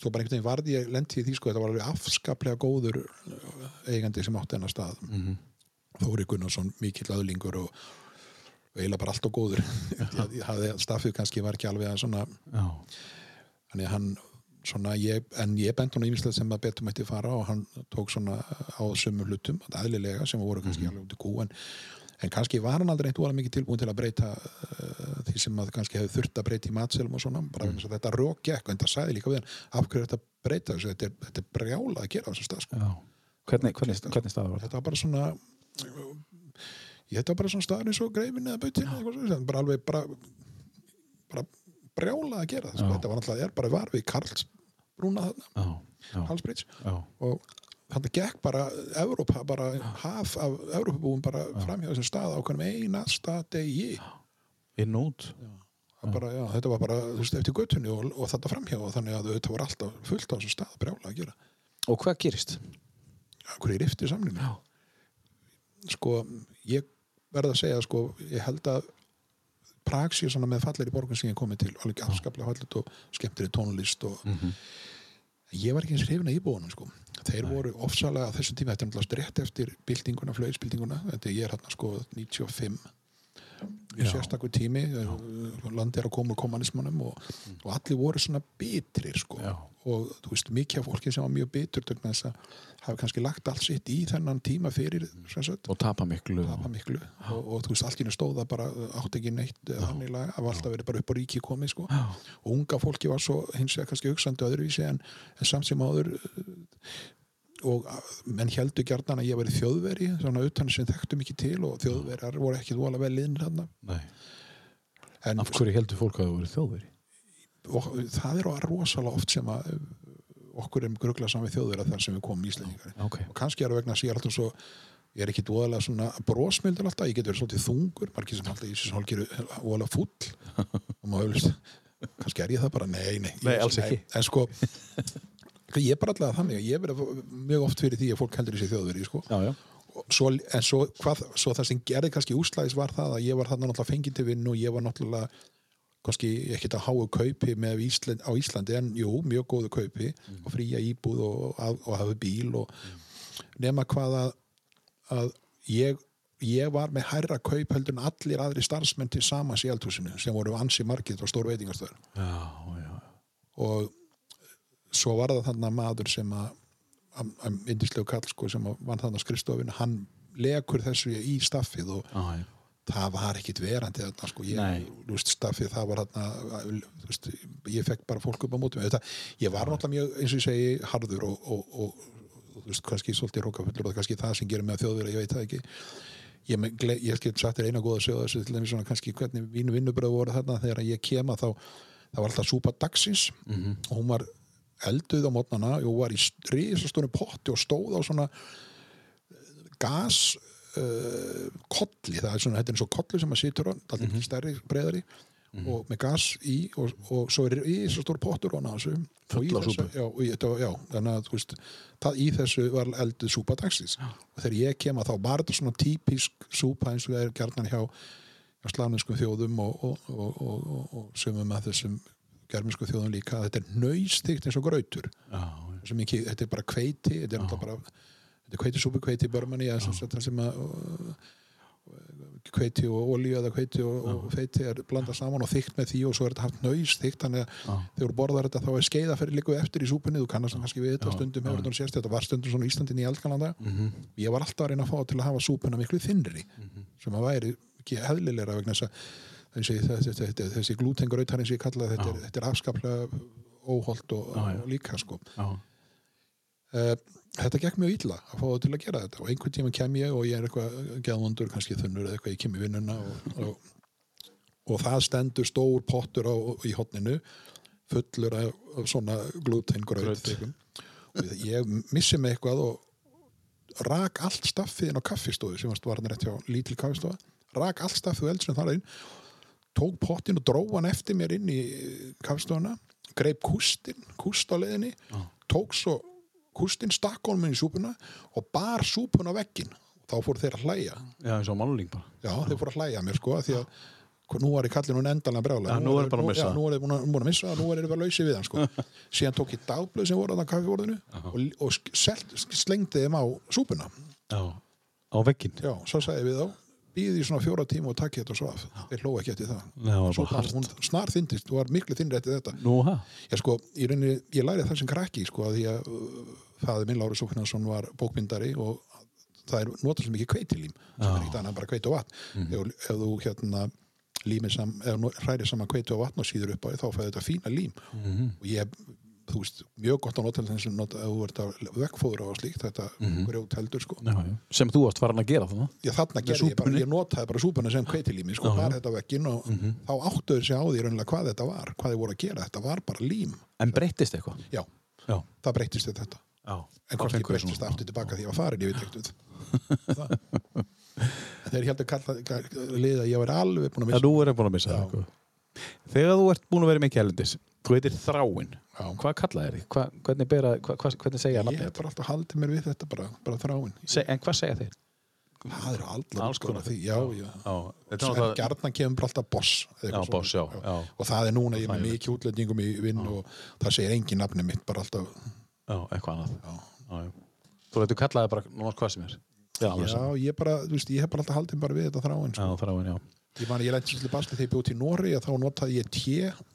Svo bara einhvern veginn varði ég lendi í því sko þetta var alveg afskaplega góður eigandi sem átti hennar stað. Mm -hmm. Þóri Gunnarsson, mikill aðlingur og eiginlega bara allt og góður. Staffið kannski var ekki alveg að svona Já. þannig að hann svona ég, en ég bent hann ímislegt sem að betur mætti fara og hann tók svona á sömu hlutum, aðlilega sem voru kannski alveg út í kú en, en kannski var hann aldrei eitt voru mikið tilbúin til að breyta uh, því sem að kannski hefði þurft að breyta í matselum og svona, bara mm. þetta rók gekk en það sagði líka við hann, af hverju er þetta breyta þessu, þetta er, þetta er brjála að gera á þessum stað sko. Hvernig, hvernig, hvernig staða var það? þetta var bara svona ég þetta var bara svona staður eins og greifin eða bautin bara alveg bara, bara brjála að gera það sko. Þetta var náttúrulega, er bara var við Karls brúna þarna, Já. og þannig gekk bara Evrópa, bara haf af Evrópabúum bara framhjá þessum stað á hvernig einasta degi. Út? Það bara, já, þetta var bara, þú veist, eftir göttunni og, og þetta framhjá og þannig að þetta var alltaf fullt á þessum stað brjála að gera. Og hvað gerist? hverju er yftir samlinu sko, ég verð að segja sko, ég held að Prag sé svona með fallir í borgun sem ég komið til alveg afskaplega fallit og skemmtir í tónlist og Mm -hmm. ég var ekki eins hrifin að íbúinum sko. Þeir voru ofsalega á þessum tíma þetta er náttúrulega rétt eftir byltinguna, flauðsbyltinguna þetta er ég hérna sko 95 Já. sérstakur tími landi er að koma úr kommunismannum og, og allir voru svona bitrir sko. Já. Og þú veist mikið af fólki sem var mjög bitur vegna þess að hafa kannski lagt allt sitt í þennan tíma fyrir sagt, Og tapa miklu. tapa miklu og, og þú veist allt henni stóða bara átt ekki neitt þannig laga, hafa alltaf verið bara upp á ríki komið sko Já. og unga fólki var svo hins vegar kannski hugsandi öðruvísi en, en samt sem áður uh, og uh, menn heldur gjarnan að ég væri þjóðveri svona utan sem þekktum ekki til og þjóðverjar voru ekki þóla vel inn Nei. en Af hverju heldur fólk að það voru þjóðveri? Og, það er rosalega oft sem að uh, okkur er grugla saman við þjóðverjar þar sem við komum íslendingar Ok. og kannski er það vegna að sé alltaf svo ég er ekki dvoðalega svona brósmildur alltaf, ég get verið svolítið þungur margir sem alltaf í þessu hálgiru óalega fúll og maður hefur kannski er ég það bara, nei, nei, Nei, ég- alls ekki. en sko ég er bara alltaf þannig að ég er verið mjög oft fyrir því að fólk heldur í sig þjóðveri sko. Svo, en svo, hvað, svo það sem gerði kannski úslæðis var það að ég var þarna náttúrulega fengið til vinnu og ég var náttúrulega kannski ekkert að háu kaupi með Ísland, á Íslandi en jú, mjög góðu kaupi og fría íbúð og, og, hafi bíl og nema hvað að, að ég, ég var með hærra kaup heldur en allir aðri starfsmenn til samans í eldhúsinu sem voru ansi margir og stór já. og svo var það þannig maður sem að að- að indislegu kall sko sem að vann þannig á skrifstofinu hann lekur þessu í staffið og Já, já. Það var ekkit verandi þarna sko. Ég, veist, staffið það var þarna veist, ég fekk bara fólk upp á þetta, ég var náttúrulega mjög eins og ég segi harður og, og, og, og veist, kannski svolítið rókafullur og kannski það sem gerir mig að þjóðvera, ég veit það ekki. Ég, ég get sagt þér eina góða sögða þessu til dæmis svona kannski hvernig mínu vinnubröð voru þarna þegar ég kema þá það var alltaf súpa dagsins. Mhm. og hún var elduð á mótnana og var í risastónu potti og stóð á svona gas uh, kolli, það er svona, þetta er eins og kolli sem maður situr á, það er mm stærri breyðari og með gas í og, og svo er í svo stór pottur þessu. Og þessu, já, þannig að veist, það, í þessu var elduð súpa dagsins. Og þegar ég kem að þá var þetta svona típisk súpa eins og það er gjarnan hjá, hjá slavneskum þjóðum og, og, og, og, og, og sömum að þessum germinsku þjóðum líka þetta er nöystikt eins og grautur. Sem ekki, þetta er bara kveiti þetta er náttúrulega bara þetta er kveitisúpu, kveiti börmanni það sem að kveiti og olíu eða kveiti og, og feiti er blandað saman og þykkt með því og svo er þetta haft nöys þykkt þannig að þegar borðar þetta þá er skeiða fyrir líku eftir í súpunni þú kannast kannski við þetta stundum hefur þetta sérst þetta var stundum svona í Íslandin í Eldgalanda Mhm. ég var alltaf að reyna að fá til að hafa súpuna miklu þinnri Mhm. sem að væri ekki hefðlilegra vegna þess að þessi, þessi, þessi, þessi glútengrautar eins og ég kalla þetta, er, þetta er afskaplega óholt og, og líka sko. Já. Uh, þetta gekk mjög illa að fá það til að gera þetta og einhvern tíma kem ég og ég er eitthvað geðvondur, kannski þunnur eða eitthvað, ég kem í vinnuna og, og, og það stendur stór pottur á, í hotninu fullur af, af svona glútengraut og ég missi mig eitthvað og rak allt staffið inn á kaffistofu sem varst varðin rétt hjá lítil kaffistofa. Rak allt staffið og eldsum þar inn tók pottin og dróð hann eftir mér inn í kaffistofuna greip kústin, kúst á leiðinni Já. tók svo kústin stakk honum inn í súpuna og bar súpuna á veggin þá fór þeir að hlæja Já, eins og máling bara. já, þeir fór að hlæja að mér sko af því að nú var ég kallin hún endalega brjála Já, nú er bara að missa. já, nú er ég búin að, að missa og nú er ég bara lausið við hann sko síðan tók ég dagblöð sem voru að það kaffibórðinu og, og selt, slengdi þeim á súpuna Já. Á veggin. já, svo sagði ég við þá býði í svona fjóra tíma og takk þetta og svaf þeir hlóa ekki eftir það Nei, hart. hún snar þyndist, þú var miklu þynnri eftir þetta Nú, ha? Já, sko, í rauninni, ég lærið það sem krakki, sko, að því að það minn Lári Sóknarsson var bókmyndari og það er notað sem ekki kveitilím, sem er ekkert annað bara kveit og vatn. ef, ef þú hérna sam, hrærir saman kveitu og vatn og síður upp á þá fæði þetta fína lím. Og ég, þú veist, mjög gott að nota þess að þú ert að vekkfóðra og slíkt, þetta grjót heldur, sko. Já, já. Sem þú varst farin að gera þannig. Ég þarna gerði ég bara, ég notaði bara súpuna sem kveitilími, sko, Já, já. bara þetta vekkin og þá áttuður sig á því raunilega hvað þetta var, hvað þið voru að gera, þetta var bara lím. En breyttist eitthvað? Já, Já. það breytist við þetta. Já. En hvort ég breytist aftur tilbaka því ég var farin, ég veit ekkert við það. Þeir heldur kalla liða að ég væri alveg búin að missa. er ég búin að missa. Þegar þú ert búin að vera mikið helendis, þú heitir Þráin. Já. Hvað kallaði þér? Hva, hvernig, bera, hva, hva, hvernig segja Ég hef bara alltaf haldið mér við þetta bara, bara þráin. Se, en hvað segja þeir? Það eru Alls konar. því, já, já. Já, er gjarnan kemur alltaf boss. Já, boss, já. Og það er núna ég er með mikið útlendingum í vinn og það segir engin nafni mitt, bara alltaf, Já, eitthvað annað. já. Já, já. Þú veit, þú kallaði bara náttúrulega hvað sem er. Já, Já, ég bara, veist, ég hef bara alltaf haldið bara við þetta þráin, Já, sko. Þráin, já. Ég man, ég lætti svolítið basli þegar ég bjóð til Nóri að þá notaði ég té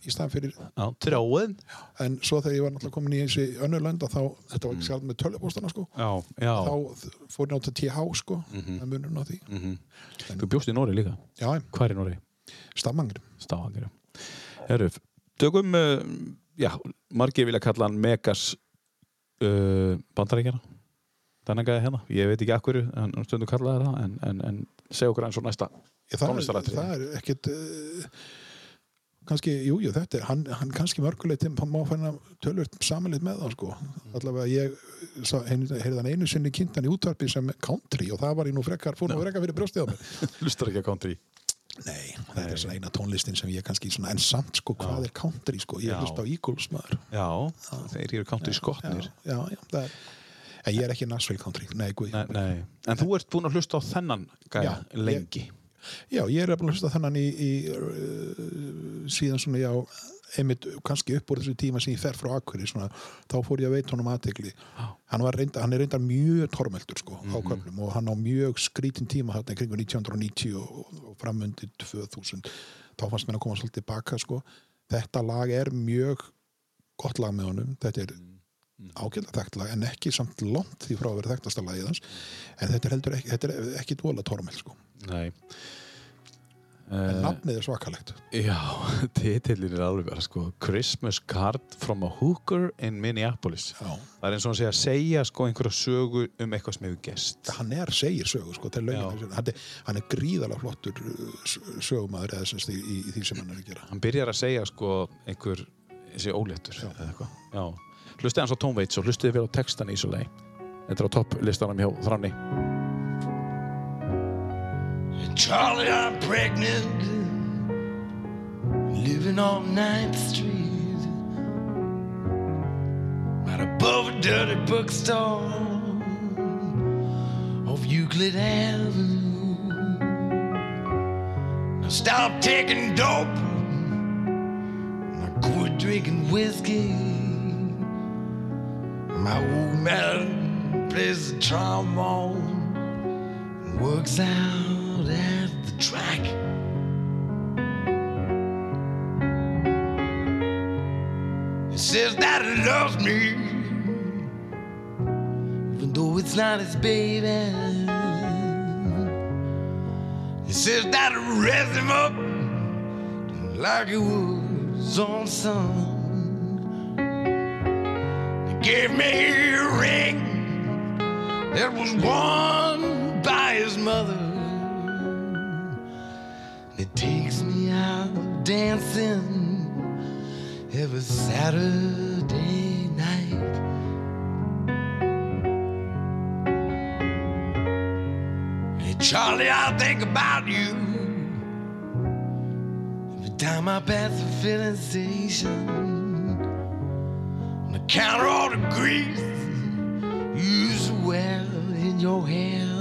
í staðan fyrir Já, Þráin. en svo þegar ég var náttúrulega komin í þessi önnur lönd að þá, þetta var ekki skald með tölvupóstana sko, Já, já. þá fór ég náttúrulega TH sko, Mhm. það munur á því Mm Þú bjóst í Nóri líka. já, Hvað er í Nóri? stammangir Stafangir, já. Herru, tökum, uh, já, margir vilja kalla hann Megas uh, bandaríkjana. Þannig að hérna, ég veit ekki akkur, en stundu kallaði það, en, en, en segja okkur eins og næsta. það, er- það er ekkit uh, kannski, jú, jú, þetta er hann, hann kannski mörgulegt má fæna tölvöld samanleitt með það sko. allavega ég heyrði hann einu sinni kynntan í útvarpi sem country og það var ég nú frekar, fór nú frekar fyrir brjóstið á mér Hlustar ekki að country Nei, þetta er svona eina tónlistin sem ég kannski svona, en samt sko, hvað er country sko, ég Já. hlust á Eagles maður. Já, þeir eru country skotnir já, já, já, það er en ég er ekki Nashville country, nei, guð. Nei, nei. En þú ert búin að hlusta á þennan gæja Já, lengi? Já, ég er búin að hlusta þennan í, í uh, síðan svona, já, einmitt kannski upp úr þessu tíma sem ég fer frá svona, þá fór ég að veit honum aðtegli hann, var reynda, hann er reyndar mjög tormeldur sko, á köflum og hann á mjög skrítin tíma hann kringu 1990 og, og framundi 2000 þá fannst mér að koma svolítið baka sko. þetta lag er mjög gott lag með honum. Þetta er ágætlega þekkt lag en ekki samt langt því frá að vera þekktasta lagið hans. En þetta er heldur ekki, þetta er ekki dvola tormeld sko. Nei en nafnið er svakalegt. Já, titillin er alveg bara sko Christmas card from a hooker in Minneapolis. Já. Það er eins og hann segja að segja sko einhverja sögu um eitthvað sem hefur gest hann er segir sögu sko, til Já. hann, er, hann er gríðalega flottur s- sögumæður eða semst í, í, því sem hann er að gera. Hann byrjar að segja sko einhver þessi óléttur. Eða eitthvað. Já. Hlustið hans á Tom Waits og hlustið vel á textan í svo leið Þetta er á topplistanum hjá Þranni Charlie, I'm pregnant, living on 9th Street, right above a dirty bookstore off Euclid Avenue. Now stop taking dope, I quit drinking whiskey. My old man plays the trombone and works out at the track. He says that he loves me, even though it's not his baby. He says that he raised him up like he was on son. He gave me a ring that was won by his mother. It takes me out dancing every Saturday night. Hey, Charlie, I think about you every time I pass the filling station. On the counter, all the grease you used in your hair.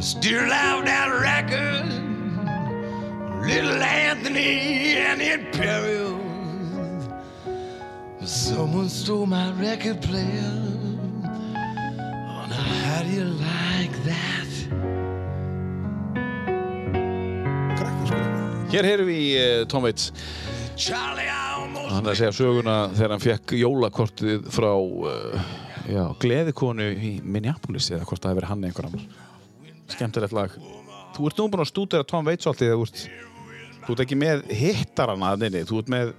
Still have that record, Little Anthony and the Imperials. Someone stole my record player. Oh, now how do you like that? Hér heyrum við í uh, Tom Waits Hann er að segja söguna þegar hann fekk jólakortið frá uh, já, gleðikonu í Minneapolis eða hvort það hefur verið hann einhver annar skemmtilegt lag. Þú ert nú búin að stúdera Tom Waits alltaf þú ert, þú ert ekki með hittarana nynni, þú ert með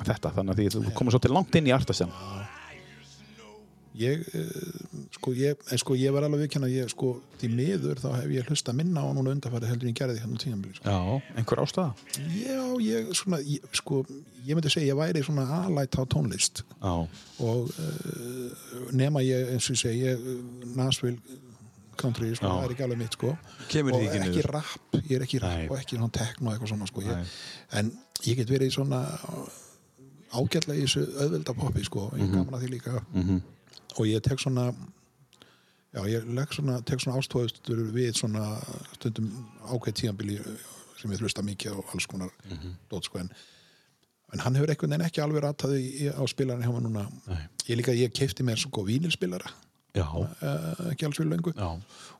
þetta þannig að því þú komur svolítið langt inn í artastan ég, uh, sko, ég, en sko ég var alveg viðkjann að ég sko því miður þá hef ég hlusta minna á núna undarfæri heldur en ég gerði hérna tíðanbili sko. Já, einhver ástæða? Já, ég svona ég, sko, ég myndi segja ég væri svona alætt á tónlist. Já, og uh, nema ég eins og ég, uh, Nashville country, sko, það er ekki alveg mitt sko Kemur og ekki niður. rap, ég er ekki Nei. rap og ekki svona tekno eitthvað svona sko Nei. ég, en ég get verið í svona ágætlega í þessu auðvelda poppi sko, ég mm gaman að því líka og ég tek svona já, ég legg svona, tek svona ástóðustur við svona stundum ákveð tíðanbili sem ég hlusta mikið á alls konar Mhm. dót sko en en hann hefur einhvern veginn ekki alveg rataði á spilarinn hjá maður núna Nei. ég líka, ég keipti mér sko vínilspilara já, uh, ekki alls fyrir löngu já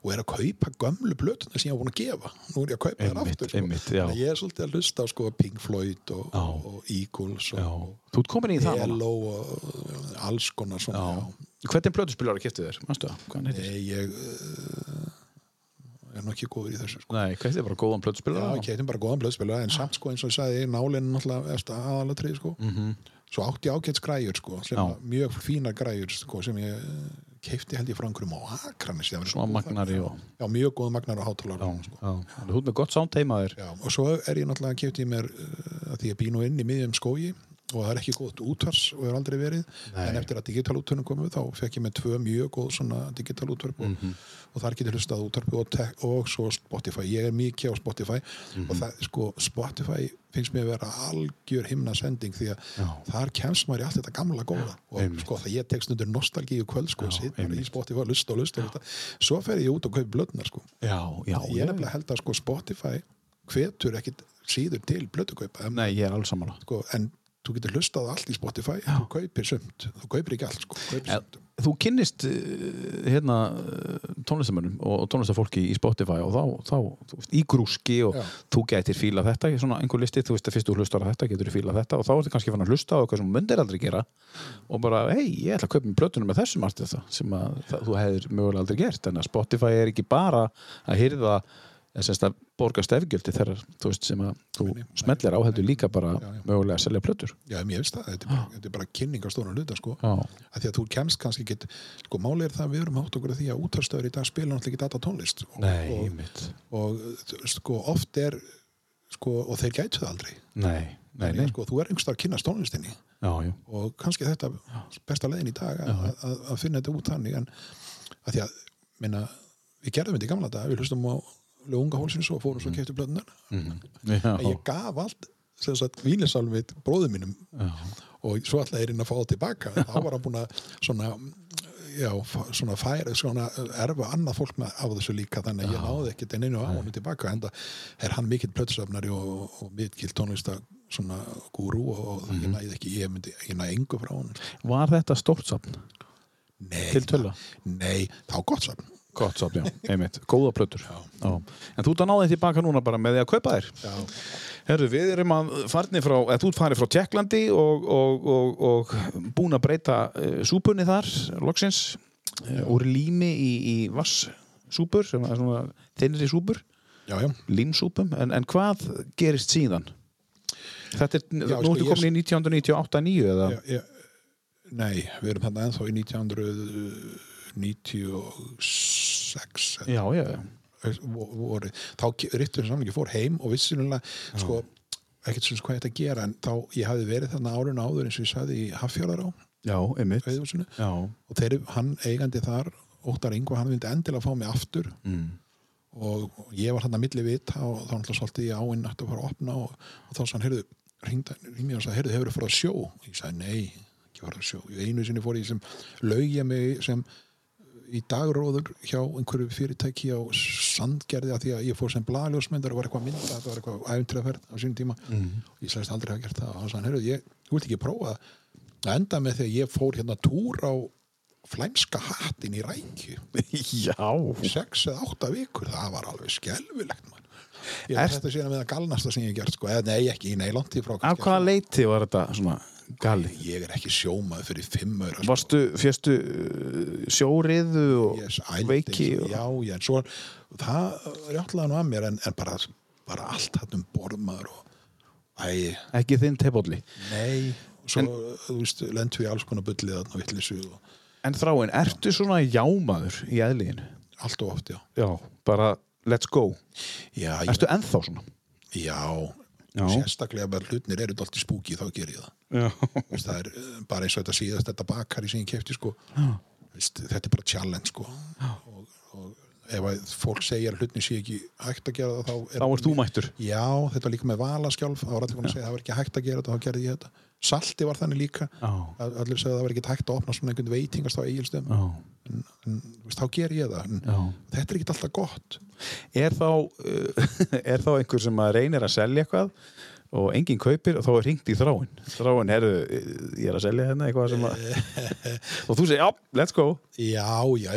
og er að kaupa gömlu plötuna sem ég var búin að gefa nú er ég að kaupa Einmitt, aftur sko. ég er svolítið að hlusta á sko, Pink Floyd og, og Eagles og þú ert komin í það núna. Hello og alls konar svona Já. Hvernig plötuspilar kæftu þér? Það? Ég uh, er nú ekki góður í þessu sko. Nei, er bara góðan plötuspilar? Já, keitum bara góðan blöðspila en samt sko eins og ég sagði, nálinn eftir aðalatrið sko. Mhm. Svo átti ágætt græjur sko, mjög fínar græjur sko, sem ég keipti held ég frá einhverjum á Akranis Smá magnari og- já, mjög góð magnar og hátalara sko. Þú ert með gott sound heima þér. Já, og svo er ég náttúrulega kefti mér uh, að því ég bý nú inn í miðjum skógi og það er ekki gótt útvars og hefur aldrei verið Nei. en eftir að digital útvörnum komu þá fekk ég með tvö mjög góð svona digital útvörp og, Mhm. og þar getur hlustað útvörp og, og svo Spotify, ég er mikið á Spotify Mhm. og það, sko, Spotify finnst mér að vera algjör himna sending því að Já. þar kemst maður í allt þetta gamla góða og einmitt. sko það ég tekst undir nostalgíu kvöld sko, Já, sitt bara í. Spotify, lust og lust og þetta svo fer ég út og kaup blöðnar sko Já, já. ég er nefnilega held að sko Spotify hvetur ekkit síður til blötukaupa en, Nei, ég er alls saman. sko, en þú getur hlustað allt í Spotify þú kaupir sumt, þú kaupir ekki allt sko, kaupir Ja. Þú kynnist uh, hérna tónlistamönnum og tónlistafólki í Spotify og þá, þá þú veist, í grúski og Já. þú gætir fíla þetta, svona einhver listi, þú veist að fyrst þú hlustar á þetta, getur þú fíla þetta og þá ertu kannski fann að hlusta á eitthvað sem þú myndir aldrei gera og bara, hei, ég ætla að kaupa plötunum með þessum artista sem að það, þú hefðir mögulega aldrei gert, en að Spotify er ekki bara að hýrða semst að borga stefgjöldi þegar þú veist sem að þú smellir á heldur líka bara Já, já. mögulega að selja plötur. Já, mér finnst það, þetta er bara, þetta er bara kynning á stóran hluta sko, að því að þú kemst kannski ekki sko, máli er það að við erum átt okkur að því að útarstöður í dag spila náttúrulega ekki data tónlist og, nei, og, og sko, oft er sko, og þeir gætu það aldrei. Nei, nei, nei, sko, þú er einhverstað að kynast tónlistinni. Já, og kannski þetta besta leiðin í dag að finna þetta út þannig en að því að minna, við gerðum þetta í gamla dag við hlustum á lögunga hólsins og fórum svo kefti blöðunar Já, en ég gaf allt sem sagt vínisalm við bróðum mínum já, og svo ætlaði ég inn að fá það tilbaka. Þá var hann búin að svona já, svona færa, svona erfa annað fólk með á þessu líka þannig að ég náði ekkert en einu á hann tilbaka en það er hann mikill plötsöfnari og, og mikill tónlista svona gúrú og ég næði ekki, ég myndi, ég næði engu frá hann Var þetta stórt safn? Nei? Nei, þá gott safn Gott safn, já, einmitt, góða plötur. Já. En þú ert að náða þið tilbaka núna bara með því að kaupa þér Já, Herru, við erum að farni frá, eða þú ert farið frá Tjekklandi og, og, og, og búin að breyta uh, súpunni þar, loksins uh, úr lími í, í vassúpur sem er svona þinnri súpur, já, já, límsúpum. En, en hvað gerist síðan? Þetta er, Já, nú sko, ertu ég- komin í 1998-9 eða? já, já Nei, við erum þarna ennþá í 1996 Já, já, já. voru, þá rittur samlingi fór heim og vissinulega sko, ekkert svona hvað ég ætti að gera en þá ég hafi verið þarna árun áður eins og ég sagði í Haffjörðar á Já, einmitt. Og þeir, hann eigandi þar Óttar Ingo, hann myndi endilega fá mig aftur Mm. og ég var hann að milli vita og þá náttúrulega svolítið ég áinn að fara að opna og, og þá sann, heyrðu, ringdi mér og sagði, heyrðu, hefur þú farið að sjó? Ég sagði, nei, ekki farið að sjó. Einu sinni fór ég sem laugja mig sem í dagróður hjá einhverju fyrirtæki á sandgerði að því að ég fór sem blagljósmyndar og var eitthvað að mynda, það var eitthvað æfintræðferð á sínum tíma Mm. og ég sagðist aldrei hafa gert það og hann sagði, ég, vilt ekki prófa að enda með því að ég fór hérna túr á flæmska hattin í rækju Já. sex eða átta vikur, það var alveg skelfilegt mann. Ég Er- þetta síðan með það galnasta sem ég hef gert sko, eða nei ekki, í frá Af hvaða leiti var þetta svona gali? Ég er ekki sjómaður fyrir fimm öra sko. Varstu, fjöstu uh, sjóriðu og Yes, veiki og... Já, já, en svo það rjáttlaði nú að mér en, en bara, bara allt hann um borðmaður og æ, Ekki þinn tepolli. nei svo, þú veist, lendu við alls konar bullið þarna villisu og En þráin, ertu svona jámaður í eðliðinu? allt og oft, já Já. Bara let's go. Já, ég, Ertu ennþá svona? já, Já. sérstaklega bara hlutnir eru dálítið spúki þá ger ég það. Veist, það er eh, bara eins og þetta síðast þetta bakari sem ég kefti sko. Veist, þetta er bara challenge sko. Og, og ef fólk segir að hlutni sé ekki hægt að gera það þá Þá ert þú mættur. já, þetta var líka með valaskjálf þá var allir búin að segja að það var ekki hægt að gera þetta þá gerði ég þetta salti var þannig líka Já. að allir segja að það var ekki hægt að opna svona einhvern veitingast á eigilstöðum Já. en, en þú veist, þá ger ég það Já. þetta er ekki alltaf gott Er þá, uh, er þá einhver sem að reynir að selja eitthvað og enginn kaupir og þá er hringt í þráin. Þráin, herru, ég er að selja hérna eitthvað sem að... og þú segir, já, let's go. já, já,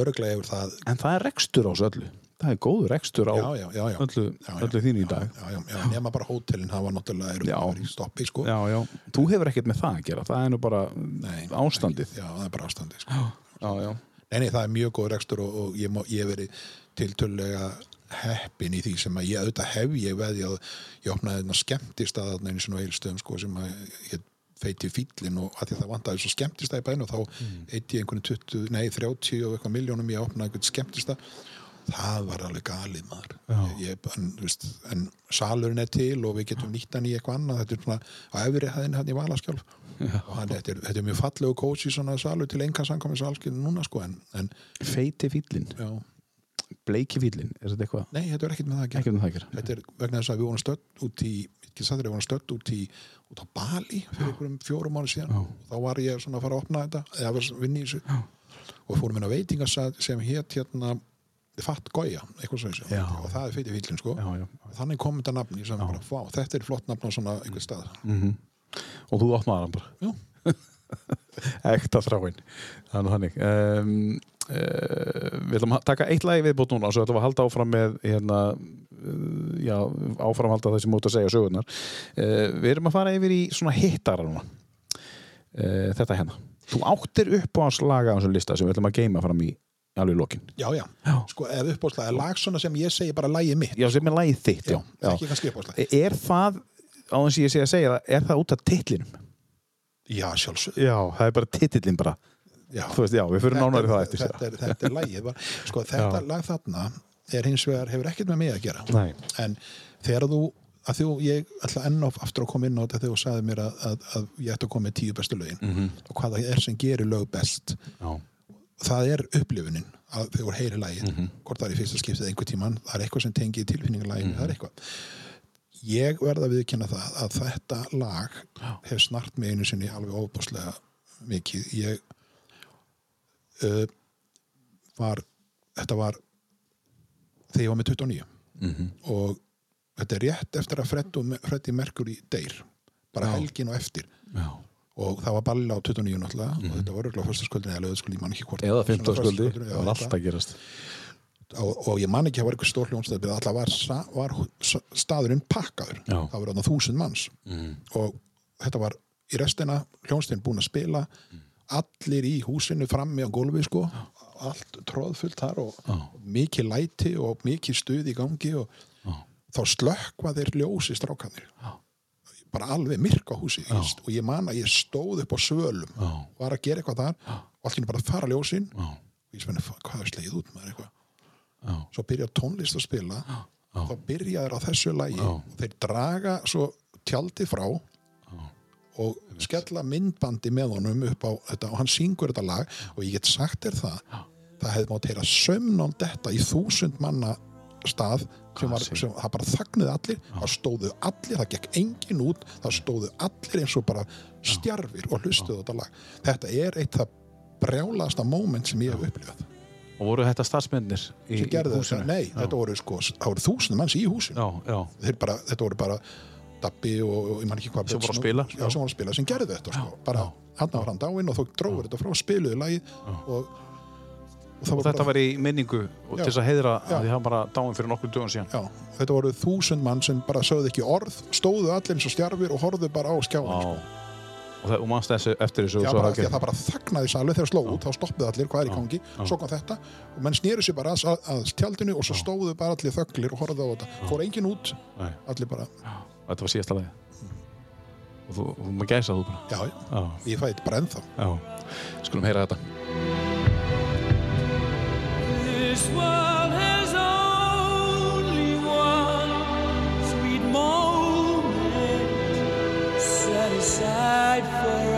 örglega yfir það En það er rekstur á þessu öllu. Það er góður rekstur á já, já, já, öllu, öllu þínu í dag. já, já, já, nema bara hótelin það var náttúrulega stoppi sko Já, já. Þú hefur ekkert með það að gera. Það er nú bara Nei, ástandið. já, það er bara ástandið sko. Já, já. Nei, nei, það er mjög góð rekstur og, og ég, ég hef verið tiltölulega heppin í því sem að ég auðvitað hef ég veði að ég opnaði þarna skemmtist að þarna sinni á eilstöðum sko sem að ég feiti fýllin og að því að það vantaði svo skemmtista í bænu og þá mm. eitt í einhvern 20, nei 30 og eitthvað miljónum ég að opna einhvern skemmtista það var alveg galið maður. Ég, en, veist, en salurinn er til og við getum nýtt hann í eitthvað annað. Þetta er svona á efri hæðin hann í Valaskjálf. Og hann, þetta, er, þetta er mjög fallegu kósi svona salur til enga samkomið salskinn núna sko en, en Feiti fýllin, já, bleiki fýllin, er þetta eitthvað? nei, þetta er ekkert með það Ekki um það að gera. þetta er vegna þess að við vorum stödd út í ekki við vorum stödd út í út á Bali fyrir einhverjum fjórum mánu síðan. Og þá var ég svona að fara að opna þetta eða að vinna í þessu. Já. og fórum inn á veitingasað sem hétt hérna Fatt þessu Já. og það er feiti fýllin sko Já, já. og þannig kom þetta nafni sem bara, vá, þetta er flott nafn á svona einhver stað Og þú opnaði hann bara. Ekta þráin. Það nú þannig. Um, uh, við ætlum að taka eitt lagi viðbútt núna og svo ætlum við að halda áfram með hérna, uh, já, áframhalda það sem út að segja sögurnar. Uh, við erum að fara yfir í svona hittara núna. Þetta hérna. Þú áttir upp á hans laga á þessum lista sem við ætlum að geima fram í alveg í lokin. já, já, Já. sko ef uppbóðslega er lag svona sem ég segi bara lagið mitt Já, sem er lagið þitt, já. já. ekki kannski uppbóðslega Er það, á þess að ég sé að segja það, er það út af titlinum? já, sjálfsög Já, það er bara titillin bara. já. Þú veist, já, við fyrir nánari það eftir. þetta, er, þetta er lagið bara. sko, þetta lag þarna er hins vegar, hefur ekkert með mig að gera Nei. en þegar þú að þú, ég ætla enn og aftur að koma inn á þetta þegar þú sagði mér að, að, að ég ætti að koma með tíu bestu lögin Mhm. og hvað það er sem gerir lög best Já. Það er upplifunin að þegar þú heyri lagið Mhm. hvort það er í fyrsta skiptið einhver tíman það er eitthvað sem tengið tilfinningalægin er eitthvað ég verða að viðkynna það að þetta lag hef snart mig einu sinni alveg ofbáslega mikið ég uh, var þetta var þegar ég var með 29 Mhm. og þetta er rétt eftir að Freddi, Freddi Mercury deyr bara Já. helgin og eftir Já. Og það var balli á 29 náttúrulega og þetta var örgulega fyrstaskvöldin eða löðskvöldin, ég man ekki hvort Mhm. Eða Svona 15 skuldi, föstudagskvöldin, já, það var alltaf gerast. og, og ég man ekki að var eitthvað stór hljónstæð alltaf var, var staðurinn pakkaður Já. það var þarna þúsund manns Mm. og þetta var í restina hljónstæðin búin að spila allir í húsinu frammi á gólfi sko allt tróðfullt þar og Já. mikið læti og mikið stuð í gangi og Já. þá slökkva þeir ljósi strákanir Já. Bara alveg myrka húsi Já. og ég man að ég stóð upp á svölum Já. var að gera eitthvað þar og einu bara fara ljósin. Já. og ég spenni, hvað er slegið út með eitthvað? Svo byrja tónlist að spila þá byrja þeir á þessu lagi og þeir draga svo tjaldið frá og skella myndbandi með honum upp á þetta og hann syngur þetta lag og ég get sagt þér það það hefði mátt heyra sömnál þetta í þúsund manna stað sem var, sem, það bara þagnuði allir það stóðu allir, það gekk engin út það stóðu allir eins og bara stjarfir og hlustuðu þetta lag. Þetta er eitt það brjálasta moment sem ég hef upplifað. Og voru þetta starfsmennir í, í húsinu? nei, þetta voru sko það voru þúsund manns í húsinu. Já, já. Þeir bara, þetta voru bara Dabbi og, og ég man ekki hvað Sem voru að spila, já, já. sem voru að spila, sem gerðu þetta sko. bara, hann var hann dáinn og þó dróður þetta frá spiluðu lagið og, og Og var þetta var í minningu og til þess að heiðra Já. að því hann bara dáin fyrir nokkur dögum síðan. já, þetta voru þúsund mann sem bara sögðu ekki orð, stóðu allir eins og stjarfir og horfðu bara á skjáðan sko. Og, og mannst þessu eftir þessu Já, og bara, að það bara þagnaði salið þegar sló út, þá stoppuðu allir hvað er í gangi, svo kom þetta og menn snýru sér bara að, að tjaldinu og svo stóðu bara allir þöglir og horfðu á þetta. Fór engin út, Nei, allir bara þetta var síðasta lagi. Og þú, þú maður gæsa þú bara. já, já, ég fæði þetta bara ennþá. Já. Skulum heyra þetta. Aside for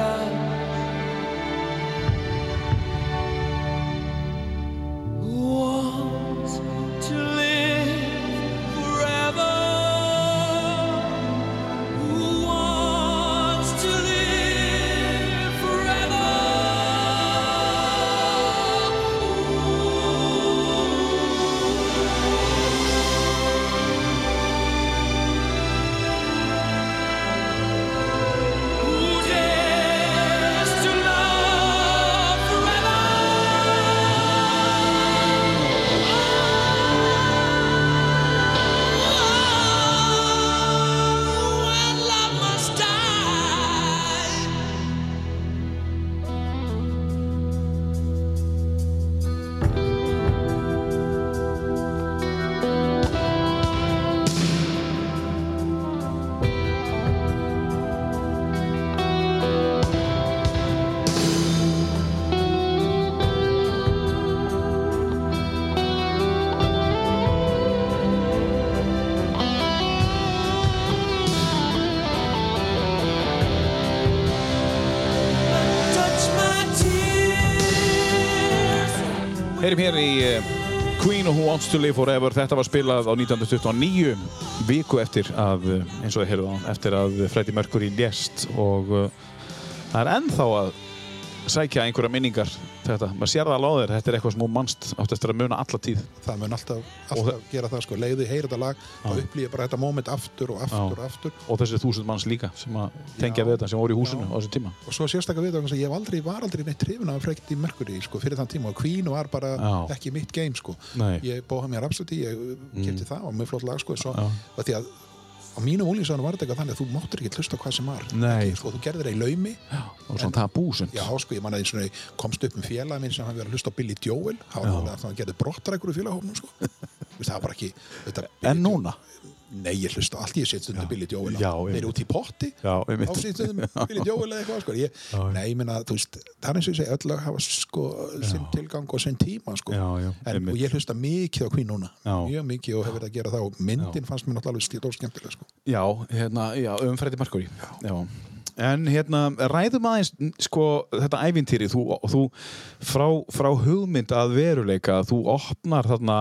hér í eh, Queen Who Wants to Live Forever. Þetta var spilað á 1929, viku eftir að, eh, eins og þið heyrðu á, eftir að Freddie Mercury lést og uh, það er ennþá að sækja einhverja minningar þetta. Maður sér það alveg á þér, þetta er eitthvað sem þú mannst átt eftir að muna alla tíð. það mun alltaf, alltaf gera það sko leiði heyra þetta lag, þá upplýði bara þetta moment aftur og aftur og aftur Og þessi þúsund manns líka sem að tengja Já. við þetta, sem voru í húsinu Já. á þessu tíma. og svo sérstaklega við það, ég hef aldrei, var aldrei neitt hrifin af Freddie Mercury sko, fyrir þann tíma og Queen var bara Já. ekki mitt game sko. Nei. ég bóða mér Rhapsody, ég kefti það og mjög flott lag sko, svo, á mínum úlíðsáðan var þetta eitthvað þannig að þú máttur ekki hlusta hvað sem var Nei. sko, þú gerðir það í laumi Og svona tabú sem. Já, sko, ég manna og ég komst upp með félag minn sem hann verið að hlusta á Billy Joel það það gerði brottrækur í félagahófnum sko. Það var bara ekki þetta, En núna? Nei, ég hlusta allt ég set stundum Billy Joel á. Já, þeir eru út í potti Já, á stundum Billy Joel eða eitthvað sko. ég, Nei, ég meina, þú veist, það er eins og ég segi öll lög hafa sko, sinn tilgang og sinn tíma sko. Já, já, en, einmitt. og ég hlusta mikið á Queen núna Já. mjög mikið og hefur verið að gera það og myndin fannst mér náttúrulega alveg stíl skemmtilega sko. Já, hérna, já, um Freddie Mercury. Já. En hérna, ræðum aðeins, sko, þetta ævintýri, þú, þú frá, frá hugmynd að veruleika, þú opnar þarna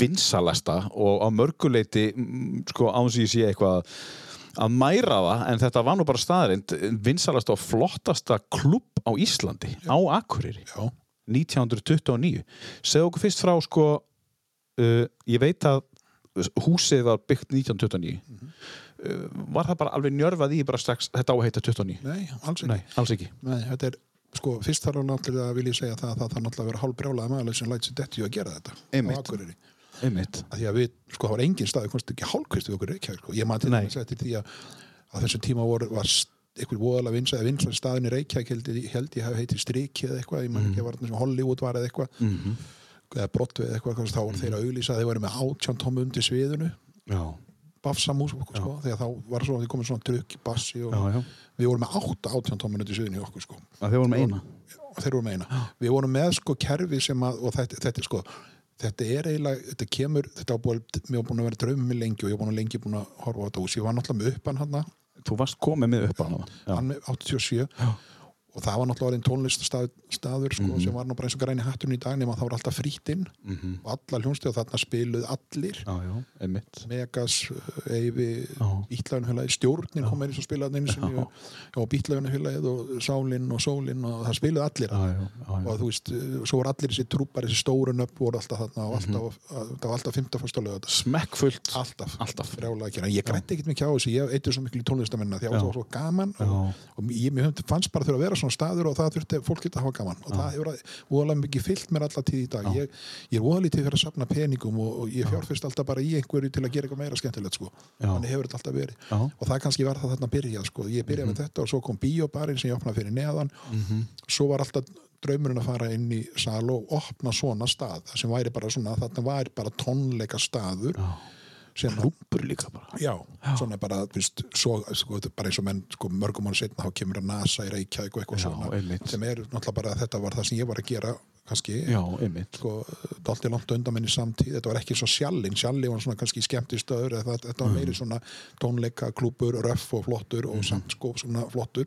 vinsalasta og á mörguleiti, mm, sko, án sem ég sé eitthvað að mæra það, en þetta var nú bara staðarind, vinsalasta og flottasta klubb á Íslandi, á Akureyri. Já, 1929 segðu okkur fyrst frá sko uh, ég veit að húsið var byggt 1929 uh, var það bara alveg njörfað í bara strax þetta á að heita 29 nei, alls ekki. Nei, alls ekki. Nei, þetta er, sko, fyrst þarf náttúrulega að vilja segja það að það þarf náttúrulega að vera hálf brjálaða maður sem læt sér detti að gera þetta Einmitt. einmitt. Að því að við, sko, það var engin stað, komst ekki hálfkvist við okkur reykjavík, sko. Ég maður til þess eftir því að á þessum tíma voru, var einhver voðalega vinsa eða vinsa staðin í Reykjavík held, ég- held ég hafi heitið Striki eða eitthvað, ég man ekki að var þarna sem Hollywood var eða eitthvað, mm eða Broadway eða eitthvað, þá voru þeir að auglýsa að þeir voru með átján tómu undir sviðinu, já, bafsamús, sko, þegar þá var svo, því komið svona drukk, bassi og já, já. við vorum með átta átján tómu undir sviðinu í okkur, sko. að þið vorum með eina? og þeir voru með eina. Við vorum með sko kerfi sem að og þetta, þetta sko þetta er eiginlega, þetta kemur þetta búin, mér var búin að vera draumum mig lengi og ég var búin að lengi búin að horfa á þetta hús. Ég var náttúrulega með uppan hann þú varst komið með upp á hana já, hann með 87 og það var náttúrulega orðin tónliststaður staður, sko, Mhm. sem var nú bara eins og græni hatturinn í dag nema það var alltaf frýtt inn. Mhm. og alla hljónstið og þarna spiluð allir. Einmitt. Megas, Eyvi, Já. Bítlaunhulagi, Stjórnin kom eins og spilaði sinni og, og Bítlaunhulagið og Sálin og Sólin og það spiluði allir og þú veist, svo voru allir þessi trúpar þessi stóru nöpp voru alltaf þarna og Mhm. alltaf, það var alltaf 15 fyrst á lögða smekkfullt. Alltaf, Alltaf. ég grætti ekkert mikið á þessu ég eitthvað svo miklu í Já. Já. svona staður og það þurfti fólk geta að hafa gaman og það hefur voðalega mikið fyllt mér alla tíð í dag ég, ég er voðalega til að safna peningum og, og ég fjárfyrst alltaf bara í einhverju til að gera eitthvað meira skemmtilegt sko. Já. þannig hefur þetta alltaf verið Já. og það kannski var það þarna að byrja sko. ég byrjaði með þetta og svo kom bíóbarinn sem ég opnaði fyrir neðan svo var alltaf draumurinn að fara inn í sal og opna svona stað sem væri bara svona, þarna væri bara tónleika staður að klúpur líka bara. Já, svona bara, veist, svo, sko, bara eins og menn, sko, mörgum mánu setna þá kemur að NASA í Reykjavík og eitthvað Já, svona einmitt. sem er náttúrulega bara þetta var það sem ég var að gera kannski, já, sko, dálítið langt undan minni samtíð, þetta var ekki svo sjallinn sjallinn var svona kannski skemmtistöður eða það- þetta var meiri svona tónleika klúpur, röff og flottur og samt sko svona flottur.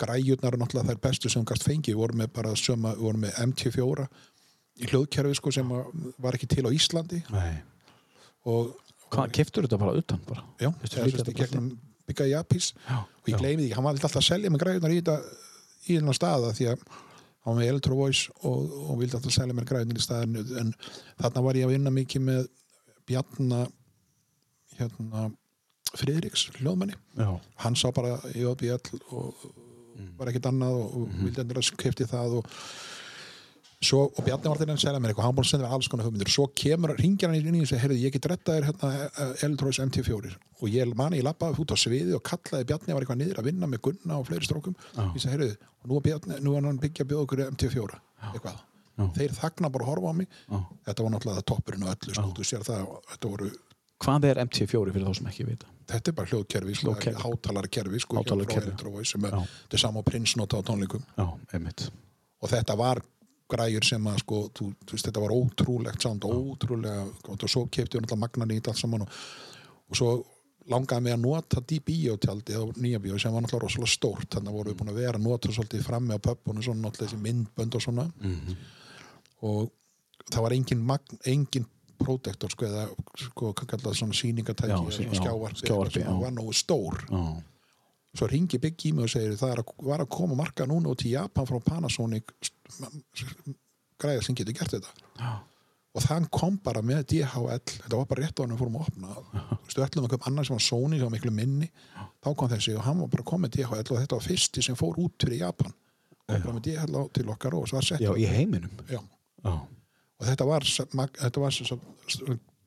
Græjurnar er náttúrulega þær bestu sem gast fengi, við vorum með bara söma, við vorum með MT4 í hljóðkerfi sko sem var ekki til á Íslandi. Nei. og hvað, keftur þetta bara utan bara? Já, það er gegnum Bigga Japis og ég gleymi því, hann var alltaf að selja mig græðunar í þetta í þennan staða því að hann var með Electro Voice og, og vildi alltaf selja mér græðunar í staðinu en þarna var ég að vinna mikið með Bjarna hérna Friðriks, hljóðmanni já, hann sá bara í OBL og var ekkert annað og, og vildi endur að kefti það og Svo, og Bjarni var til að selja mér eitthvað, hann búin að senda mér alls konar hugmyndir. Svo kemur, ringir hann inn í og segir heyrðu, ég get rettað þér hérna Eldroys MT4 og ég mani, ég lappaði út á sviði og kallaði Bjarni var eitthvað niður að vinna með Gunna og fleiri strókum Já. ég segi, heyrðu, og nú er, Bjarni, nú er hann byggja að bjóða okkur MT4 eitthvað, Já. þeir þagna bara að horfa á mig. Já. þetta var náttúrulega toppurinn og öllu, sko, það voru, hvað er MT4 fyrir þá sem ekki vita? Þetta er bara hljóðkerfi sko, hátalarkerfi, sko, þetta er sama og Prince nota á tónleikum. Já, og þetta var græjur sem að sko, þú, þú veist, þetta var ótrúlegt sound, ótrúlega, og svo kefti við náttúrulega magnan í þetta allt saman og, og svo langaði mig að nota því bíótjaldi á nýja bíó sem var náttúrulega rosalega stórt. Þannig að voru við búin að vera að nota svolítið frammi á pöppunum svona náttúrulega þessi myndbönd og svona. Og það var engin, magn, engin protektor sko, eða sko, hvað kallað svona sýningatæki Já, eða sí- svona já, skjávarp skjávarpi, sem já. var nógu stór. Já, svo ringi Big í mig og segir það er að, var að koma marka núna út í Japan frá Panasonic græða sem getur gert þetta. Já. og þann kom bara með DHL þetta var bara rétt á hann að fórum að opna. Þú veist, ætlum að köpa annar sem var Sony sem var miklu minni. Þá kom þessi og hann var bara komið DHL og þetta var fyrsti sem fór út fyrir Japan. Kom bara með DHL til okkar og svo var sett Já, í heiminum. Já. Já, og þetta var, s- mag- þetta var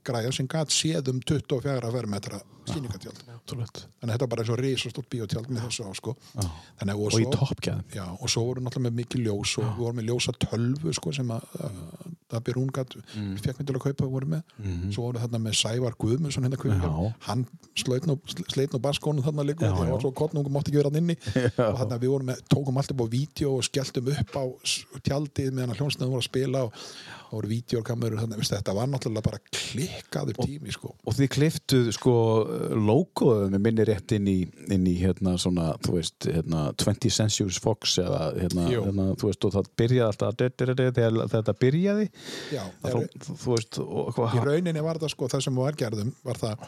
græða sem gat séð um 24 fermetra sýningatjald ótrúlegt þannig að þetta var bara eins og risastórt bíotjald með þessu á sko. Já. þannig, og, Og í svo, toppgæðum já, og svo voru náttúrulega með mikið ljós og við vorum með ljósa tölvu sko, sem að, að, að Björn gat Mm. fekk mig til að kaupa voru með Mhm. svo voru þarna með Sævar Guðmundsson hérna Já. kvikmyndar. hann sleit nú, baskónu þarna líka Já, hann já. var svo kottnungum mátti ekki vera hann inni og þarna við vorum með, tókum allt upp á vídeo og skelltum upp á tjaldið meðan að hljónsnæðum voru að spila og það voru vídeokamörur þetta var náttúrulega bara klikkaður tími sko. Og þið kliftuð sko logoðu með minni rétt inn í, inn í hérna svona, þú veist, hérna 20th Century Fox eða hérna, hérna þú veist, og það byrjaði alltaf þetta byrjaði Já, þá, er, þú veist, og í rauninni var það sko það sem var gerðum var það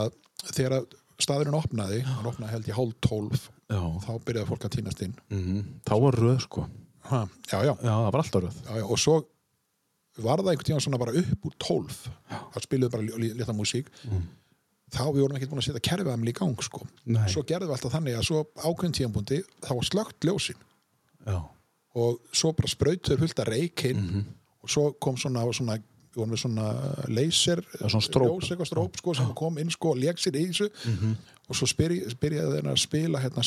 að þegar að staðurinn opnaði, hann opnaði held ég hálf tólf Já, þá byrjaði fólk að týnast inn. Mm þá var röð sko. Ha, já, já, Já, það var alltaf röð. Já, og svo var það einhvern tíma svona bara upp úr tólf það spiluðu bara lítla músík. Þá við vorum ekkert búin að setja kerfiðamli í gang sko. Nei. svo gerðum við alltaf þannig að svo ákveðin tíðanbúndi þá var slögt ljósin. Og svo bara sprautur fullt að reykinn Mhm. Og svo kom svona, svona svona laser svona stróp. ljós, stróp sko, sem kom inn sko og lék sér í þessu. Mhm. og svo byrjaði þeirna að spila hérna,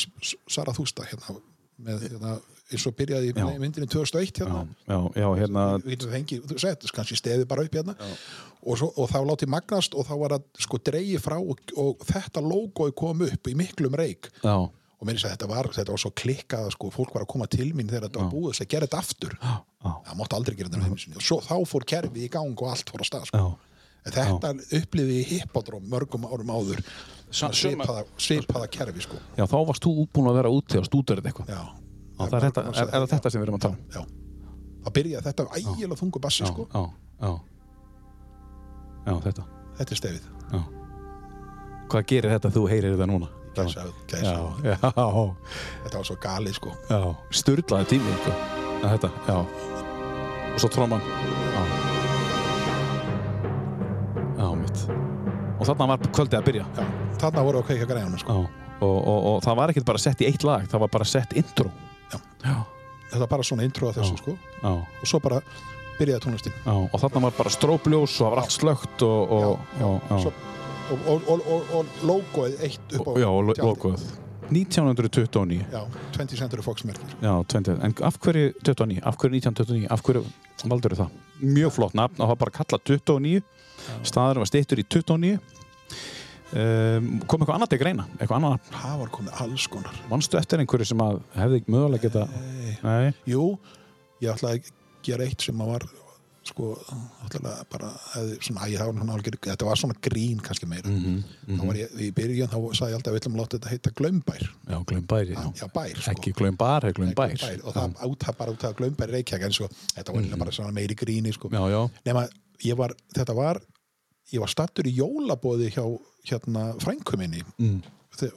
Sarathústa hérna, með, hérna, eins og byrjaði í myndinni 2001 já, hérna. Já, já hérna fengið, þú sett, kannski steði bara upp hérna. Og, svo, og þá látið magnast og þá var það sko dreigi frá og, og þetta logoði kom upp í miklum reik Já, og mér að þetta var, þetta var svo klikkað að sko, fólk var að koma til mín þegar þetta var búið þess að gera þetta aftur. Já, það mátti aldrei gera þetta með og svo þá fór kerfið í gang og allt fór að stað sko. já. Þetta upplifði í hippodróm mörgum árum áður. Svipaða, svipaða kerfi sko. Já, þá varst þú búin að vera úti og stúderið eitthvað. Já, Já, það er, þetta, er, er þetta sem við erum að tala um? já. það byrjaði þetta ægilega þungu bassi Já, sko. já, já. Já, þetta. Þetta er stefið. Já. Hvað gerir þetta þú heyrir þetta núna? Gæsa, Já, gæsa. já, þetta var svo galið sko. já. Sturlaði tími, sko. Já, þetta, já. Og svo tróman Já. Já, mitt. Og þarna var kvöldið að byrja. Já, þarna voru að kveika græðanum sko. Já. Og, og, og það var ekkert bara sett í eitt lag Það var bara sett intro. Já. Já, þetta var bara svona intro að þessu sko. já, og svo bara byrjaði tónlistin. Já Og þarna var bara strópljós og það var allt slögt og, og, já, já, Svo, og, og, og, og, og logoið eitt upp á Já, og lo- tjaldið. logoð 1929 já, 20 Century Fox merkir Já, 20, en af hverju 29? Af hverju 1929? Af hverju valdur það? Mjög flott nafn og það bara kallað 29 staður var stittur í 29 um, kom eitthvað annað til greina eitthvað annað, það var komið alls konar manstu eftir einhverju sem að hefði mögulega geta Nei. Nei, Jú, ég ætlaði að gera eitt sem að var sko, ætlaði bara svona, æ, algjör, þetta var svona grín kannski meira. Mhm, þá var ég, í byrjun þá sagði ég alltaf að við ætlum að láta þetta heita glömbær já, glöym bæri já. já, bær, sko. Ekki glöym bar, ekki Glömbær, og það át það bara út af glömbær reykjag en svo, þetta var mm bara svona meiri gríni sko. já, já, nema, ég var, þetta var ég var stattur í jólabóði hjá hérna frænkuminni mm.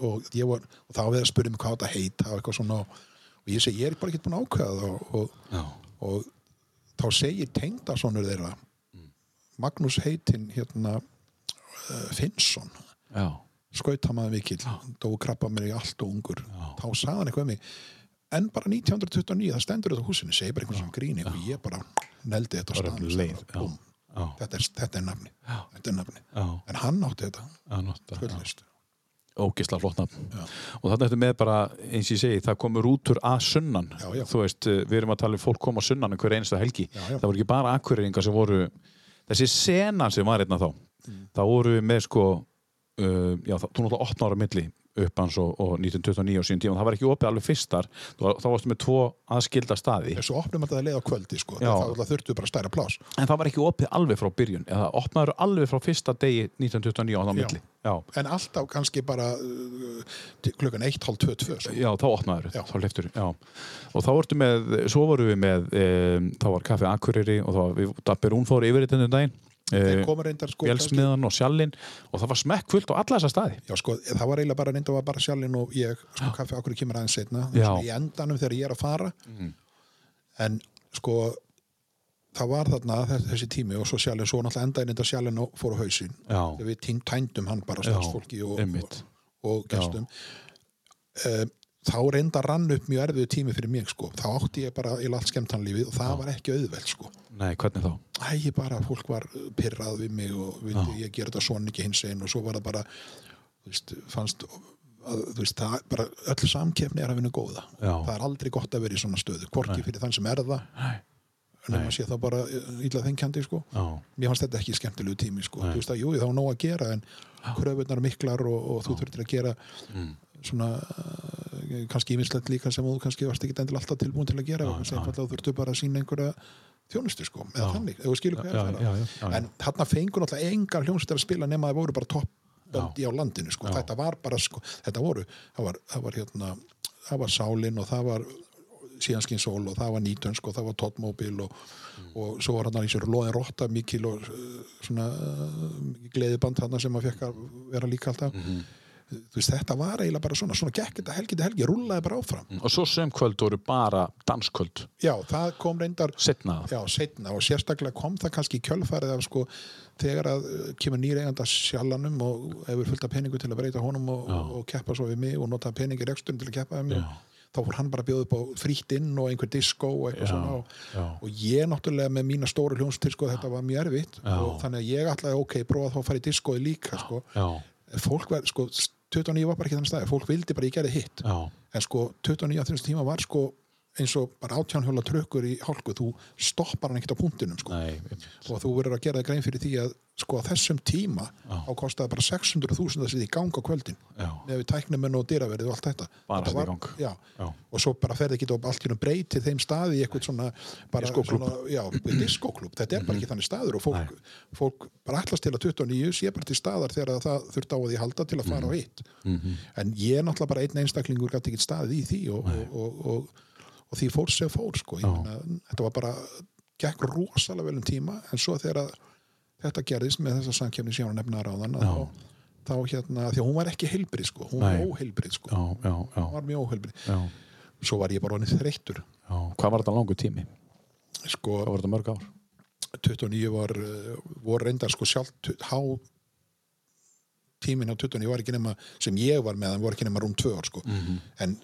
Og ég var, og þá við að spyrja mig hvað þetta heita og eitthvað svona. Og ég segi, ég er bara ekki búin að ákveða það og, og, já, og þá segir tengdasonur þeirra Magnús heitinn hérna uh, Finnsson. Já, skautamaði mikill, dó krabba mér í allt og ungur, Já. þá sagði hann eitthvað um mig en bara 1929, það stendur þetta húsinu segir bara einhvern sem gríni og ég bara neldi þetta Bara já. búm, já, þetta, er, þetta er nafni Já. þetta er nafni, já, en hann átti þetta. Já, já. fullist ógisla flott nafn. Og þannig eftir með bara, eins og ég segi það komur rútur að sunnan. Já, já. þú veist, eh, við erum að tala um fólk koma að sunnan hver einasta helgi, Já, það voru ekki bara akkurýringar sem voru, þessi sena sem var einna þá, Mm. þá voru við með sko uh, já, það, þú náttúrulega 8 ára milli uppans og, og 1929 og síðan tíma, það var ekki opið alveg fyrstar þá, þá varstu með tvo aðskilda staði þessu opnum að það leið á kvöldi sko. Þá þurftu bara stærra plás en það var ekki opið alveg frá byrjun eða opnaður alveg frá fyrsta degi 1929 á það Já. milli já. en alltaf kannski bara uh, klukkan 1, halv 2, 2 sko. Já, þá opnaður, Já. þá hleyftur já. og þá vortu með, svo voru við með um, þá var kaffi Akureyri og þá var við, Dabbi Rún fór yfir þetta um daginn reyndar sko, Vélsmiðan og Sjallinn og það var smekkfullt á alla þessa staði. Já, sko, það var eiginlega bara reyndar var bara sjálfinn og ég, sko, kaffi okkur kemur aðeins setna í endanum þegar ég er að fara. En sko það var þarna þess- þessi tími og svo sjálfinn, svo náttúrulega endaði reyndar sjálfinn og fór á hausinn. Já. þegar við tændum hann bara starfsfólki og, og, og gestum. Um, þá reyndar rann upp mjög erfiðu tími fyrir mig sko, þá átti ég bara í allt skemmtanlífið og það var ekki auðveld sko. Nei, hvernig þá? Æ, ég bara, fólk var pyrrað við mig og vildi ég gera þetta svona ekki hins einn og svo var það bara veist, fannst að, veist, það bara, öll samkeppni er að vinna góða. Já. það er aldrei gott að vera í svona stöðu hvorki fyrir þann sem er það en maður sé það bara illa þengjandi sko. Já, mér fannst þetta ekki skemmtilegu tími sko. þú veist að, jú, það var nóg að gera en kröfunar miklar og, og þú þurftir að gera Mm. Svona uh, kannski ímislegt líka sem þú kannski varst ekki endilega alltaf tilbúin til að gera að einfaldlega þú þurftir bara að sína einhverja þjónustu sko, eða þannig, ef þú skilur hvað Já, ég er að já, fara. já, já, já. en þarna fengur náttúrulega engar hljómsveitar að spila nema það voru bara toppböndi á landinu sko. þetta var bara, sko, þetta voru það var, það var hérna það var Sálin og það var síðanskinn Sól og það var Nýtönsk og það var Tottmobil og, og svo var hann í sér Lóðin Rotta mikil og uh, svona uh, gleðiband hann sem að fekk að vera líka alltaf. Þú veist, þetta var eiginlega bara svona svona gekk þetta helgi til helgi, rúllaði bara áfram. Og svo sem kvöld voru bara danskvöld. Já, það kom reyndar setna Já, setna og sérstaklega kom það kannski í kjölfarið af sko þegar að uh, kemur nýr eiganda sjallanum og hefur fullt af peningu til að breyta honum og, og keppa svo við mig og nota peningi reksturinn til að keppa við mig þá fór hann bara að bjóða upp á frítt inn og einhver disco og eitthvað Já, svona og, og ég náttúrulega með mína stóru hljónstil sko þetta var mjög erfitt Já. og þannig að ég ætlaði ok, prófa þá að fara í discoði líka sko. Já, fólk verð, sko 29 var bara ekki þannig staði, fólk vildi bara ég gerði hitt. Já, en sko 29 á þessum tíma var sko eins og bara átjánhjóla trökkur í hálku þú stoppar hann ekkert á punktinum sko. nei og þú verður að gera það grein fyrir því að sko á þessum tíma á kostaði bara 600.000 að setja í gang á kvöldin Já. með við tæknumenn og dyraverið og allt þetta. Bara setja í gang. já. Já. og svo bara ferði ekki allt í breyti þeim staði í eitthvað svona já, diskoklub, þetta er bara ekki þannig staður og fólk, fólk bara allast til að 29 sé bara til staðar þegar það þurft á að því halda til að fara á hitt en ég er náttúrulega bara einn einstaklingur gæti ekki staðið í því og, og, og, og, og því fór sem fór sko. Ég meina, þetta var bara gekk rosalega vel um tíma. En svo þegar þetta gerðist með þessa samkefni sem ég var að nefna ráðan að þá, þá hérna, því að hún var ekki heilbrið sko, hún var óheilbrið sko, Já, já, já, hún var mjög óheilbrið svo var ég bara honum þreyttur. Hvað var þetta langur tími? sko, Hvað var þetta mörg ár? 29 var uh, voru reyndar sko sjálft há tíminn á 29 var ekki nema sem ég var með, hann voru ekki nema rúm 2 ár sko. en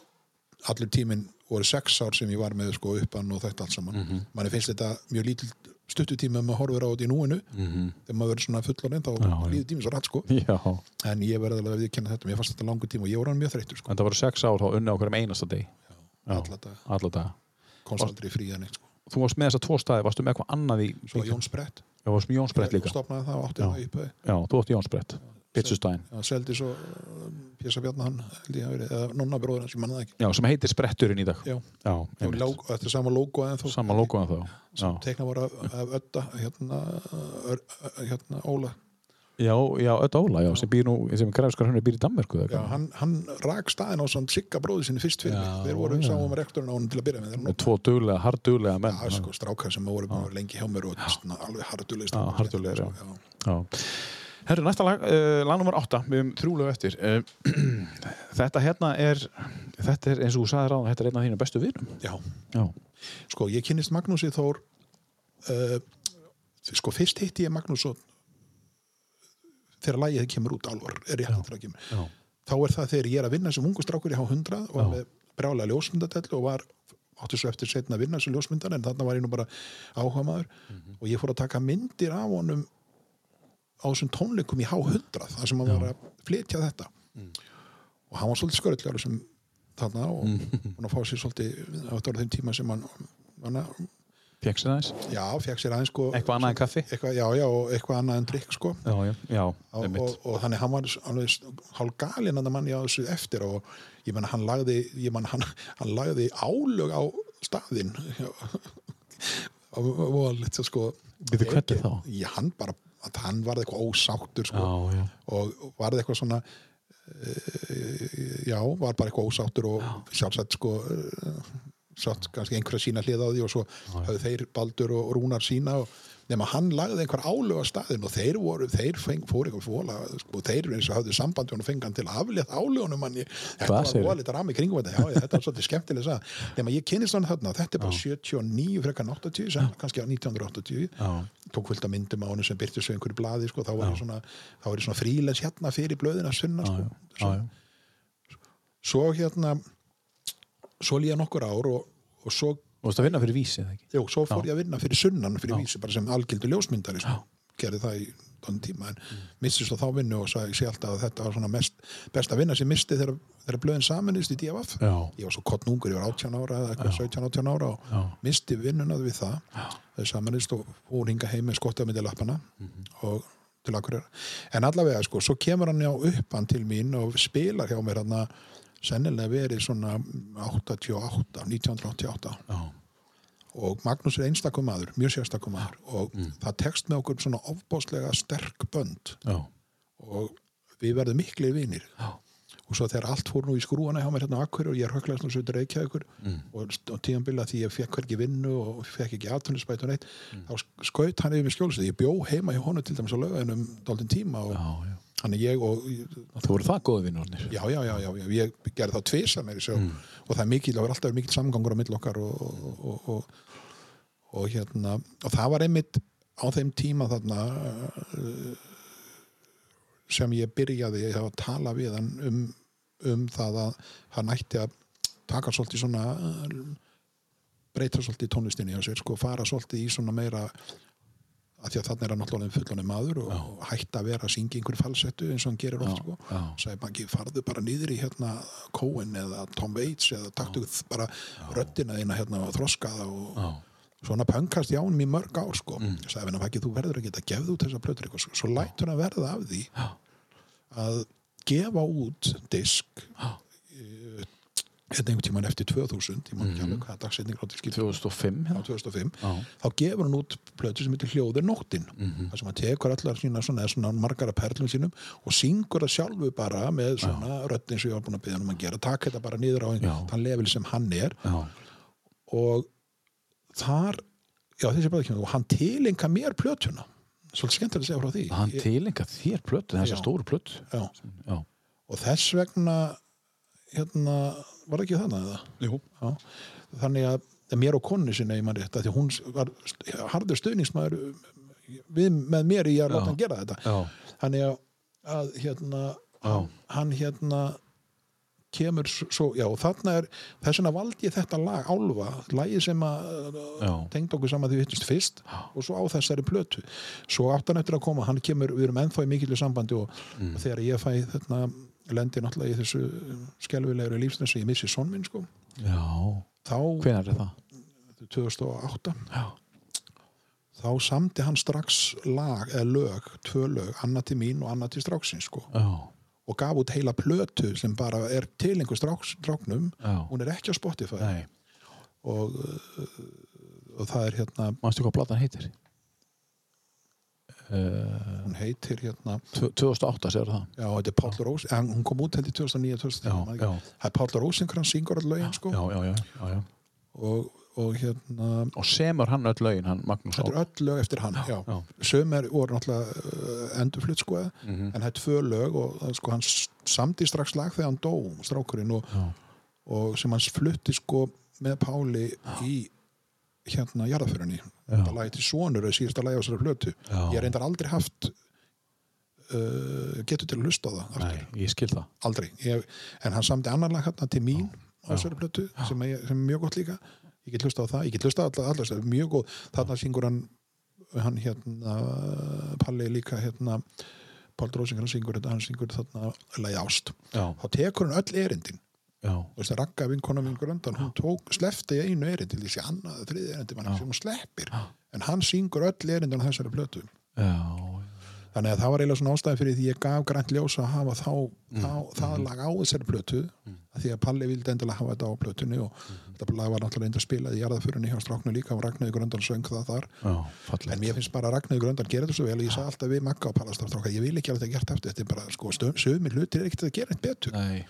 allir tíminn voru 6 ár sem ég var með sko uppan og þetta allt saman. Mm manni finnst þetta mjög lítill stuttutíma ef maður horfir á þetta í núinu. Þegar maður verður svona fullorinn þá líður tíminn svo rætt sko. Já, en ég verði alveg að viðkenna þetta, mér fannst þetta langur tíma og ég voru hann mjög þreyttur sko, en það voru sex ár þá unni okkur um einasta deg alla dag, Alla daga. Komst aldrei frí en eitt sko. Þú varst með þessa tvo staði, varstu með eitthvað annað í svo Jón Sprett, Já, varstu með Jónsbrett líka. þú átti Jónsbrett Pizzustæðin Já, seldi svo uh, Pésa Bjarnar hann held ég hafi verið, eða nonna bróður hans, ég manna það ekki. Já, sem heitir Spretturinn í dag. Já, Já, lóg, þetta er sama logo en þó Sama logoðan þá Já, teikna voru af, af ödda hérna, hérna Óla. Já, já Ödd Óla, já, sem býr nú sem græfskar hann býr í Danmörku eða Já, hann, hann rak staðin á svona sigga bróði sinni fyrst fyrir mig. Þeir voru já. sáum rektorinn á hann til að byrja með þeir Með tvo duglega, hardduglega menn Já, sko, strákar sem voru lengi hjá mér og alveg hardulegist Já, harðduglegir, já. Herru, næsta lag, uh, lag nummer 8 við höfum þrjúlega eftir. Uh, Þetta hérna er þetta er eins og þú sagði ráð, þetta er einn af þínu bestu vinum. Já, Já, sko, ég kynnist Magnúsi Þór uh, sko, fyrst hitti ég Magnús og þegar lagið kemur út alvar er ég hægt að kemur. Já, þá er það þegar ég er að vinna sem ungu strákur í H100 og var með brjálega ljósmyndadellu og var átti svo eftir setna að vinna sem ljósmyndar en þarna var ég nú bara áhuga maður Mhm. og ég fór að taka myndir af honum á þessum tónleikum í H100 þar sem hann var að flytja þetta Mm. og hann var svolítið skörðlegar sem þarna og Mm. hann að fá sér svolítið á þetta var þeim tíma sem hann, hann Fekk sér aðeins? já, fekk sér aðeins sko Eitthvað annað en kaffi? eitthvað, já, já, og eitthvað annað en drikk sko Já, já, já, og, einmitt. og, og þannig hann var alveg hálf galinn að manni á þessu eftir og ég menna hann lagði ég menna hann, hann lagði álög á staðinn og, og, og litla sko Bíddu, hvernig þá? Já, hann bara, að hann varði eitthvað ósáttur sko. Já, já. og varði eitthvað svona uh, já, var bara eitthvað ósáttur og sjálfsagt sko uh, sátt kannski einhverja sína hlið á því og svo höfðu þeir Baldur og Rúnar sína og nema hann lagði einhver álög á staðin og þeir voru, þeir feng, fóru eitthvað fóla sko, þeir eins og hafðu sambandi og fengan til að aflétt álögunum manni. Þetta Hvað var voða litið rami kringum þetta, já, þetta var svolítið skemmtileg að nema ég kynist hann þarna, þetta er bara 79 frekar en 80, sem, kannski á 1980 Já. tók fullt af myndum á hann sem byrtist svo einhverju blaði, sko, þá var ég svona þá var ég svona frílens hérna fyrir blöðina sunna, sko. Já, já. svo hérna svo líða nokkur ár og, og svo, Þú veist að vinna fyrir vísi, eða ekki? jú, svo fór ég að vinna fyrir sunnan fyrir Já. vísi, bara sem algildu ljósmyndari sko. gerði það í þann tíma en mm. misti svo þá vinnu og sagði sé alltaf að þetta var svona mest, best að vinna sem misti þegar, þegar blöðin samanist í DFF Já. ég var svo kottnungur, ég var 18 ára eða eitthvað 17-18 ára og Já. misti vinnunað við það þau samanist og fór hinga heim með skotta með lappana Mhm. og til akkur en allavega sko, svo kemur hann já upp hann til mín og spilar hjá mér hann sennilega verið svona 88, 1988 Já. og Magnús er einstakum maður, mjög sérstakum maður og Mm. það tekst með okkur svona ofbáslega sterk bönd Já. og við verðum miklir vinir Já. og svo þegar allt fór nú í skrúana hjá mér hérna á Akkur og ég er höglegast nú svo reykja ykkur Mm. og, og tíðanbila því ég fekk hvergi vinnu og fekk ekki aðtunnisbæt og neitt Mm. þá skaut hann yfir mig skjólstið ég bjó heima hjá honum til dæmis á lögðinum dálítinn tíma og Er ég og Þú voru það góði vinnurnir? já, já, já, já, ég gerði þá tvisa meiri svo, og það er mikil, það var alltaf mikil samgangur á mill okkar og, og, og, og, og hérna og það var einmitt á þeim tíma þarna uh, sem ég byrjaði að tala við hann um, um það að hann ætti að taka svolítið svona uh, breyta svolítið tónlistinni og sér sko fara svolítið í svona meira að því að þannig er hann náttúrulega fullonum maður og, og hætta að vera að syngja einhver falsettu eins og hann gerir oft sko já. sagði Maggi, farðu bara niður í hérna Cohen eða Tom Waits eða taktu bara röddina þína hérna og þroskaða og Já. svona pöngkast í ánum í mörg ár sko mm. sagði hann, Maggi, þú verður að geta gefðu út þessa plötur sko. svo lætur hann verða af því Já. að gefa út disk Já. Hérna einhvern tímann eftir 2000 ég man ekki alveg hvaða dagsetning á diski 2005 á hérna? 2005 Já. þá gefur hann út plötu sem heitir Hljóðir nóttin Mhm. þar sem hann tekur allar sína svona, svona margara perlum sínum og syngur það sjálfu bara með svona röddin sem ég var búin að byggja hann um að gera taka þetta bara niður á þann level sem hann er Já. og þar já þessi bara ekki og hann tilenga mér plötuna svolítið skemmtilega að segja frá því Hann tilenga þér plötu, þessa Já. stóru plötu já. Já. og þess vegna hérna, var það ekki þannig eða? Jú. Já. þannig að mér og konu sinni ég man rétt því hún var st- harður stuðningsmaður við, með mér í að láta Já. hann gera þetta Já. þannig að, að hérna, Já. hann hérna kemur svo, já þarna er þess vegna valdi ég þetta lag Álfa, lagi sem að Já. tengd okkur saman því við hittust fyrst og svo á þessari plötu svo átt hann eftir að koma, hann kemur, við erum ennþá í mikilvæg sambandi og, Mm. og þegar ég fæ þetta lendi náttúrulega í þessu skelfilegri lífsnessi, ég missi son minn sko Já. Hvenær er það? 2008 Já. þá samdi hann strax lag eða lög, tvö lög, annað til mín og annað til stráksins sko Já. og gaf út heila plötu sem bara er til einhver stráks, stráknum hún er ekki á Spotify Nei. og, uh, og það er hérna Manstu hvað platan heitir? Uh, hún heitir hérna 2008 sér það já, þetta er Páll Rós en hún kom út held í 2009 Já, 2010 já. það er Páll Rósinkrans syngur all lögin sko já, já, já, já, já. og, og hérna Og semur hann öll lögin, hann Magnús þetta er öll lög eftir hann já. er voru náttúrulega uh, endurflutt sko Mhm. en það er tvö lög og er, sko, hann samdi strax lag þegar hann dó strákurinn og, og sem hans flutti sko með Páli í hérna jarðaförunni Já. þetta lagi til sonur er síðasta lagi á þessari plötu. Já. ég reyndar aldrei haft uh, getur til að hlusta á það. Nei, ég skil það. Aldrei. Ég, en hann samdi annar lag hérna til mín á þessari plötu sem, er, sem er mjög gott líka. Ég get hlusta á það, ég get hlusta á allar það er mjög góð, þarna syngur hann hann hérna Palli líka hérna Pál Drósing hann syngur þarna lagi ást. Já. þá tekur hann öll erindin. já, veist, Ragga vinkona mín Gröndan, hún tók, slefti einu erindi til þessi annað, þriði erindi mann sem hún sleppir, en hann syngur öll erindin á þessari plötu. já, Þannig að það var eiginlega svona ástæði fyrir því ég gaf grænt ljósa að hafa þá, þá það lag á þessari plötu að því að Palli vildi endilega hafa þetta á plötunni og þetta lag var náttúrulega enda spilað í jarðaförunni hjá stráknu líka og Ragnarður Gröndan söng það þar. Já, en mér finnst bara að Ragnarður Gröndan gera þetta svo vel. Og ég sagði alltaf við Magga og Pallastarstráka ég vil ekki alveg þetta gert eftir, þetta er bara sko, sögumir hlutir er ekkert að gera eitt betur. Nei,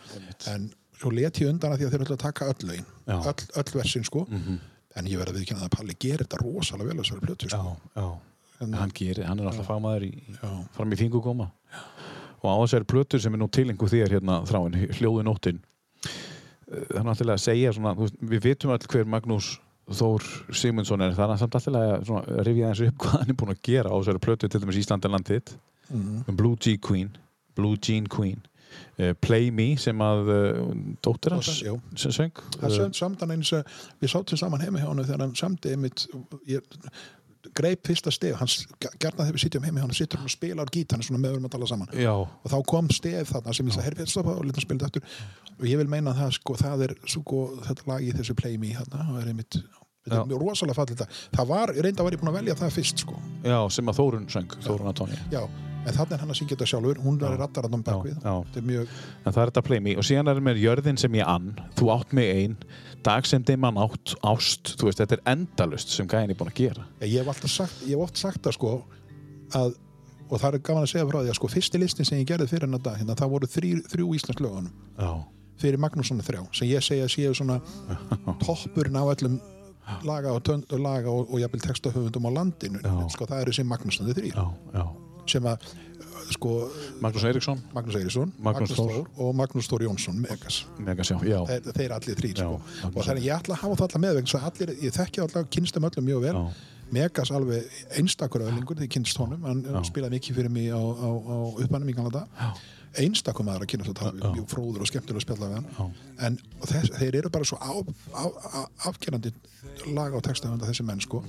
en svo let ég undan að því að þeir alltaf að taka öll Já. öll, öll versin sko. En ég verði að viðkynna að Palli gerir þetta rosalega vel þessari plötu já, sko. já En- hann gerir, hann er alltaf fagmaður Já. fram í fingu koma og á þessari plötur sem er nú tilengu þér hérna þráin, hljóðu nóttin það er náttúrulega að segja svona, veist, við vitum öll hver Magnús Þór Sigmundsson er. Það er samt alltaf að rifja eins upp hvað hann er búin að gera á þessari plötu til dæmis Íslandalandið Mhm. um Blue Jean Queen Blue Jean Queen Play Me sem að uh, dóttir hans sem söng. Það sönd samt hann eins og við sátum saman heima hjá hann þegar hann samdi einmitt greip fyrsta stef hann gerna þegar við sitjum heima hjá hann sittur hann og spilar gítarni svona meðurum að tala saman. Já, og þá kom stef þarna sem ég sagði, herfið, stoppa og lítið spilið aftur. Og ég vil meina að það, sko, það er sko, þetta lag í þessu Play Me þarna, það er einmitt þetta er mjög rosalega fallið það var, reynda var ég búin að velja það fyrst sko. já, sem að Þórun söng Þórun Antóni já, en þannig er hann að syngja þetta sjálfur hún er rattar bakvið er mjög, En það er þetta play me. Og síðan er með jörðin sem ég ann. Þú átt mig ein, dag sem dimman átt ást, þú veist, þetta er endalust sem gæðin er búin að gera. Já, ég hef alltaf sagt, ég hef oft sagt það sko að, og það er gaman að segja frá því að sko fyrsti listin sem ég gerði fyrir hennar dag hérna, það voru þrý, þrjú íslensk lögunum fyrir Magnússon þrjá sem ég segja séu svona toppurinn á öllum laga og, tönd, og laga og, og jafnvel textahöfundum á landinu. Sko það eru sem Magnússon þrý já, já sem að sko Magnús Eiríksson, Magnús Eirísson, Magnús Þór. og Magnús Þór Jónsson Megas. Megas, já, já, þeir, þeir allir þrýr sko. Magnús og þannig ég ætla að hafa það allar með að allir, ég þekki allar kynstum öllum mjög vel. Já, Megas alveg einstakur öðlingur því kynst honum, hann spilaði mikið fyrir mig á, á, á uppannum í gamla dag einstakum aðra kynast að tala mjög fróður og skemmtilega að spjalla við hann. En þess, þeir eru bara svo á, á, á, afgerandi laga og textahönda þessi menn sko.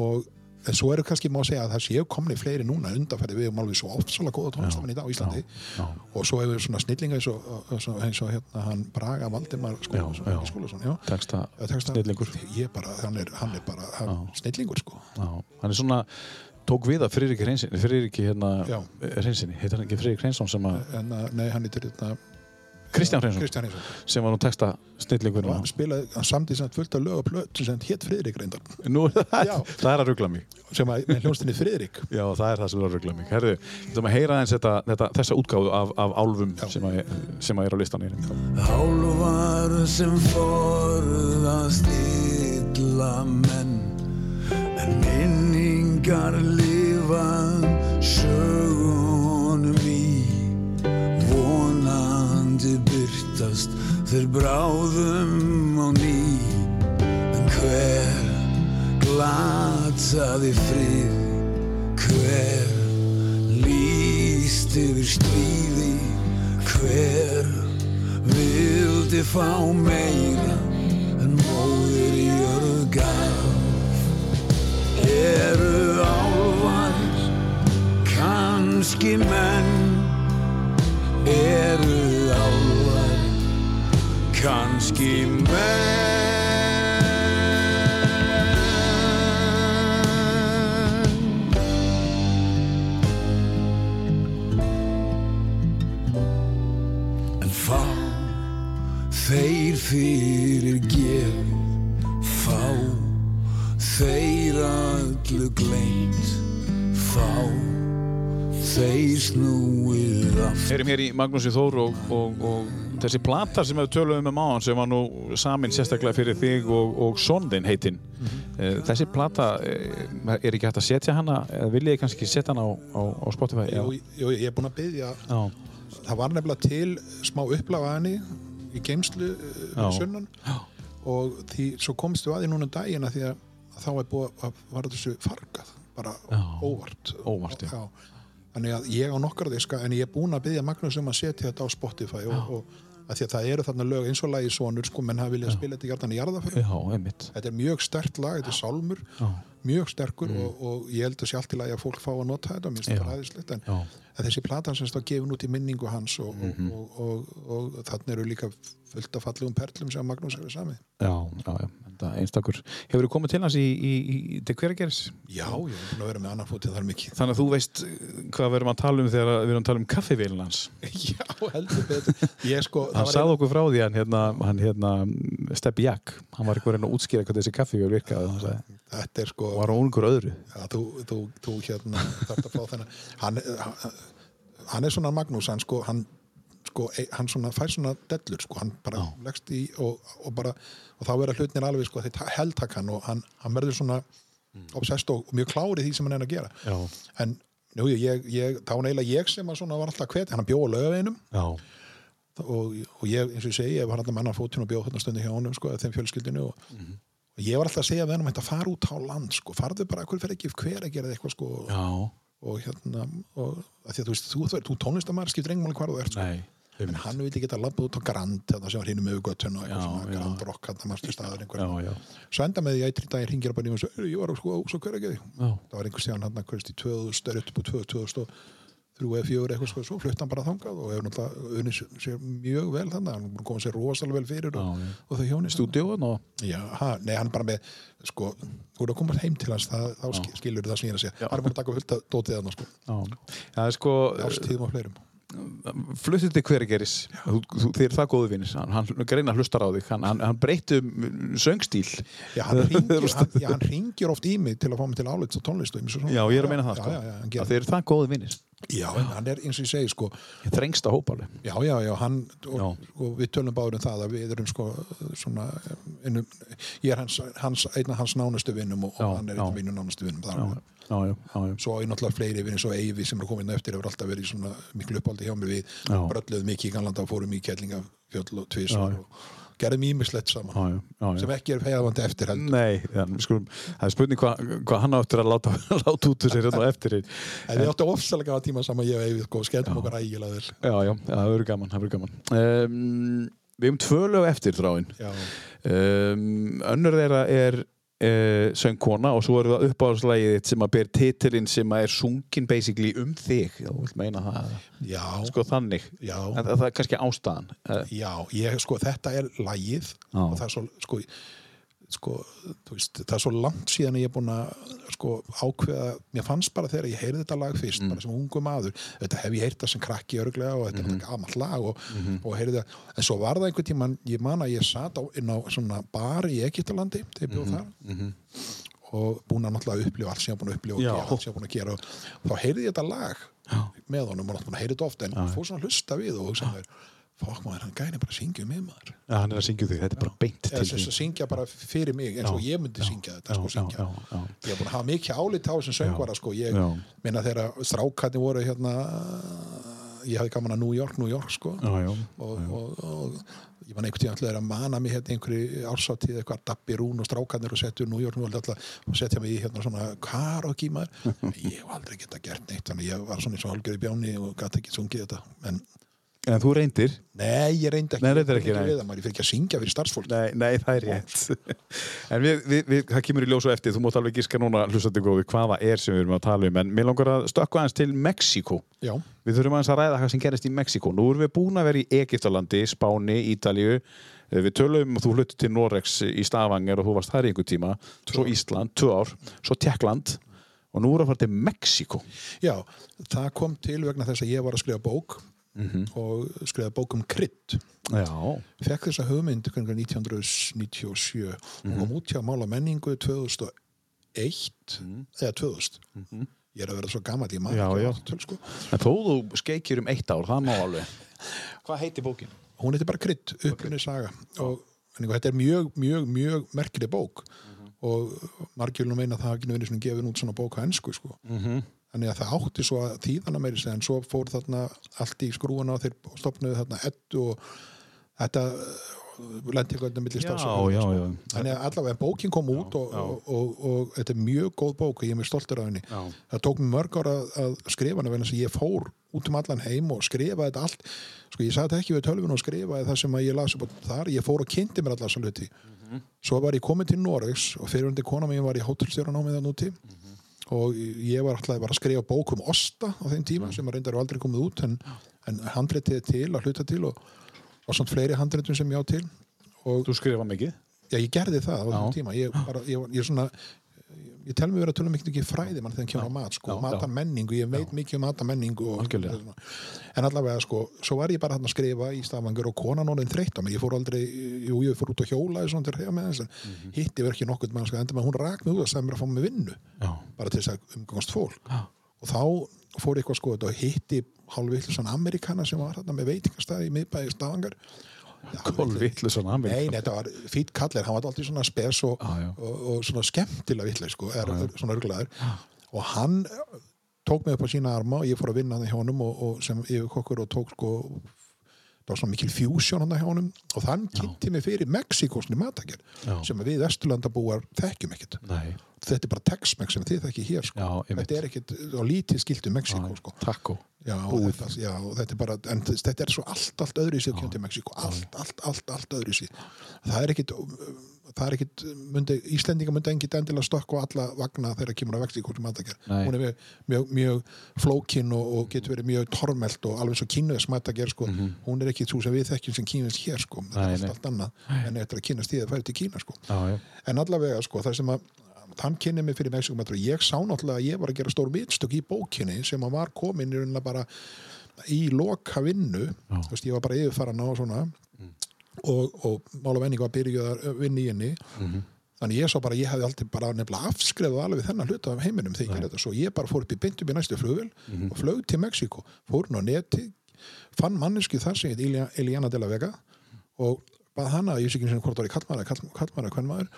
Og en svo eru kannski má segja að það séu komni fleiri núna undanfæri við um alveg svo ofsalega góða tónlistamenn í dag á Íslandi já. og svo hefur svona snillinga eins og, og, eins og hérna hann Braga Valdimar Já, já. Já. Já, texta- snillingur ég bara, hann er, hann er bara hann, snillingur sko Já, hann er svona tók við að Friðriki Hreinsinni Friðriki hérna Já. Hreinsinni, heitir hann ekki Friðrik Hreinsson sem að nei, hann er hérna Kristján Hreinsson, sem var nú texta snillingur og hann spilaði, hann samtíð sem fullt af lög og plöt sem hétt Friðrik reyndar. Nú, það, það er að ruggla mig. Sem að með hljónstinni Friðrik. Já, það er það sem er að ruggla mig. Við ætlum að heyra eins þetta, þetta, þessa útgáfu af, af álfum sem að, sem að er á listanir Álvar sem forðast illa menn En minningar lifa sögunum Vonandi byrtast þeir bráðum á ný. En hver glataði frið? Hver líst yfir stríði? Hver vildi fá meira En móðir í jörð gaf? Eru álvar kannski menn? Álvar kannski menn. En fá þeir fyrir gefið Fá þeir allu gleymt Fá þeir snúið aftur. Erum hér í Magnúsi Þór og, og, og þessi plata sem við töluðum um áðan sem var nú samin sérstaklega fyrir þig og, og sondin heitinn Mhm. þessi plata eh, er ekki hægt að setja hana eða viljið þið kannski setja hana á, á, á Spotify Jú, jú, ég er búinn að byggja Já. það var nefnilega til smá uppláfa henni í geimslu Já. fyrir sunnan og því svo komst við að því núna um daginn að því að þá var búið að var þessu fargað bara Já. óvart Óvart, já. þannig að ég á nokkar diska en ég er búinn að byggja Magnús um að setja þetta á Spotify og, og að því að það eru þarna lög eins og lagi sonur sko menn hafa viljað spila þetta í jarðaförum Já, einmitt þetta er mjög stert lag, þetta er sálmur Já. mjög sterkur og, og ég held að í lagi að fólk fá að nota þetta, Já. það ræðislegt en, Já. En þessi platan sem stáð gefin út í minningu hans og, Mhm. og, og, og, og þannig eru líka fullt af fallegum perlum sem Magnús hefur samið. Já, já, já, einstakur. Hefur þú komið til hans í, í, í til hverageris? Já, ég er búin að vera með annan fótið þar mikið. Þannig að þú veist uh, hvað við erum að tala um þegar við erum að tala um kaffivélin hans. Já, heldur betur. Ég sko, Hann það sagði okkur frá því hann hérna, hann hérna Steppi Jack, hann var eitthvað að reyna að útskýra hvað þessi kaffivél virkaði þetta er sko var á ungur öðru? Já, þú, þú, þú hérna þarft að fá þennan hann, er svona Magnús hann sko, hann, sko, e- hann svona fær svona dellur sko, hann bara leggst í og, og bara, og þá vera hlutnir alveg sko, þeir heldtak hann og hann, hann verður svona obsessed og mjög klárið því sem hann er að gera. Já, en nú, ég, ég, þá eiginlega ég sem að svona var alltaf hvet, hann bjóð já, og, og ég, eins og ég segi, ég var alltaf manna fótinn og bjóð þarna stundi hjá honum, sko, þeim fjölskyldinu og, og ég var alltaf að segja við hann um þetta fara út á land, sko, farðu bara, hver fer ekki hver að gera eitthvað, sko, já, og hérna, og að því að þú veist, þú, þú, þú tónlistamæður skiptir engum máli hvar þú ert, sko, nei en hann vildi geta labbað út á Grand, þetta sem var hinn um auðgötun og eitthvað. Grand Rock, hann staður einhver, Já, já, svo enda með því að trýta ég ringir bara í og svo, ég var á sko, svo hver ekki já, það var einhver síðan hann hverjast í 2000, er upp á 2000 þrjú eða fjögur eitthvað svo flutt hann bara þangað og hefur náttúrulega unnið sér- mjög vel þannig, hann koma sér rosalega vel fyrir og, Já, já. og þau hjónist stúdíóan og Já, ha, nei, hann bara með sko, þú er að koma heim til hans það, þá sk- skilur það sem ég er að segja. Hann er bara að taka fullt að dótið hann sko, Já, sko ástíðum og fleirum. Fluttið til þið er það góðu vinnir hann, hann greina hlustar á þig, hann, hann, hann breytti um söngstíl. Já, hann ringir, já, oft í mig til að fá mig til álits og tónlist og ýmsu svona. Já, ég er að meina það já, sko. já, já, eru það góðu vinnir já, en hann er eins og ég segi sko, þrengsta hóp alveg Já, já, já, hann og, Já. og við tölum báður um það að við erum sko svona innum, ég er hans, hans, einn af hans nánustu vinnum og, Já, og hann er einn af mínu nánustu vinnum já, þar. já, já, já, já. Svo er náttúrulega fleiri vinnir, svo Eyvi sem er komin eftir hefur alltaf verið svona miklu uppáldi hjá mig við brölluðum í ganlanda og fórum í Kjellingafjöll og Já, Tvísar já. og gerðum ímislegt saman já, já, já, já. sem ekki er fegavandi eftir heldur. Nei, ja, skulum, það er spurning hvað hva hann áttur að láta, láta út úr sér hérna á eftir En við áttum ofsalega gafa tíma saman ég og Eyvi sko, skemmtum okkar ægilega vel. Já, já, það verður gaman, það verður gaman. Um, Við hefum tvö lög eftir þráin Já, um, Önnur þeirra er uh, söngkona og svo er það uppáhaldslægið þitt sem að ber titilinn sem að er sungin basically um þig. Þú vilt meina það, já, sko þannig. Já. en það, það er kannski ástæðan. Uh, Já, ég, sko, þetta er lægið og það er svo, sko, sko veist, það er svo langt síðan ég er búin að sko, ákveða, mér fannst bara þegar ég heyrði þetta lag fyrst, bara sem ungu maður þetta hef ég heyrt það sem krakki örglega og þetta er þetta gamalt lag og, og heyrði það, en svo var það einhvern tímann, ég man að ég sat á, inn á svona bar í Egyptalandi þegar ég bjóð þar. Og búin að náttúrulega upplifa allt sem ég er búin að upplifa og Já. gera allt sem ég er búin að gera. Og þá heyrði ég þetta lag með honum og náttúrulega heyrði þetta ofta en fór svona hlusta við og hugsa mér fokk maður, hann gæni bara að syngja um mig maður Já, hann er að syngja um þig, þetta er bara beint til þess að syngja bara fyrir mig eins og Já, ég myndi syngja þetta sko, já, syngja. já, já. ég hef búin að hafa mikið álit á þessum söngvara sko. ég Já. minna þegar strákarnir voru hérna ég hafði gaman að New York, New York sko. Já, já, og, og, og ég man einhvern tíðan alltaf að mana mig hérna einhverju ársáttíð eitthvað Dabbi Rún og strákarnir og setju New York New York alltaf og setja mig í hérna svona karaoke maður ég hef aldrei geta gert neitt þannig að ég var svona eins og í bjáni og gæti ekki sungið þetta en En þú reyndir? Nei, ég reyndi ekki, Nei, ég reyndar reyndi ekki, nei. ég fyrir ekki að syngja fyrir starfsfólk. Nei, nei, það er rétt. En við, við, við, það kemur í ljós og eftir Þú mátt alveg gíska núna, hlustandi góði, hvað það er sem við erum að tala um. En mér langar að stökka aðeins til Mexíkó. Já, Við þurfum aðeins að ræða hvað sem gerist í Mexíkó. Nú erum við búin að vera í Egiptalandi, Spáni, Ítalíu. Eh, Við tölum og þú fluttir til Norex í Stavanger og þú varst þar í einhver tíma. Svo Ísland, tvö ár, svo Tjekkland Og nú erum við að fara til Mexíkó. Já, það kom til vegna þess að ég var að skrifa bók Mhm. og skrifa bók um krydd. Já, Fekk þessa hugmynd kringar 1997 og kom út hjá Mála menningu 2001 eða 2000. Ég er að vera svo gammal í maður. Sko. en þó þú skeikir um eitt ár, það má alveg Hvað heitir bókin? Hún heitir bara krydd, upprunni saga og þetta er mjög, mjög, mjög merkileg bók og margir vil nú meina að það hafi ekki verið gefin út svona bók á ennsku sko. Þannig að það átti svo að þýðana meiri en svo fór þarna allt í skrúana og þeir stopnuðu þarna ettu og þetta lendi eitthvað þetta milli Já, stafsögur já, já. Þannig að allavega bókin kom út og, já. og, og, og þetta er mjög góð bók og ég er mjög stoltur af henni. Já. það tók mér mörg ára að, að skrifa vegna þess að ég fór út um allan heim og skrifa þetta allt. Sko ég sagði ekki við tölvun og skrifaði það sem ég las upp á þar. Ég fór og kynnti mér allar þessa hluti. Svo var ég komin til Noregs og fyrirhundi kona mín var í hótelstjóranámið þann úti og ég var alltaf bara að skrifa bók um Osta á þeim tíma sem að reyndar aldrei komið út en, en handritið er til að hluta til og, og samt fleiri handritum sem ég á til og Þú skrifa mikið? Já, ég gerði það á þessum tíma. Ég, bara, ég, ég, svona, ég tel mig vera að tala mikið ekki fræði mann þegar það kemur á mat, sko, Já, já. matamenningu, ég veit mikið um matamenningu. Og, en allavega, sko, svo var ég bara hann að skrifa í stafangur og konan orðin þreytt á mig. Ég fór aldrei, jú, ég fór út að hjóla svona til að reyja með þess, en Mhm. hitti verið ekki nokkurt mann, sko, enda með hún rak mig út og sagði mér að fá mig vinnu, Já. bara til þess að umgangast fólk. Já. Og þá fór ég eitthvað sko hitti hálfvillisann Amerikana sem var hérna með veitingastæði í miðbæði stafangar. Kolvitlu svona Nei, þetta var fýtt kallir, hann var alltaf svona spes og, já. og, og svona skemmtilega vitleik sko, er, svona örglaður og hann tók mig upp á sína arma og ég fór að vinna hann hjá honum og, og sem yfirkokkur og tók sko það var svona mikil fjúsjón hann hjá honum og þann kynnti mig fyrir Mexikosni matager Já. sem að við Vesturlandabúar þekkjum ekkert. Þetta er bara Tex-Mex sem þið þekki hér sko. Já, þetta er ekkert á lítið skiltu Mexiko sko. taco. Já, þetta, já, þetta er bara en þetta er svo allt, allt öðru í að kemur til Mexiko allt, allt, allt, allt öðru í sig það er ekkit það er ekkit, myndi, Íslendinga myndi engit endilega stökk á alla vagna þegar kemur að Mexiko sem matager, Nei. hún er mjög, mjög, mjög flókin og, og getur verið mjög tormelt og alveg svo kínuðis matager sko. hún er ekki þú sem við þekkjum sem kínuðis hér sko. Nei, er allt, allt annað en þetta er að kynast því að færi til Kína sko. Já, en allavega sko, það sem að hann kynni mig fyrir Mexikomatur og ég sá náttúrulega að ég var að gera stór mitstök í bókinni sem að var komin í í loka vinnu ég var bara yfirfaran á svona og, og mála venning var byrjuð að vinna í henni. Þannig ég sá bara ég hefði aldrei bara nefnilega afskrefað alveg þennan hluta af heiminum þegar þetta. Svo ég bara fór upp í beintum í næstu flugvel og flög til Mexiko, fór hún á neti fann manneski þar sem heit Eliana de la Vega og bað hana, ég sé ekki sinni hvort var í kallmæra, hvern maður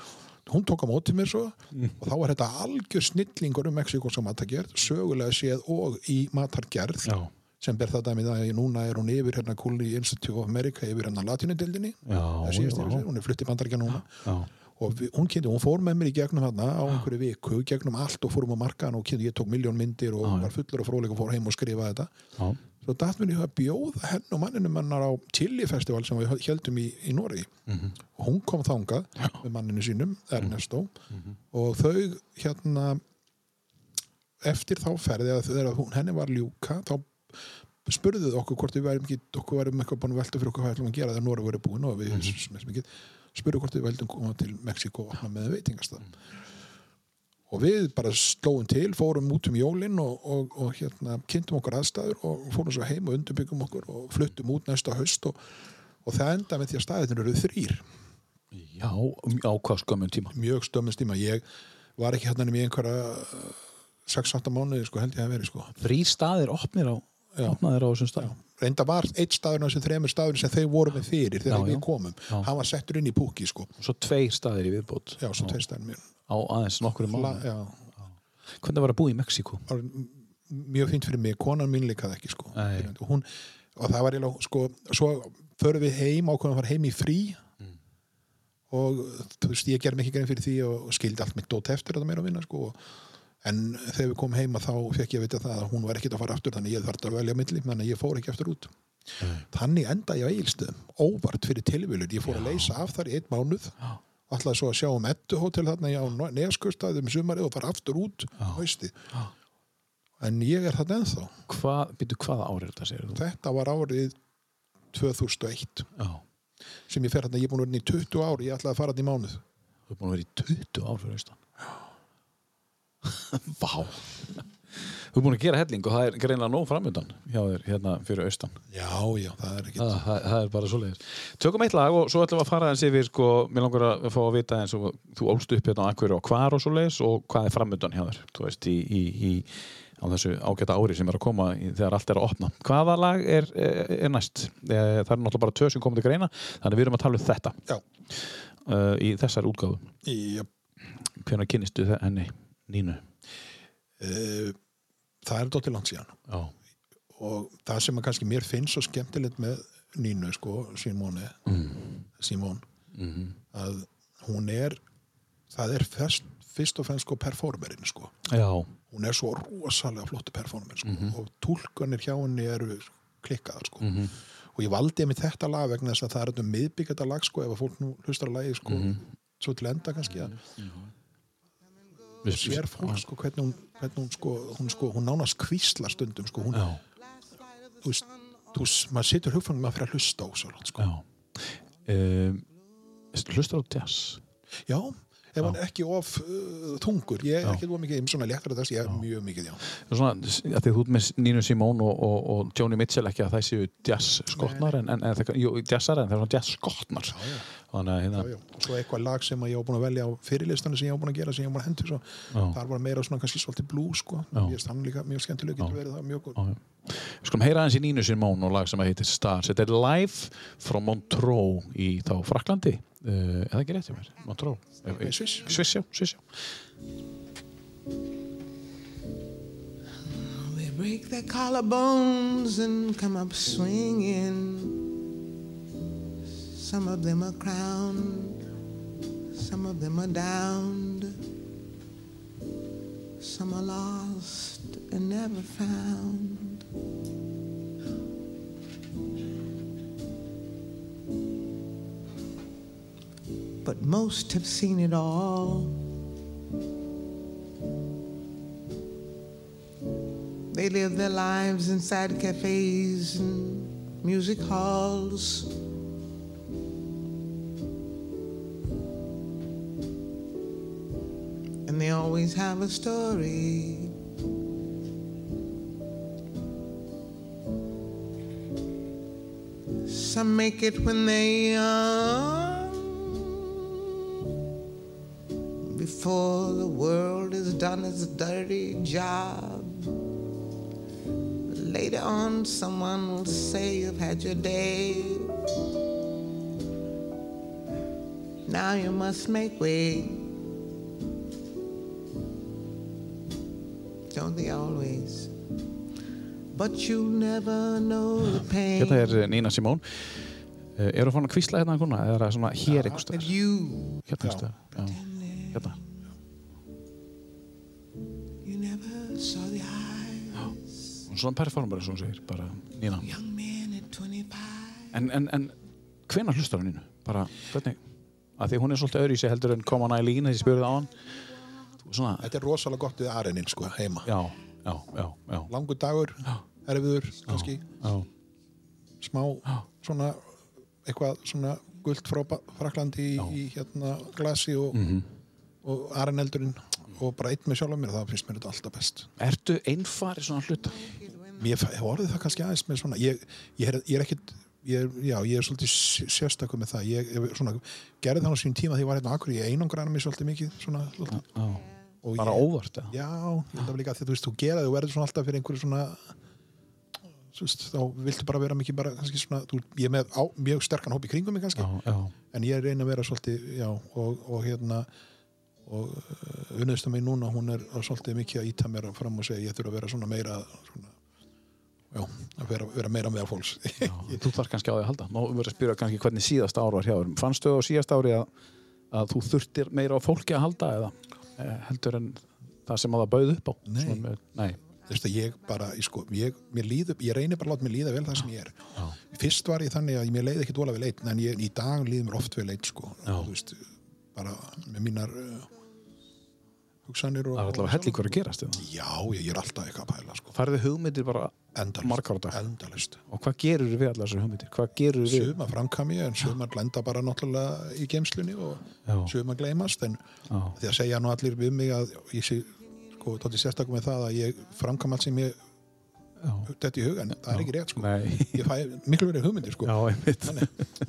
hún tók á móti mér svo og þá var þetta algjör snillingur um Mexiko sem matargerð, sögulega séð og í matargerð. Já, sem ber það dæmið að núna er hún yfir hérna Kúli Institute of America yfir hérna latinudildinni já, já, hún er fluttið bandaríkja núna. Já, og við, hún kynnti, hún fór með mér í gegnum þarna á einhverju viku, gegnum allt og fórum á markaðan og kynnti, ég tók miljón myndir og var fullur og fróðleik og fór heim og skrifa þetta. Já, svo datt mér í að bjóða henn og manninum hennar á Chili Festival sem við heldum í, í Noregi. Og hún kom þangað með manninu sínum, Ernesto. Og þau hérna eftir þá ferði að þegar hún, henni var ljúka þá spurðuð okkur hvort við værum ekki okkur værum eitthvað búin að velta fyrir okkur hvað ætlum að gera þegar Noreg verið búin og við mm spurðuð hvort við veldum koma til Mexiko og opna með veitingastað. Og við bara slóum til, fórum út um jólin og, og, og hérna, kynntum okkur aðstæður og fórum svo heim og undirbyggum okkur og fluttum út næsta haust og, og það enda með því að staðirnir eru þrýr já, á hvað skömmun tíma? Mjög stömmist tíma. Ég var ekki hérna í einhverja 6-8 mánuði sko, held ég að veri sko. Þrý staðir opnir á. Opnaðir á þessum stað. Reynda var eitt staður á þessum þremur staður sem þeir voru með fyrir þegar Já, við komum. Já. hann var settur inn í púki sko. Svo tveir staðir í viðbót. Já, svo tveir staður mér á aðeins nokkur La, mánu já, Hvernig var að búa í var mjög fínt fyrir mig, konan mín líkaði ekki sko. Og, hún, og það var eiginlega sko, svo förum við heim ákveðum að fara heim í frí. Mm. og þú veist, ég ger mig ekki grein fyrir því og skildi allt mitt dót eftir þetta meira að vinna sko. En þegar við komum heima þá fekk ég að vita það að hún var ekkit að fara aftur þannig ég þarf að velja milli, þannig ég fór ekki aftur út. Þannig enda ég á eigilstöðum óvart fyrir tilvílun, ég fór að leysa af þar í einn mánuð ætlaði svo að sjá um ettu hótel þarna á neskustæðum sumarið og fara aftur út en ég er þarna ennþá. Hvað, býtu hvaða árið þetta segir þú? þetta var árið 2001 Já, sem ég fer þarna, ég er búin að vera í 20 ár ég ætlaði að fara þarna í mánuð. Þú er búin að vera í 20 ár fyrir austan Vá. Þú er búin að gera helling og það er greinlega nóg framöndan hjá þér hérna fyrir austan. Já, já, það er ekki það, það, það er bara svoleiðis. Tökum eitt lag og svo ætlum við að fara eins yfir sko, mér langar að fá að vita eins og þú ólst upp hérna á Akureyri og hvar og svoleiðis og hvað er framöndan hjá þér þú veist, í, í, í, á þessu ágæta ári sem er að koma í, þegar allt er að opna. Hvaða lag er, er, er næst? Eh, Það er náttúrulega bara tvö sem komið til greina þannig við erum að tala um þetta. Uh, í þessar Hvenær kynnistu þe- henni Nínu? uh, það er dóttir langt síðan Já, og það sem að kannski mér finnst svo skemmtilegt með Nínu sko, Simone Mm. Simone Mhm. að hún er það er fyrst, fyrst og fremst sko performerinn sko Já, hún er svo rosalega flottu performer sko. Mhm. og tólkanir hjá henni eru klikkaðar sko. Mhm. og ég valdi mig þetta lag vegna þess að það er miðbyggjata lag sko, ef að fólk nú hlustar að lagi sko, Mhm. svo til enda kannski að Við- sér fólk sko, hvernig hún, hvernig hún, sko, hún, sko, hún nánast kvísla stundum sko, hún, Já, þú veist, þú veist, maður situr hugfangum maður fyrir að hlusta á svo langt, sko. já. Um, Hlustar á jazz? Já, ef hann er ekki of uh, þungur, ég er Já. ekki of mikið svona léttara þess, ég er mjög mikið, já. Svona, að þú ert með Nínu Simón og, og, og Joni Mitchell ekki að það séu jazz skotnar en, en, en en það er svona jazz skotnar já, já. Þannig að Já, hérna já. og svo eitthvað lag sem ég var búin að velja á fyrirlistanu sem ég var búin að gera, sem ég var búin að hendur svo. Já. þar var meira svona kannski svolítið blú sko. Já. ég veist hann líka mjög skemmtileg getur verið það mjög góð Já, já. Við skulum heyra aðeins í Nínu Simón og lag sem að heitir Stars Þetta er live frá Montreux í þá Fraklandi uh, eða ekki rétt hjá mér, Montreux Nei, Sviss. Sviss, já, Sviss, já They break their collarbones and come up swinging. Some of them are crowned, some of them are downed, some are lost and never found. But most have seen it all. They live their lives inside cafes and music halls. And they always have a story. Some make it when they're young, before the world is done its dirty job. Later on, someone will say you've had your day. Now you must make way. They always? But you never know the pain. Þetta er eh, Nína Simón uh, Eru fann að kvísla hérna einhverna eða er það svona hér staðar? you, Hérna einhvers staðar, já, hérna you never saw the eyes. og svona performer og hún segir, bara 25. En, en, en hvenær hlustar hún Nínu? Bara, hvernig? Að því hún er svolítið öðru í sig heldur en Come on Eileen ég spurði á hann Svona, þetta er rosalega gott við areninn sko, heima. Já, já, já, já, langur dagur, erfiður kannski, já, smá svona eitthvað svona Ba- Fraklandi í, í hérna glasi og, Mhm. og areneldurinn og bara einn með sjálf mér, það finnst mér þetta alltaf best. Ertu einfari svona hluta? Mér hef orðið það kannski aðeins með svona ég, ég, er, ég er ekkit ég er, já, ég er svolítið sé- sérstakur með það. Ég, svona, gerði það á sínum tíma því ég var hérna akkur, ég einangraði mig svolítið mikið svona, svolítið, Já, og bara ég, óvart eða? já, ég held að líka því þú veist, þú gera það, þú verður svona alltaf fyrir einhverju svona þú veist, þá viltu bara vera mikið bara kannski svona, þú, ég er með á, mjög sterkan hóp í kringum mig kannski, Já, já, en ég reyna að vera svolítið, já, og, og hérna og uh, unniðstu mig núna hún er svolítið mikið að íta mér fram og segja ég þurfa að vera svona meira svona, já, að vera, vera meira meðal fólks. Þú þarf kannski á því að halda. Nú verður að spyrja kannski hvernig síðast ár var hjá þér. Fannstu á síðast ári að, að þú þurftir meira á fólki að halda eða? eh, heldur en það sem að það bauð upp á Nei. Nei. þú veist að ég bara, sko, ég, líður, ég reynir bara að láta mér líða vel það sem ég er fyrst var ég þannig að mér leiði ekki dóla vel eitt en ég, í dag líður mér oft vel eitt sko, Já. þú veist bara með mínar uh, hugsanir og, Það er allavega hellingur að gerast eða? já, ég, ég er alltaf eitthvað að pæla sko, Færðu hugmyndir bara margar á dag endalist og hvað gerur við allar þessar hugmyndir? Hvað gerur við? suma framkami en suma lenda bara náttúrulega í geimslunni og Já. suma gleymast en Já. því að segja nú allir við mig að ég sé sko, tótti sérstakum með það að ég framkam allt sem ég. Þetta í hugan, það er ekki rétt sko. Ég fæ miklu verið hugmyndir sko.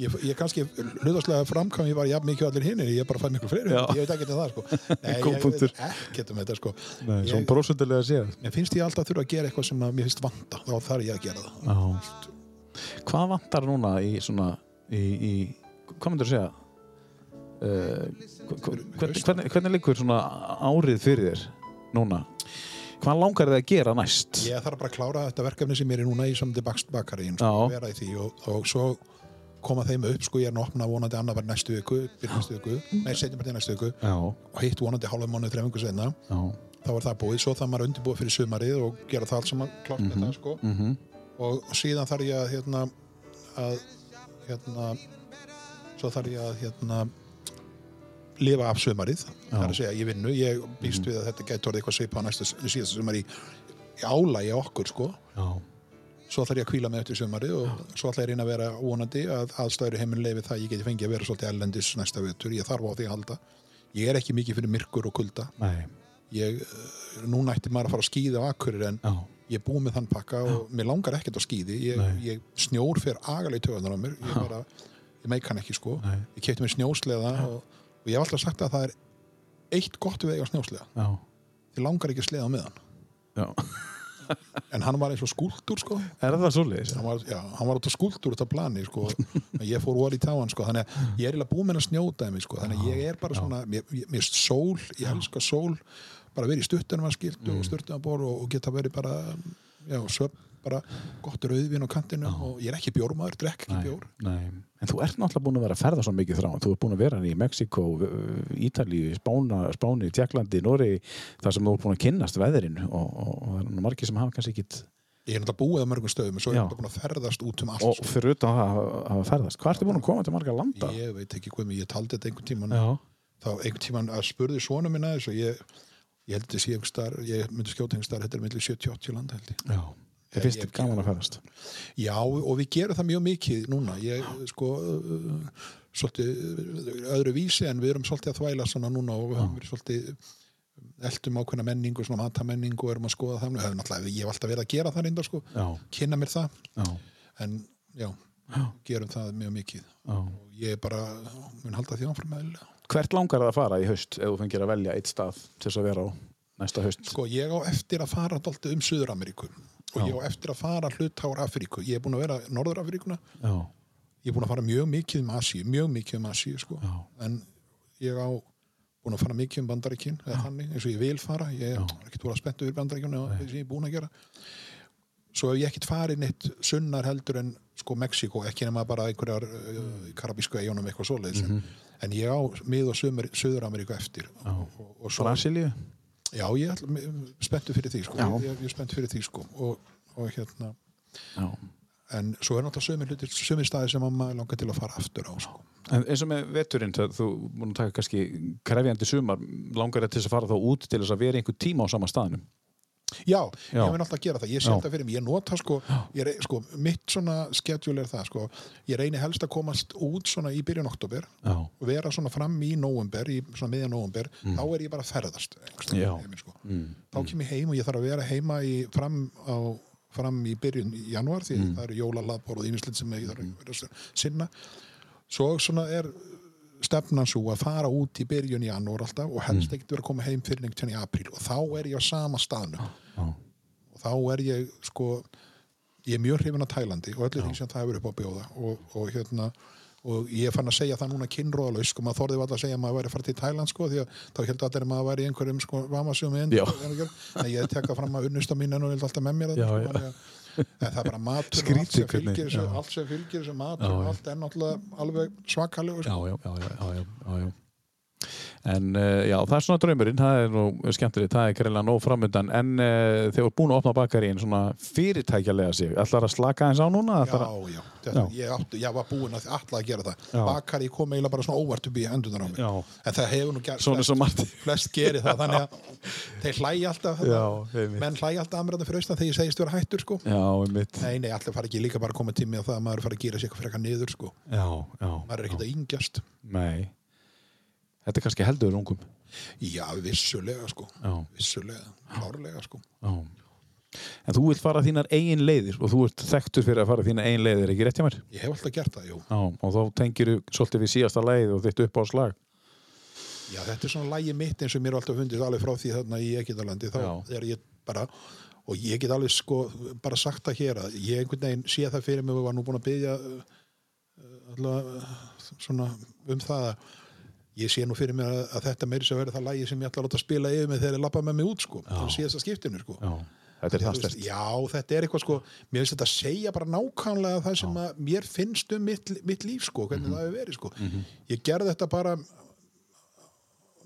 Ég, ég kannski hlutastlega framkam ég var jafn mikið allir hinir, ég bara fæ miklu fleiri hugmyndir, ég veit ekki um það sko. Nei, ég veit ekkert um þetta sko. Svona brósundilega séð. mér finnst ég alltaf þurfa að gera eitthvað sem að mér finnst vanta þá þarf ég að gera það. Hvað vantar núna í svona, í, í hvað myndir þú segja? Uh, hvernig, hvernig, hvernig svona árið fyrir þér núna? Hvað langar þið að gera næst? Ég þarf bara að klára þetta verkefni sem ég er núna í samdi bakari sko, vera í því og, og svo koma þeim upp, sko, ég er nú opna vonandi annað var næstu viku, byrja næstu viku nei, setjum bara til næstu viku Já, og hitt vonandi hálfa mánuð þreifingu senna já, þá er það búið, svo það maður undirbúið fyrir sumarið og gera það allt saman klart með það sko. mhm, og, og síðan þarf ég að hérna, að hérna svo þarf ég að hérna lifa af sumarið það er að segja, ég vinnu, ég býst við að þetta gæti orðið eitthvað svipa á næstu síðasta sumar í, álægi okkur sko. Já, svo þarf ég að kvíla mig eftir sumarið og svo ætla ég að reyna að vera vonandi að aðstæður heiminn leifi það að ég geti fengið að vera svolítið ellendis næsta vetur, ég þarf á því að halda. Ég er ekki mikið fyrir myrkur og kulda. Nei, ég, eh, núna ætti maður að fara að skýða á akkurir en já, ég er búið með þann pakka og mér langar ekkert á skýði ég, ég snjór fyrir agalega í töðunar á mér. Ég, bara, ég meik hann ekki sko. Nei. ég kefti mér snjósleða og, og ég hef alltaf sagt að það er eitt gott við eiga snjósleða já, ég langar ekki að sleða með hann en hann var eins og skúldur sko Er það svoleiðis? hann var, já, hann var út af skúldur út af plani sko. Ég fór óal í táan sko. þannig að ég er búið með að snjóta mig, sko. þannig að ég er bara svona mér, mér sól, ég elska sól bara verið í stuttunum að skiltu Mm. og stuttunum að bor og, og geta verið bara já, söp, bara gott rauðvin á kantinu og ég er ekki bjórmaður, drekk ekki Nei, bjór nei. En þú ert náttúrulega búin að vera að ferða svo mikið þrá. Þú ert búin að vera í Mexiko, Spána, Spáni, Tjekklandi, Nóri, þar sem þú ert búin að kynnast veðrinu og, og, og það er margir sem hafa kannski ekkit ég er náttúrulega búið á mörgum stöðum en svo er Já. ég búin að ferðast út um allt og sko. fyrir utan að hafa ferðast. Hvað ertu búin að koma til marga landa? ég veit ekki hvað ég taldi þetta einhvern tíman Já, þá einhvern tíman að spurði svona minna þess og ég, ég held star ég myndi skjóta einhvern star, þetta er millir 70-80 landa held ég já. Þið finnst þið gaman að ferðast. Já, og við gerum það mjög mikið núna. Ég, sko, uh, svolítið öðru vísi en við erum svolítið að þvæla svona núna og við höfum verið svolítið eldum ákveðna menningu, svona matamenningu og erum að skoða það. Ég hef alltaf verið að gera það reynda, sko. Já, Kynna mér það. já, En, já, gerum það mjög mikið. já. Og ég bara, mun halda því áfram meðlega. Hvert langar það að fara í haust ef þú fengir að velja eitt stað til þess að vera á næsta haust? Sko, ég á eftir að fara dálítið um Suður-Ameríku og ég á eftir að fara hlut á Afríku. Ég er búin að vera Norður-Afríkuna Já, ég er búin að fara mjög mikið um Asíu, mjög mikið um Asíu sko. En ég á búin að fara mikið um bandaríkin eins og ég vil fara. Ég er ekkert voru að spenntu yfir bandaríkjun eins og ég er búin að gera. Svo hef ég ekkert farið neitt sunnar heldur en sko Mexiko, ekki nema bara einhverjar uh, karabísku eigunum eitthvað svoleiðis. Mhm. en ég á mið og sömur, Suður-Ameríku eftir. Brasilíu? Já, ég er spenntu fyrir því sko. Ég, ég er spenntu fyrir því sko. og, og hérna Já. en svo er náttúrulega sömur, staði sem að maður langar til að fara aftur á sko. En eins og með veturinn, það, þú múin að taka kannski krefjandi sumar, langar þetta til að fara þá út til þess að vera einhver tíma á sama staðnum? Já, Já. ég mun alltaf að gera það, ég sé þetta fyrir mig, ég nota sko, ég, rey- sko mitt svona schedule er það sko, ég reyni helst að komast út svona í byrjun oktober Já. og vera svona fram í nóvember, í svona miðjan nóvember, þá er ég bara ferðast einhvers staðar Mm. Sko. þá kem ég heim og ég þarf að vera heima í, fram, á, fram í byrjun í januar því Mm. það eru jólahlaðbor og ímislegt sem ég þarf að vera sinna svo svona er stefnan svo að fara út í byrjun í janúar alltaf og helst Mm. ekkert vera að koma heim fyrir einhvern tíðan í apríl og þá er ég á sama staðnu Já. og þá er ég sko ég er mjög hrifin af Tælandi og öllu því sem það hefur upp á að bjóða og, og hérna og ég fann að segja það núna kynróðalaus sko, maður þorði alltaf að segja að maður væri að fara til Tæland sko, því að þá heldur allir að maður væri í einhverjum sko, Já. en ég tekka fram að unnusta mín en vildi alltaf með mér Já, já. sko, að- en það er bara matur allt sem fylgir þessu, já. allt sem fylgir þessu matur allt er náttúrulega alveg svakalegu Já, sko. já, já, já, já, já. En uh, já, það er svona draumurinn, það er nú skemmtilegt, það er greinlega nóg framöndan, en uh, þegar þú ert búin að opna bakarín svona fyrirtækjalega sig, ætlar að slaka eins á núna? Já, að... já, þetta, Já. Ég, áttu, ég var búinn að alltaf að gera það Já. Bakari kom eiginlega bara svona óvart upp í endunar á mig Já. en það hefur nú gert flest, flest gerir það þannig að þeir hlæja alltaf þetta, menn hlæja alltaf aðmyrðan fyrir austan þegar ég segist vera hættur sko. Nei, nei, allir fara ekki líka bara að koma tími á það að maður fara að gera sér eitthvað frekar niður sko. Maður er ekkert að yngjast Nei. Þetta er kannski heldur ungum. já, vissulega sko Já. vissulega, klárlega sko Já. En þú vilt fara þínar eigin leiðir og þú ert þekktur fyrir að fara þínar eigin leiðir, ekki rétt hjá mér? ég hef alltaf gert það, jú Já, og þá tengir þú svolítið við síðasta leið og þitt upp á slag. Já, þetta er svona lægi mitt eins og mér er alltaf fundist alveg frá því þarna í Egyptalandi þá er ég bara og ég get alveg sko bara sagt það hér að ég einhvern veginn sé það fyrir mig og var nú búin að byggja allavega svona um það að ég sé nú fyrir mér að, að þetta meiri sem verður það lægi sem ég ætla að láta spila yfir mig þegar ég lappa með mig út sko, til að sé þess að skiptinu sko. Já, þetta er það stert. Já, þetta er eitthvað sko mér finnst þetta að segja bara nákvæmlega það sem að mér finnst um mitt, mitt líf sko, hvernig Mhm. það hefur verið sko. Ég gerði þetta bara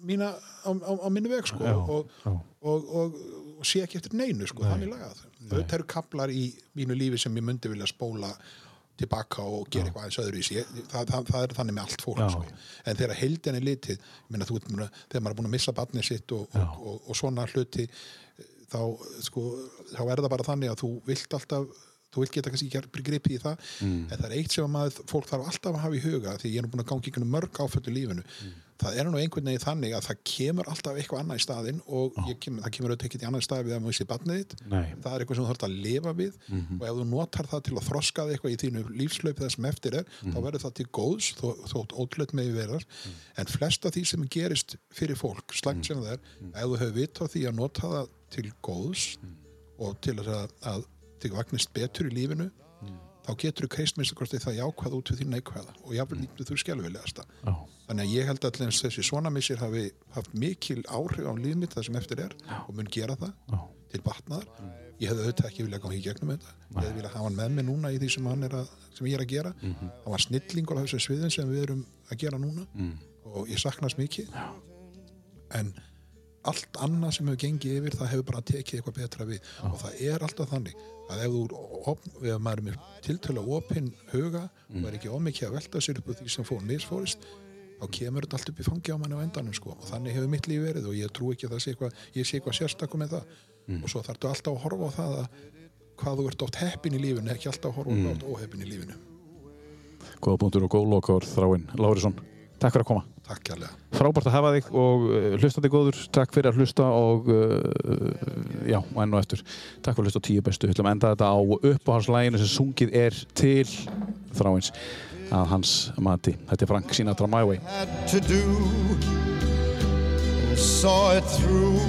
mína á, á, á minni veg sko Já, og, já. og, og, og sé ekki eftir neinu sko, þannig lagað. Þetta eru kaplar í mínu lífi sem ég myndi vilja spóla tilbaka og gera eitthvað aðeins öðru í sig það, það, það er þannig með allt fólk sko. en þegar heildin er litið þú, ert þegar maður er búin að missa barnið sitt og, og, og, og svona hluti þá, sko, þá er það bara þannig að þú vilt alltaf þú vilt geta kannski ekki gripið í það Mm. en það er eitt sem að maður, fólk þarf alltaf að hafa í huga því ég er búin að gangi ykkur mörg áföllu lífinu Mm. Það er nú einhvern veginn þannig að það kemur alltaf eitthvað annað í staðinn og kem, það kemur auðvitað ekkert í annað stað við að maður sé barnið þitt Nei. Mhm. það er eitthvað sem þú þarf að lifa við og ef þú notar það til að þroska þig eitthvað í þínu lífslaup það sem eftir er, Mhm. þá verður það til góðs þó, þótt ótrúlega með verðar en flest af því sem gerist fyrir fólk slæmt Mhm. sem það er, ef þú hefur vit á því að nota það til góðs Mhm. og til þess að, að þig vagnist betur í lífinu þá getur þú kreist minnst að það jákvæða út við því neikvæða og jáfnvel nýttu þú skelfilegasta Já. Þannig að ég held að allir þessi svona missir hafi haft mikil áhrif á líf mitt það sem eftir er og mun gera það Já. til batnaðar. Ég hefði auðvitað ekki viljað ganga í gegnum þetta. Ég hefði viljað hafa hann með mig núna í því sem, er að, sem ég er að gera. Mhm. hann var snillingur á þessu sviðin sem við erum að gera núna Mm. og ég saknast mikið. En allt annað sem hefur gengið yfir það hefur bara tekið eitthvað betra við. Og það er alltaf þannig að ef, þú, op, ef maður er með tiltölu opinn huga og er ekki ómikið að velta sér upp úr því sem fór misfórist þá kemur þetta allt upp í fangi á manni á endanum sko. og þannig hefur mitt líf verið og ég trú ekki að það sé eitthvað, ég sé eitthvað sérstakum með það og svo þarftu alltaf að horfa á það að hvað þú ert oft heppin í lífinu ekki alltaf að horfa á hvað þú ert óheppin í lífinu Góða punktur og góð lokar þráinn Lárisson. Takk fyrir að koma. Takk kærlega Frábært að hafa þig og uh, hlustandi góður. Takk fyrir að hlusta og uh, já, enn og eftir. Takk fyrir að hlusta að hans mati. Þetta er Frank Sinatra My Way. saw it through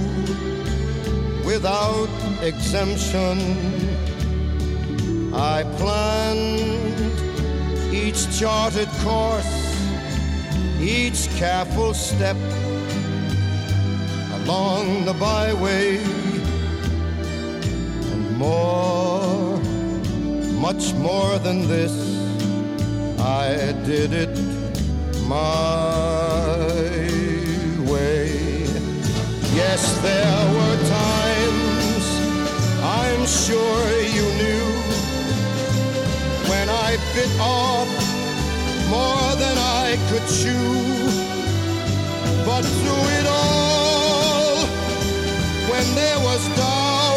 without exemption. I planned each charted course, each careful step along the byway, and more, much more than this. I did it my way. Yes, there were times I'm sure you knew when I bit off more than I could chew. But through it all, when there was dark